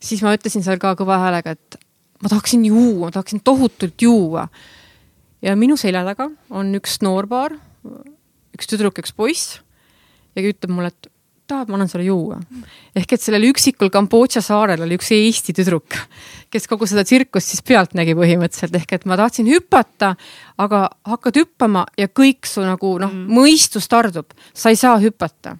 siis ma ütlesin seal ka kõva häälega, et ma tahaksin juua, ma tahaksin tohutult juua. ja minu selja taga on üks noorpaar, üks tüdruk, üks poiss ja ütleb mulle, et tahad, ma annan sulle juua. ehk et sellel üksikul Kambodža saarel oli üks Eesti tüdruk, kes kogu seda tsirkust siis pealt nägi põhimõtteliselt, ehk et ma tahtsin hüpata, aga hakkad hüppama ja kõik su nagu noh mm., mõistus tardub, sa ei saa hüpata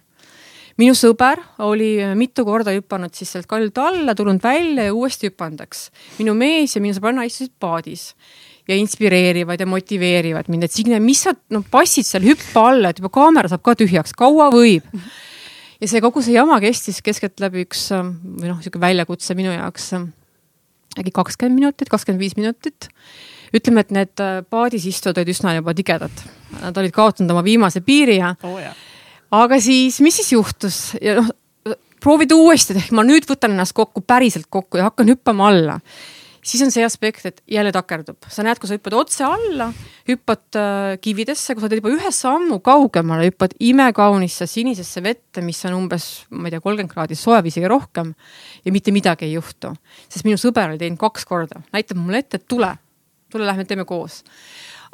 minu sõber oli mitu korda hüpanud siis sealt kaljult alla, tulnud välja ja uuesti hüpanud, eks. minu mees ja minu sõbranna istusid paadis ja inspireerivad ja motiveerivad mind, et Signe, mis sa noh, passid seal hüppa alla, et juba kaamera saab ka tühjaks, kaua võib ja see kogu see jama kestis keskeltläbi üks ähm, või noh, niisugune väljakutse minu jaoks ähm, äkki kakskümmend minutit, kakskümmend viis minutit. ütleme, et need äh, paadis istujad olid üsna juba tigedad, nad olid kaotanud oma viimase piiri ja oh,. aga siis, mis siis juhtus ja noh, proovida uuesti, et ehk ma nüüd võtan ennast kokku, päriselt kokku ja hakkan hüppama alla siis on see aspekt, et jälle takerdub, sa näed, kui sa hüppad otse alla, hüppad äh, kividesse, kui sa teed juba ühe sammu kaugemale, hüppad imekaunisse sinisesse vette, mis on umbes, ma ei tea, kolmkümmend kraadi soe või isegi rohkem ja mitte midagi ei juhtu. sest minu sõber oli teinud kaks korda, näitab mulle ette, et tule, tule, lähme teeme koos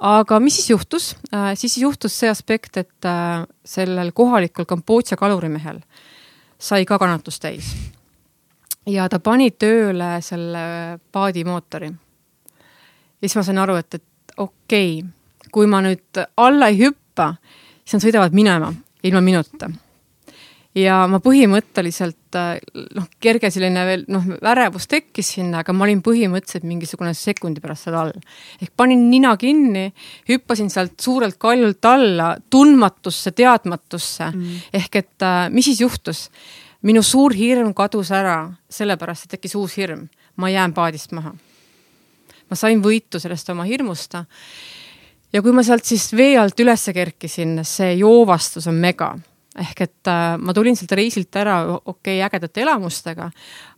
aga mis siis juhtus äh,? siis juhtus see aspekt, et äh, sellel kohalikul Kambodža kalurimehel sai ka kannatus täis ja ta pani tööle selle paadimootori. ja siis ma sain aru, et, et okei okay,, kui ma nüüd alla ei hüppa, siis nad sõidavad minema ilma minuta. ja ma põhimõtteliselt noh, kerge selline veel noh, ärevus tekkis sinna, aga ma olin põhimõtteliselt mingisugune sekundi pärast seal all. ehk panin nina kinni, hüppasin sealt suurelt kaljult alla tundmatusse, teadmatusse mm. ehk et mis siis juhtus minu suur hirm kadus ära, sellepärast et tekkis uus hirm, ma jään paadist maha. ma sain võitu sellest oma hirmust. ja kui ma sealt siis vee alt üles kerkisin, see joovastus on mega ehk et äh, ma tulin sealt reisilt ära, okei okay,, ägedate elamustega,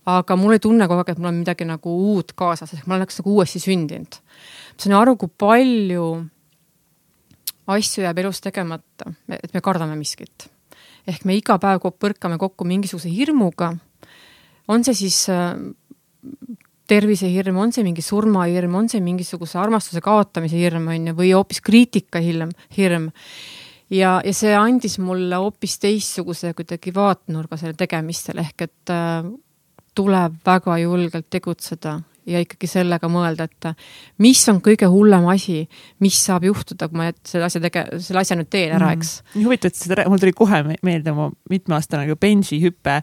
aga mul ei tunne kogu aeg, et mul on midagi nagu uut kaasas, ehk ma oleks nagu uuesti sündinud. ma sain aru, kui palju asju jääb elus tegemata, et me kardame miskit. Ehk me iga päev põrkame kokku mingisuguse hirmuga, on see siis äh, tervisehirm, on see mingi surmahirm, on see mingisuguse armastuse kaotamise hirm, on ju, või hoopis kriitikahirm, hirm. ja, ja see andis mulle hoopis teistsuguse kuidagi vaatenurga selle tegemistele, ehk et äh, tuleb väga julgelt tegutseda ja ikkagi sellega mõelda, et mis on kõige hullem asi, mis saab juhtuda, kui ma selle asja tege-, selle asja nüüd teen ära, eks. Mm.. nii huvitav, et seda, mul tuli kohe meelde oma mitmeaastane nagu benži-hüpe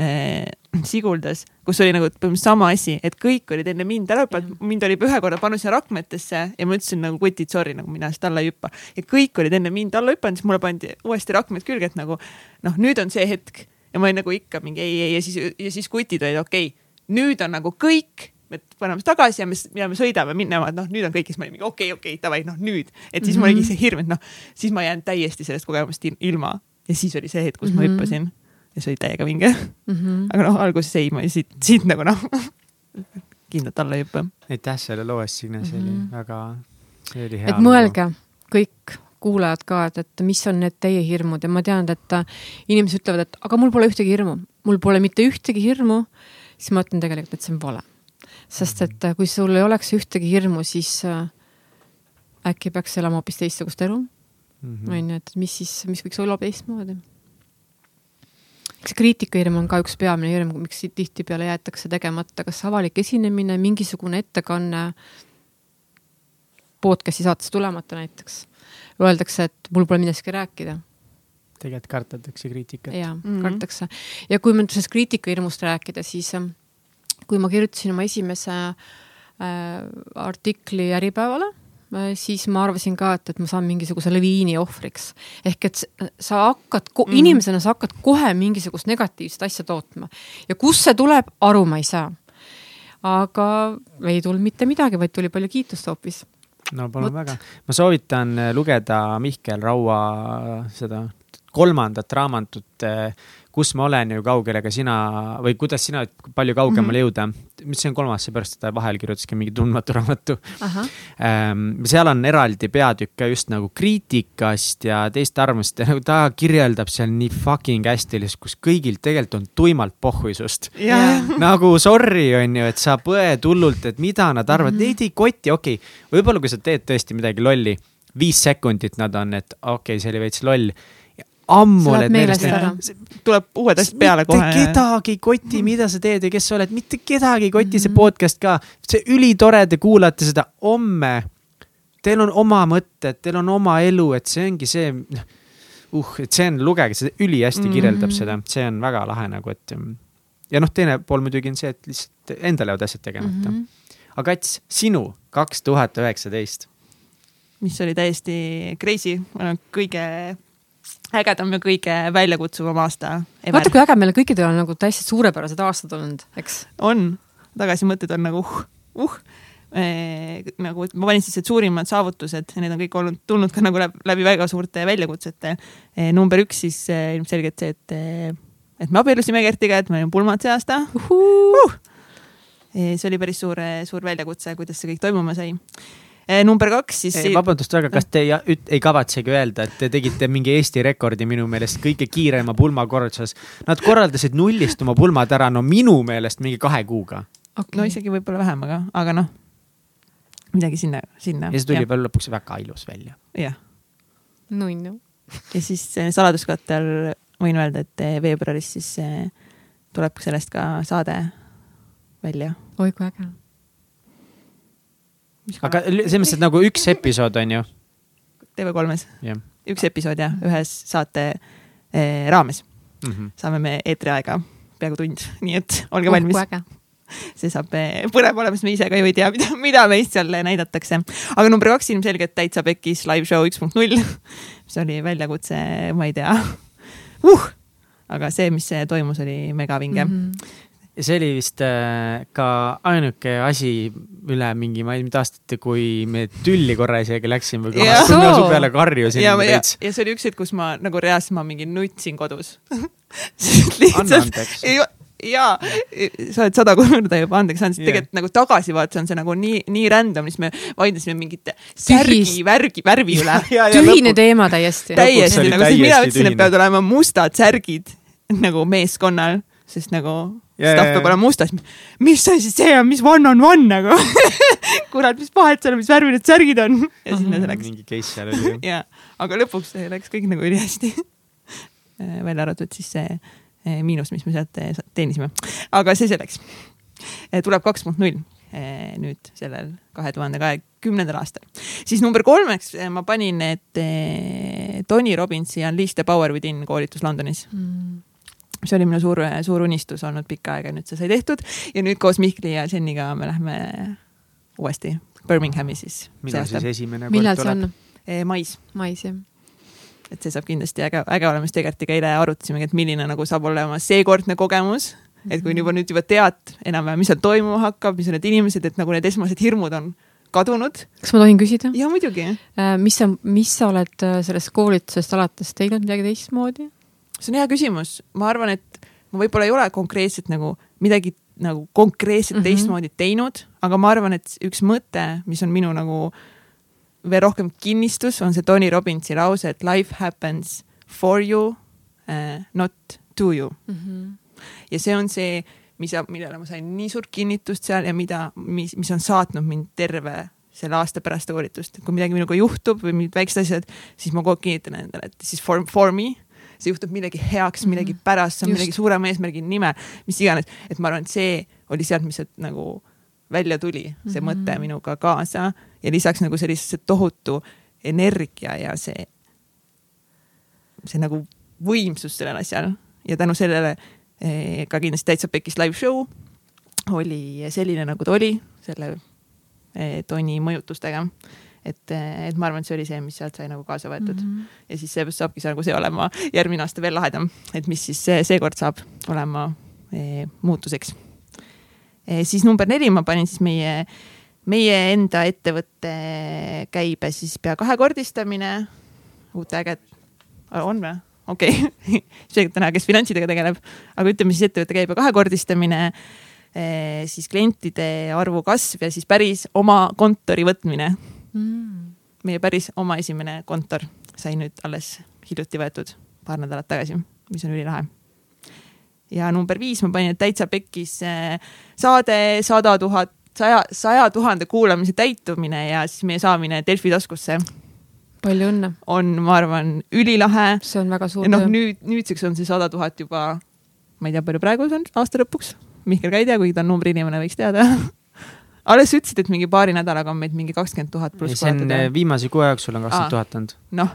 eh, Siguldas, kus oli nagu põhimõtteliselt sama asi, et kõik olid enne mind ära hüpanud, mind oli ühe korra pannud sinna rakmetesse ja ma ütlesin nagu kutid, sorry, nagu mina siit alla ei hüppa. ja kõik olid enne mind alla hüpanud, siis mulle pandi uuesti rakmed külge, et nagu noh, nüüd on see hetk. Ja ma olin nagu ikka mingi ei, ei ja siis, ja siis kutid olid okei. Okay,, nüüd on nagu kõik me paneme tagasi ja me, ja me sõidame minema, et noh, nüüd on kõik, siis ma olin mingi okei okay,, okei okay,, davai, noh nüüd. et siis mm -hmm. mul oligi see hirm, et noh, siis ma jään täiesti sellest kogemusest ilma. ja siis oli see hetk, kus mm -hmm. ma mhm. hüppasin ja see oli täiega vinge mm. -hmm. aga noh, alguses ei, ma siit, siit nagu noh kindlalt alla ei hüppa. aitäh selle loo eest, Signe, see mm -hmm. oli mhm. väga, see oli hea. et mõelge kõik kuulajad ka, et, et mis on need teie hirmud ja ma tean, et inimesed ütlevad, et aga mul pole ühtegi hirmu, mul pole mitte ühtegi hirmu, siis ma ütlen tegelikult, et see on vale sest et äh, kui sul ei oleks ühtegi hirmu, siis äh, äkki peaks elama hoopis teistsugust elu. Mhm. on ju, et mis siis, mis võiks olla teistmoodi. eks kriitikahirm on ka üks peamine hirm, miks tihtipeale jäetakse tegemata, kas avalik esinemine, mingisugune ettekanne, podcast'i saatesse tulemata näiteks. Öeldakse, et mul pole millestki rääkida tegelikult kardetakse kriitikat. jaa -hmm., kardetakse. ja kui me sellest kriitikahirmust rääkida, siis äh, kui ma kirjutasin oma esimese äh, artikli Äripäevale äh,, siis ma arvasin ka, et, et ma saan mingisuguse laviini ohvriks. ehk et sa hakkad mm., inimesena sa hakkad kohe mingisugust negatiivset asja tootma ja kust see tuleb, aru ma ei saa. aga ei tulnud mitte midagi, vaid tuli palju kiitust hoopis no palun väga, ma soovitan lugeda Mihkel Raua seda kolmandat raamatut kus ma olen ja kaugele ka sina või kuidas sina, palju kaugemale mm -hmm. jõuda. mis see on kolmas, seepärast ta vahel kirjutaski mingi tundmatu raamatu. Ähm, seal on eraldi peatükk ka just nagu kriitikast ja teiste arvamust ja nagu ta kirjeldab seal nii fucking hästi, kus kõigil tegelikult on tuimalt pohhuisust yeah.. nagu sorry, on ju, et sa põed hullult, et mida nad arvavad mm, -hmm. neid ei koti, okei okay., võib-olla kui sa teed tõesti midagi lolli, viis sekundit nad on, et okei okay,, see oli veits loll ammu need meelest läinud. tuleb uued asjad peale kohe. mitte kedagi koti, mida sa teed ja kes sa oled, mitte kedagi koti mm see podcast ka. see ülitore, te kuulate seda homme. Teil on oma mõtted, teil on oma elu, et see ongi see, uh, et see on, lugege, see ülihästi kirjeldab mm -hmm. seda, see on väga lahe nagu, et. ja noh, teine pool muidugi on see, et lihtsalt endal jäävad asjad tegemata mm. -hmm. aga Ats, sinu kaks tuhat üheksateist. mis oli täiesti crazy, kõige ägedam ja kõige väljakutsuvam aasta. vaata, kui äge meil kõikidel on nagu täiesti suurepärased aastad olnud, eks. on, tagasimõtted on nagu uh, uh. E, nagu ma panin siis, et suurimad saavutused ja need on kõik olnud, tulnud ka nagu läbi, läbi väga suurte väljakutsete e,. number üks siis e, ilmselgelt see, et, et me abiellusime Gertiga, et me olime pulmad see aasta uh. -huh. E, see oli päris suur, suur väljakutse, kuidas see kõik toimuma sai Eh, number kaks siis. vabandust väga, kas te ei, ei kavatsegi öelda, et te tegite mingi Eesti rekordi minu meelest kõige kiirema pulmakorralduses. Nad korraldasid nullist oma pulmad ära, no minu meelest mingi kahe kuuga okay.. no isegi võib-olla vähem, aga, aga noh, midagi sinna, sinna. ja see tuli veel lõpuks väga ilus välja. jah. nunnu. ja siis eh, saladuskatte all võin öelda, et eh, veebruaris siis tuleb sellest ka saade välja. oi kui äge aga selles mõttes, et nagu üks episood on ju? TV3-s yeah., üks episood jah, ühes saate eh, raames mm. -hmm. saame me eetriaega peaaegu tund, nii et olge uh, valmis. see saab eh, põnev olema, sest me ise ka ju ei tea, mida, mida meist seal näidatakse. aga number kaks ilmselgelt täitsa pekkis live show üks punkt null, mis oli väljakutse, ma ei tea uh,. aga see, mis toimus, oli megavinge mm. -hmm see oli vist äh, ka ainuke asi üle mingi, ma ei tea, mida aastate, kui me tülli korra isegi läksime kui ma su peale karjusin ja, ja, veits. ja see oli üks hetk, kus ma nagu reaalselt ma mingi nutsin kodus anna lihtsalt andeks. ei, jaa, sa oled sada korda juba andeks andnud, sest Jah. tegelikult nagu tagasivaates on see nagu nii, nii random, siis me vaidlesime mingite särgi värgi, värvi üle. tühine teema täiesti. täiesti nagu, mina ütlesin, et peavad olema mustad särgid nagu meeskonnal, sest nagu Ja, stuff ja, peab olema mustas. mis asi see on, mis one on one nagu? kurat, mis vahet seal, mis värvi need särgid on? ja sinna see läks. mingi case seal oli ju. ja, aga lõpuks läks kõik nagu ülihästi. välja arvatud siis see eh, miinus, mis me sealt eh, teenisime, aga see selleks. tuleb kaks punkt null eh, nüüd sellel kahe tuhande kahekümnendal aastal. siis number kolmeks eh, ma panin, et eh, Tony Robbinsi Unleash the power within koolitus Londonis. See oli minu suur, suur unistus olnud pikka aega, nüüd see sai tehtud ja nüüd koos Mihkli ja Jeniga me lähme uuesti Birminghami siis. millal siis esimene millal kord see tuleb? Eh, mais mais jah. et see saab kindlasti äge, äge olema, sest tegelikult eile arutasimegi, et milline nagu saab olema seekordne kogemus. et kui juba nüüd juba tead enam-vähem, mis seal toimuma hakkab, mis on need inimesed, et nagu need esmased hirmud on kadunud. kas ma tohin küsida? ja muidugi, mis sa, mis sa oled äh, sellest koolitusest alates teinud midagi teistmoodi? See on hea küsimus, ma arvan, et ma võib-olla ei ole konkreetselt nagu midagi nagu konkreetselt mm. -hmm. teistmoodi teinud, aga ma arvan, et üks mõte, mis on minu nagu veel rohkem kinnistus, on see Tony Robbinsi lause, et life happens for you uh,, not to you. ja see on see, mis, millele ma sain nii suurt kinnitust seal ja mida, mis, mis on saatnud mind terve selle aasta pärast koolitust, et kui midagi minuga juhtub või mingid väiksed asjad, siis ma kogu aeg kinnitan endale, et this is for, for me. See juhtub millegi heaks, millegi pärast, see on Just. millegi suurema eesmärgi nimel, mis iganes, et ma arvan, et see oli sealt, mis sealt nagu välja tuli, see Mhm. mõte minuga kaasa ja lisaks nagu sellise tohutu energia ja see, see nagu võimsus sellel asjal ja tänu sellele eh, ka kindlasti täitsa pekis live show oli selline, nagu ta oli selle eh, Toni mõjutustega. et, et ma arvan, et see oli see, mis sealt sai nagu kaasa võetud mm. -hmm. ja siis see saabki see nagu see olema järgmine aasta veel lahedam, et mis siis see, seekord saab olema eh, muutuseks eh,. siis number neli ma panin siis meie, meie enda ettevõtte käibe siis pea kahekordistamine, uute äged, on või? okei okay., selgelt näha, kes finantsidega tegeleb, aga ütleme siis ettevõtte käibe kahekordistamine eh, siis klientide arvu kasv ja siis päris oma kontori võtmine Mm. meie päris oma esimene kontor sai nüüd alles hiljuti võetud paar nädalat tagasi, mis on ülilahe. ja number viis ma panin, täitsa pekkis eh, saade sada tuhat, saja, saja tuhande kuulamise täitumine ja siis meie saamine Delfi taskusse palju õnne, on, ma arvan, ülilahe. see on väga suur noh, töö. nüüd, nüüdseks on see sada tuhat juba, ma ei tea, palju praegu see on aasta lõpuks. Mihkel ka ei tea, kuigi ta on numbriinimene, võiks teada. alles ütlesid, et mingi paari nädalaga on meid mingi kakskümmend tuhat pluss see on eh, viimase kuu jooksul on kakskümmend tuhat olnud. noh,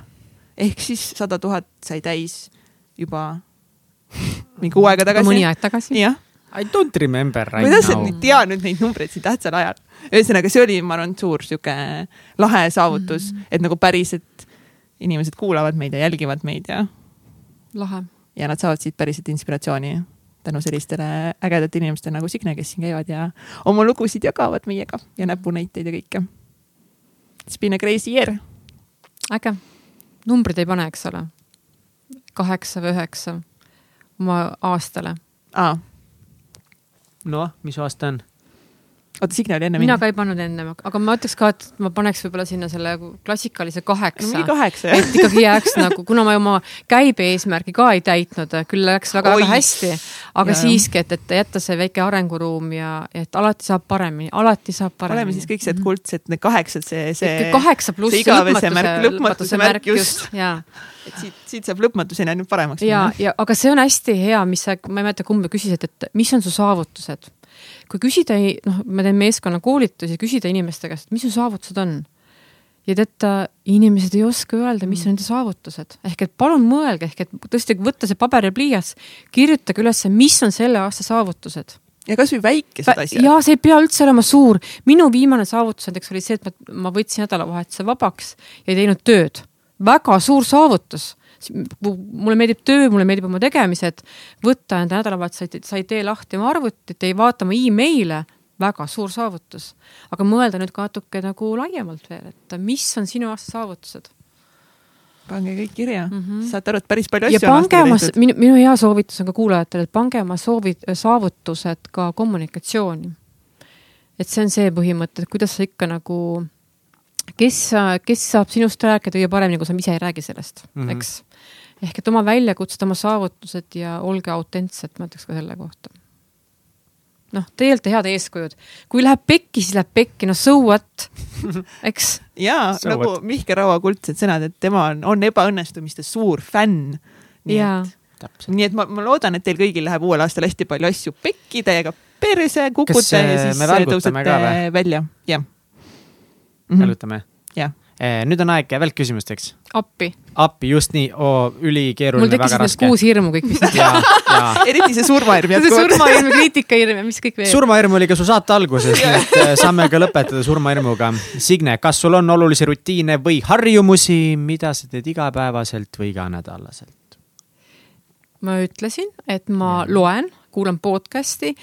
ehk siis sada tuhat sai täis juba mingi kuu aega tagasi. mõni aeg tagasi. jah, I don't remember right kuidas sa now nüüd. tead nüüd neid numbreid siin tähtsal ajal? ühesõnaga, see oli, ma arvan, suur sihuke lahe saavutus mm, -hmm. et nagu päriselt inimesed kuulavad meid ja jälgivad meid ja, lahe. ja nad saavad siit päriselt inspiratsiooni tänu sellistele ägedate inimestele nagu Signe, kes siin käivad ja oma lugusid jagavad meiega ja näpunäiteid ja kõike. It's been a crazy year. äge. numbrid ei pane, eks ole. kaheksa või üheksa oma aastale. aa, noh, mis aasta on? oota, Signe oli enne mina mind. ka ei pannud enne, aga ma ütleks ka, et ma paneks võib-olla sinna selle klassikalise no kaheksa mingi. kaheksa jah. et ikkagi jääks nagu, kuna ma oma käibe eesmärgi ka ei täitnud, küll läks väga-väga hästi, aga Ja, siiski, et, et jätta see väike arenguruum ja et alati saab paremini, alati saab paremini. oleme siis kõik need kuldsed, need kaheksad, see, see, kaheksa pluss see igavese märk, lõpmatuse märk, just. ja, et siit, siit saab lõpmatuseni ainult paremaks ja, ja aga see on hästi hea, mis sa, ma ei mäleta, kumb küsisid, et mis on su saavutused. Kui küsida, noh, ma teen meeskonnakoolitusi, küsida inimeste käest, mis su saavutused on ja teate, inimesed ei oska öelda, mis on nende saavutused, ehk et palun mõelge, ehk et tõesti võtta see paber ja pliiats, kirjutage üles, mis on selle aasta saavutused. ja kasvõi väikesed asjad. ja see ei pea üldse olema suur, minu viimane saavutus näiteks oli see, et ma, ma võtsin nädalavahetuse vabaks ja ei teinud tööd. väga suur saavutus, mulle meeldib töö, mulle meeldib oma tegemised, võtta enda nädalavahetusel, sa ei tee lahti oma arvutit, ei vaata oma email'e, väga suur saavutus. aga mõelda nüüd ka natuke nagu laiemalt veel, et mis on sinu aasta saavutused pange kõik kirja mm. -hmm. saate aru, et päris palju ja asju on aastaga tehtud. minu, minu hea soovitus on ka kuulajatele, et pange oma soovid, saavutused ka kommunikatsiooni. et see on see põhimõte, et kuidas sa ikka nagu, kes, kes saab sinust rääkida kõige paremini, kui sa ise ei räägi sellest mm. -hmm. eks. ehk et oma väljakutsed, oma saavutused ja olge autentsed, ma ütleks ka selle kohta. noh, teie olete head eeskujud. kui läheb pekki, siis läheb pekki, no so what, eks ja So nagu what? Mihkel Raua kuldsed sõnad, et tema on, on ebaõnnestumiste suur fänn. nii Jaa. et, täpselt. nii et ma, ma loodan, et teil kõigil läheb uuel aastal hästi palju asju pekki täiega perse, kukute Kas, ja siis välgutame tõusete ka või? välja, jah. jah, nüüd on aeg veel küsimusteks. appi. appi, just nii, oo, mul ülikeeruline, tekkisid väga raske. kuus hirmu kõik, ja, ja eriti see surmahirm see jätkuvalt. surmahirm ja kriitikahirm ja mis kõik veel. surmahirm oli ka su saate alguses, nii et äh, saame ka lõpetada surmahirmuga. Signe, kas sul on olulisi rutiine või harjumusi, mida sa teed igapäevaselt või iganädalaselt? ma ütlesin, et ma loen, kuulan podcast'i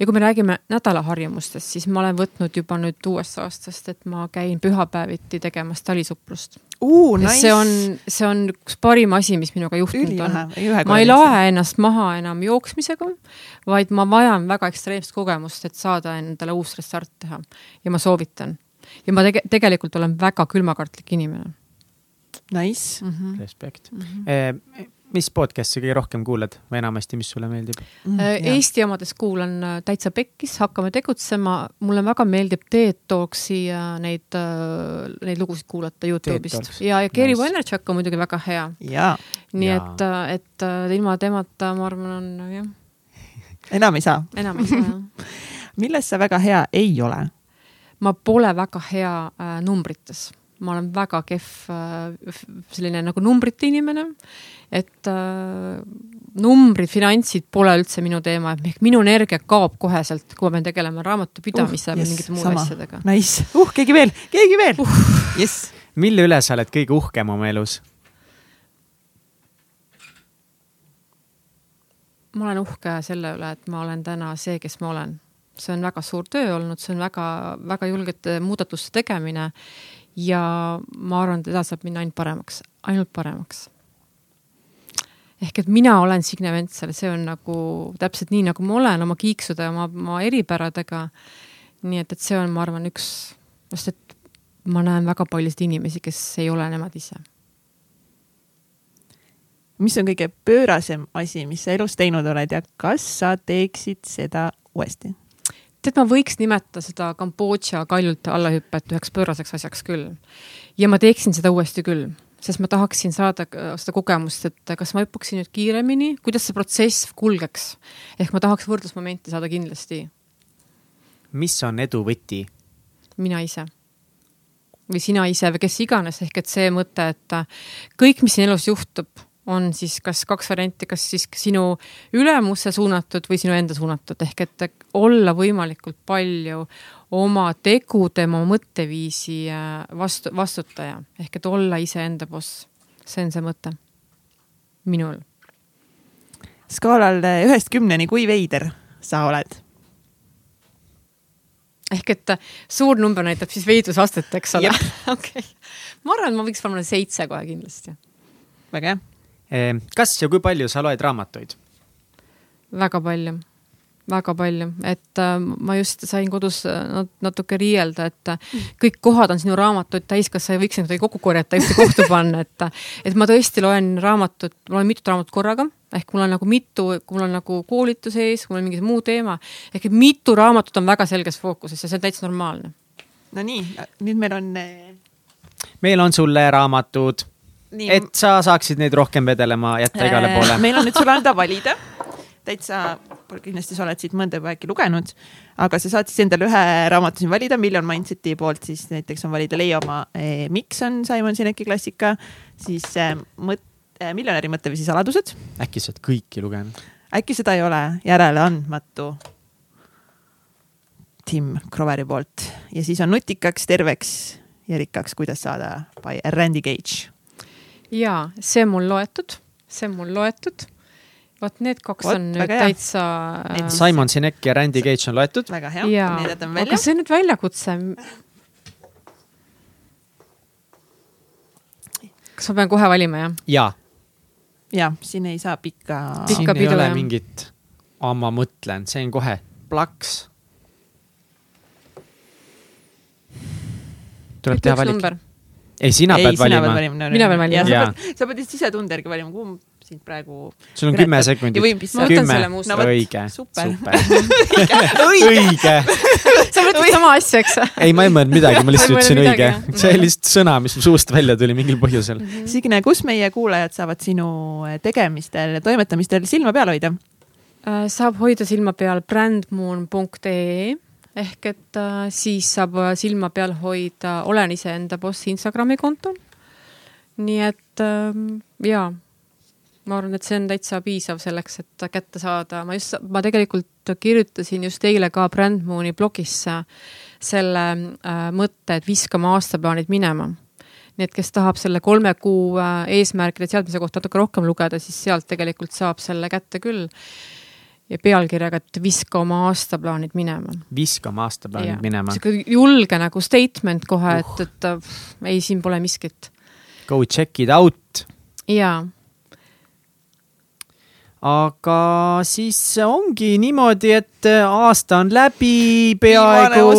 ja kui me räägime nädalaharjumustest, siis ma olen võtnud juba nüüd uuest aastast, et ma käin pühapäeviti tegemas talisuplust. Uh, nice. see on, see on üks parim asi, mis minuga juhtunud ülilahe on., ma ei lae ennast maha enam jooksmisega, vaid ma vajan väga ekstreemset kogemust, et saada endale uus restart teha ja ma soovitan. ja ma tege-, tegelikult olen väga külmakartlik inimene Nice mm. -hmm. respekt mm. -hmm. Mis podcast'i kõige rohkem kuulad või enamasti, mis sulle meeldib? mm,. Eesti omades kuulan äh, Täitsa Pekkis, Hakkame tegutsema, mulle väga meeldib Teet Talksi äh, neid, neid lugusid kuulata Youtube'ist ja, ja Gary Nice. Vaynerchuk on muidugi väga hea. nii Jaa. et, et äh, ilma temata, ma arvan, on jah, enam ei saa. enam ei saa jah. milles sa väga hea ei ole? ma pole väga hea äh, numbrites, ma olen väga kehv äh, selline nagu numbrite inimene, et äh, numbrid, finantsid pole üldse minu teema, et ehk minu energia kaob koheselt, kui ma pean tegelema raamatupidamise uh, või mingite muude asjadega. Nice, uh, keegi veel, keegi veel uh.. jess, mille üle sa oled kõige uhkem oma elus? ma olen uhke selle üle, et ma olen täna see, kes ma olen. see on väga suur töö olnud, see on väga, väga julgete muudatuste tegemine ja ma arvan, et edasi saab minna ainult paremaks, ainult paremaks. ehk et mina olen Signe Ventsel, see on nagu täpselt nii, nagu ma olen oma kiiksude, oma, oma eripäradega. nii et, et see on, ma arvan, üks, sest et ma näen väga paljusid inimesi, kes ei ole nemad ise mis on kõige pöörasem asi, mis sa elus teinud oled ja kas sa teeksid seda uuesti? tead, ma võiks nimetada seda Kambodža kaljult allahüppet üheks pööraseks asjaks küll. ja ma teeksin seda uuesti küll, sest ma tahaksin saada äh, seda kogemust, et kas ma hüppaksin nüüd kiiremini, kuidas see protsess kulgeks. ehk ma tahaks võrdlusmomenti saada kindlasti mis on edu võti? mina ise või sina ise või kes iganes, ehk et see mõte, et äh, kõik, mis siin elus juhtub, on siis kas kaks varianti, kas siis sinu ülemusse suunatud või sinu enda suunatud, ehk et olla võimalikult palju oma tegude, oma mõtteviisi äh, vastu, vastutaja ehk et olla iseenda boss. see on see mõte minul. skaalal ühest kümneni, kui veider sa oled? ehk et äh, suur number näitab siis veidrusastet, eks ole okei, ma arvan, et ma võiks panna seitse kohe kindlasti väga hea. Kas ja kui palju sa loed raamatuid? väga palju, väga palju, et äh, ma just sain kodus äh, nat- natuke riielda, et äh, kõik kohad on sinu raamatuid täis, kas sa ei võiks neid kokku korjata ja ühte kohta panna, et äh, et ma tõesti loen raamatut, ma loen mitut raamatut korraga, ehk mul on nagu mitu, kui mul on nagu koolitus ees, mul on mingi muu teema, ehk et mitu raamatut on väga selges fookuses ja see on täitsa normaalne. Nonii, nüüd meil on meil on sulle raamatud, nii et sa saaksid neid rohkem vedelema jätta igale Eh, poole. meil on nüüd sulle anda valida. täitsa, kindlasti sa oled siit mõnda juba äkki lugenud, aga sa saad siis endale ühe raamatu siin valida, Million Mindseti poolt siis näiteks on valida Leia oma eh, Miks on Simon Sineki klassika, siis eh, mõt- eh,, miljonäri mõtteviisi saladused. äkki sa oled kõiki lugenud? äkki seda ei ole järeleandmatu Tim Croveri poolt ja siis on nutikaks, terveks ja rikkaks, kuidas saada by Randy Gage. jaa, see on mul loetud, see on mul loetud. vot need kaks Vot, on nüüd hea. täitsa. Need siis- Simon Sinek ja Randy Cage on loetud. väga hea, jaa, need jätame aga välja. see on nüüd väljakutse. kas ma pean kohe valima, jah? ja ja siin ei saa pikka. Siin ei pidu, ole jah. mingit, ma mõtlen, see on kohe plaks. tuleb teha valik. ei, sina ei, pead sina valima. Mina pean valima. sa pead, sa pead lihtsalt sisetunde järgi valima, kumb sind praegu. sul on kümme sekundit kümme õige, super. õige. sa mõtled sama asja, eks? ei, ma ei mõelnud midagi, ma lihtsalt ütlesin õige see oli lihtsalt sõna, mis suust välja tuli mingil põhjusel. Signe, kus meie kuulajad saavad sinu tegemistel ja toimetamistel silma peal hoida? Äh, saab hoida silma peal brandmoon.ee ehk et äh, siis saab äh, silma peal hoida Olen iseenda boss Instagrami kontol. nii et ähm, jaa, ma arvan, et see on täitsa piisav selleks, et kätte saada, ma just, ma tegelikult kirjutasin just eile ka Brandmooni blogisse selle äh, mõtte, et viskame aastaplaanid minema nii et kes tahab selle kolme kuu eesmärkide seadmise kohta natuke rohkem lugeda, siis sealt tegelikult saab selle kätte küll. Ja pealkirjaga, et viska oma aastaplaanid minema. viskame aastaplaanid minema. sihuke julge nagu statement kohe uh., et, et pff, ei, siin pole miskit. Go check it out. jaa, aga siis ongi niimoodi, et aasta on läbi peaaegu.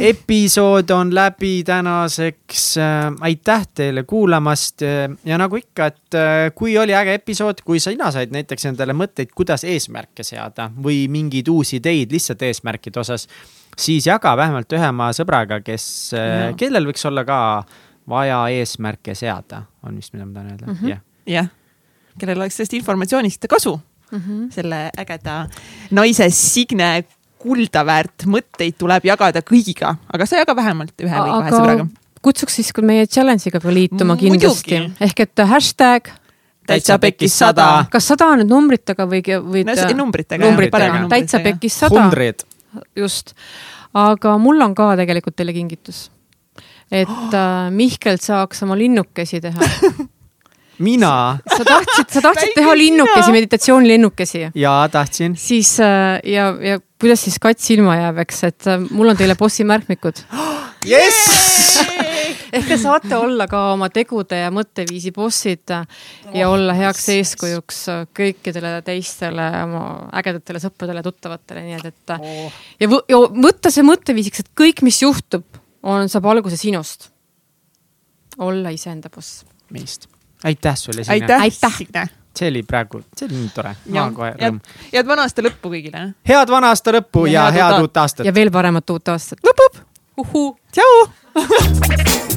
episood on läbi tänaseks äh,. aitäh teile kuulamast ja nagu ikka, et äh, kui oli äge episood, kui sina said näiteks endale mõtteid, kuidas eesmärke seada või mingeid uusi ideid lihtsalt eesmärkide osas, siis jaga vähemalt ühe oma sõbraga, kes äh, kellel võiks olla ka vaja eesmärke seada, on vist, mida ma tahan öelda, Mhm. jah. jah, kellel oleks sellest informatsioonist kasu, mm. -hmm. selle ägeda naise Signe kuldaväärt mõtteid tuleb jagada kõigiga, aga sa jaga vähemalt ühe või kahe sõbraga. kutsuks siis ka meie challenge'iga ka liituma kindlasti, ehk et hashtag, täitsa pekkis sada. kas sada on nüüd numbritega või, või no numbritega. numbritega, täitsa pekkis sada, just. aga mul on ka tegelikult teile kingitus. et äh, Mihkel saaks oma linnukesi teha. mina sa tahtsid, sa tahtsid teha linnukesi, meditatsioonilinnukesi ja tahtsin. siis äh, ja, ja kuidas siis kats silma jääb, eks, et äh, mul on teile bossi märkmikud. jess. ehk te saate olla ka oma tegude ja mõtteviisi bossid äh, ja olla heaks eeskujuks kõikidele teistele oma ägedatele sõpradele, tuttavatele, nii et, et oh. ja, ja võtta see mõtteviisiks, et kõik, mis juhtub, on, saab alguse sinust. olla iseenda boss. meist. Aitäh sulle, Signe. aitäh. Signe. see oli praegu, see oli nii tore. head vana aasta lõppu kõigile. head vana aasta lõppu ja, ja head uut aastat. ja veel paremat uut aastat. tšau.